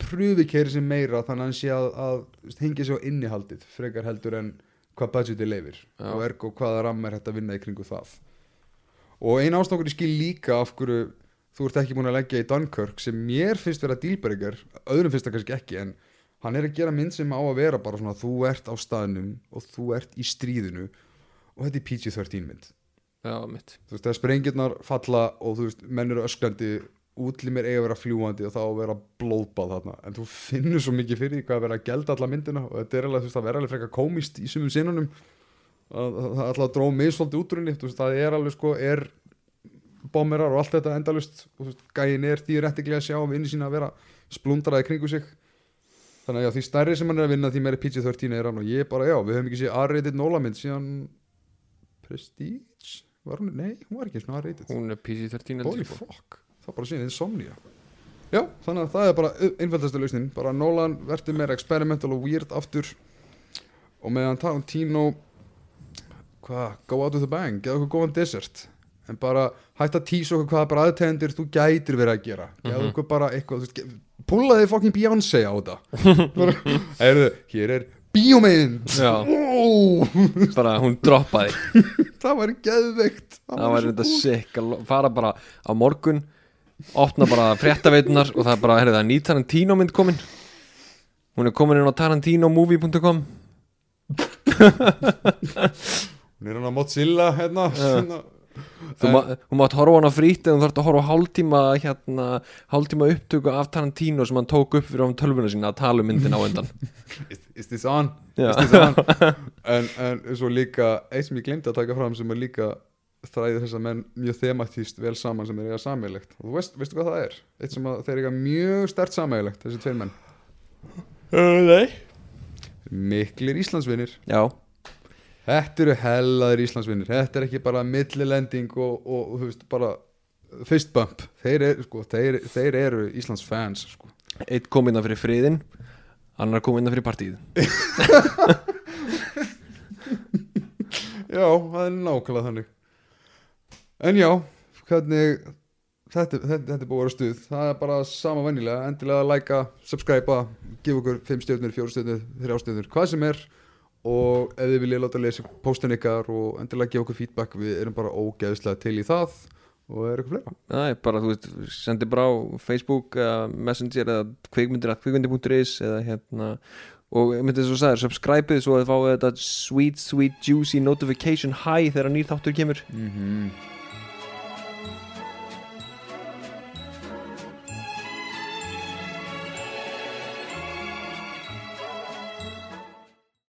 pröfi keiri sem meira þannig að hann sé að, að hengja sig á innihaldið frekar heldur en hvað budgetið leifir Já. og ergo hvaða ramm er hægt að vinna í kringu það. Og ein ástokkur ég skil líka af hverju þú ert ekki búin að leggja í Dunkirk sem mér finnst vera dílberger öðrum finnst það kannski ekki en hann er að gera mynd sem á að vera bara svona þú ert á staðnum og þú ert í stríðinu og þetta er PG-13 mynd. Já, mitt. Þú veist, þegar sprengjurnar falla og þú veist, menn eru öskrandi útlimir eiga að vera fljúandi og þá að vera blóðbað þarna, en þú finnur svo mikið fyrir því hvað að vera að gelda alla myndina og þetta er alveg, þú veist, það vera alveg frekar komist í sumum sinunum að að- það alltaf dróð mig svolítið útrunni, þú veist, það er alveg sko, er bomberar og allt þetta endalust og þú veist, gæin er því réttiglega að sjá vinni sína að vera splundraði kringu sig. Þannig að já, því stærri sem hann er að vinna því meiri PG-13 er hann. Og ég bara, já, við höfum ekki séð R-rated Nola-mynd síðan Prestige? Var hún, nei, hún var ekki svona R-rated. Hún er PG-13 held holy sko. fuck, það er bara síðan insomnia. Já, þannig að það er bara einfaldastu lausnin, bara Nolan verður meira experimental og weird aftur. Og meðan Tarantino hvað, go out with a bang geða okkur góðan desert en bara hætt að tísa okkur hvaða bara aðtegendur þú gætir verið að gera. Geða Mhm. okkur bara eitthvað, þú veist, ge- púlaði fokkin Beyoncé á bara, heyrðu, hér er bíómynd. Ó, bara hún droppaði. Það var geðveikt. Það var þetta sick að fara bara á morgun opna bara fréttaveitunar og það er bara, herrðu, það er ný Tarantino mynd komin hún er komin inn á tarantinomovie.com Hún er hann á Mozilla hérna, hérna. þú, ma mátt horfa á hana frýtt en þú þarft að horfa á hálftíma hérna, hálftíma upptöku af Tarantino sem hann tók upp fyrir á tölvuna sína að tala um myndin á endan is, is this on? Já. Is this on? en, en svo líka eitt sem ég glemdi að taka fram sem er líka þræði þess að menn mjög thematíst vel saman sem er eiga sammeilegt og þú veist, veistu hvað það er? eitt sem að þeir eiga mjög stert sammeilegt þessi tveir menn. Nei. Miklir Íslandsvinnir Já, Þetta eru hellaðir Íslandsvinnir Þetta er ekki bara millilending og, og, og þú veist, bara fist bump. Þeir, er, sko, þeir, þeir eru Íslands fans sko. eitt kom innan fyrir friðin annar kom innan fyrir partíð Já, það er nákvæmlega þannig En já, hvernig þetta, þetta, þetta er búið að vera stuð. Það er bara sama venjulega, endilega að læka subscribe, gefa okkur 5 stjórnir, 4 stjórnir, 3 stjórnir, hvað sem er. Og ef þið viljið láta lesa postin ykkar og endilega gefa okkur feedback við erum bara ógeðslega til í það. Og er eitthvað fleira? Það er bara, þú veist, sendi bara á Facebook eða Messenger eða kvikmyndir að kvikmyndir.is eða hérna. Og myndið þess að sagðir, subscribe-ið svo að þið fáið þetta sweet, sweet, juicy notification high þegar nýr þáttur kemur. Mm -hmm.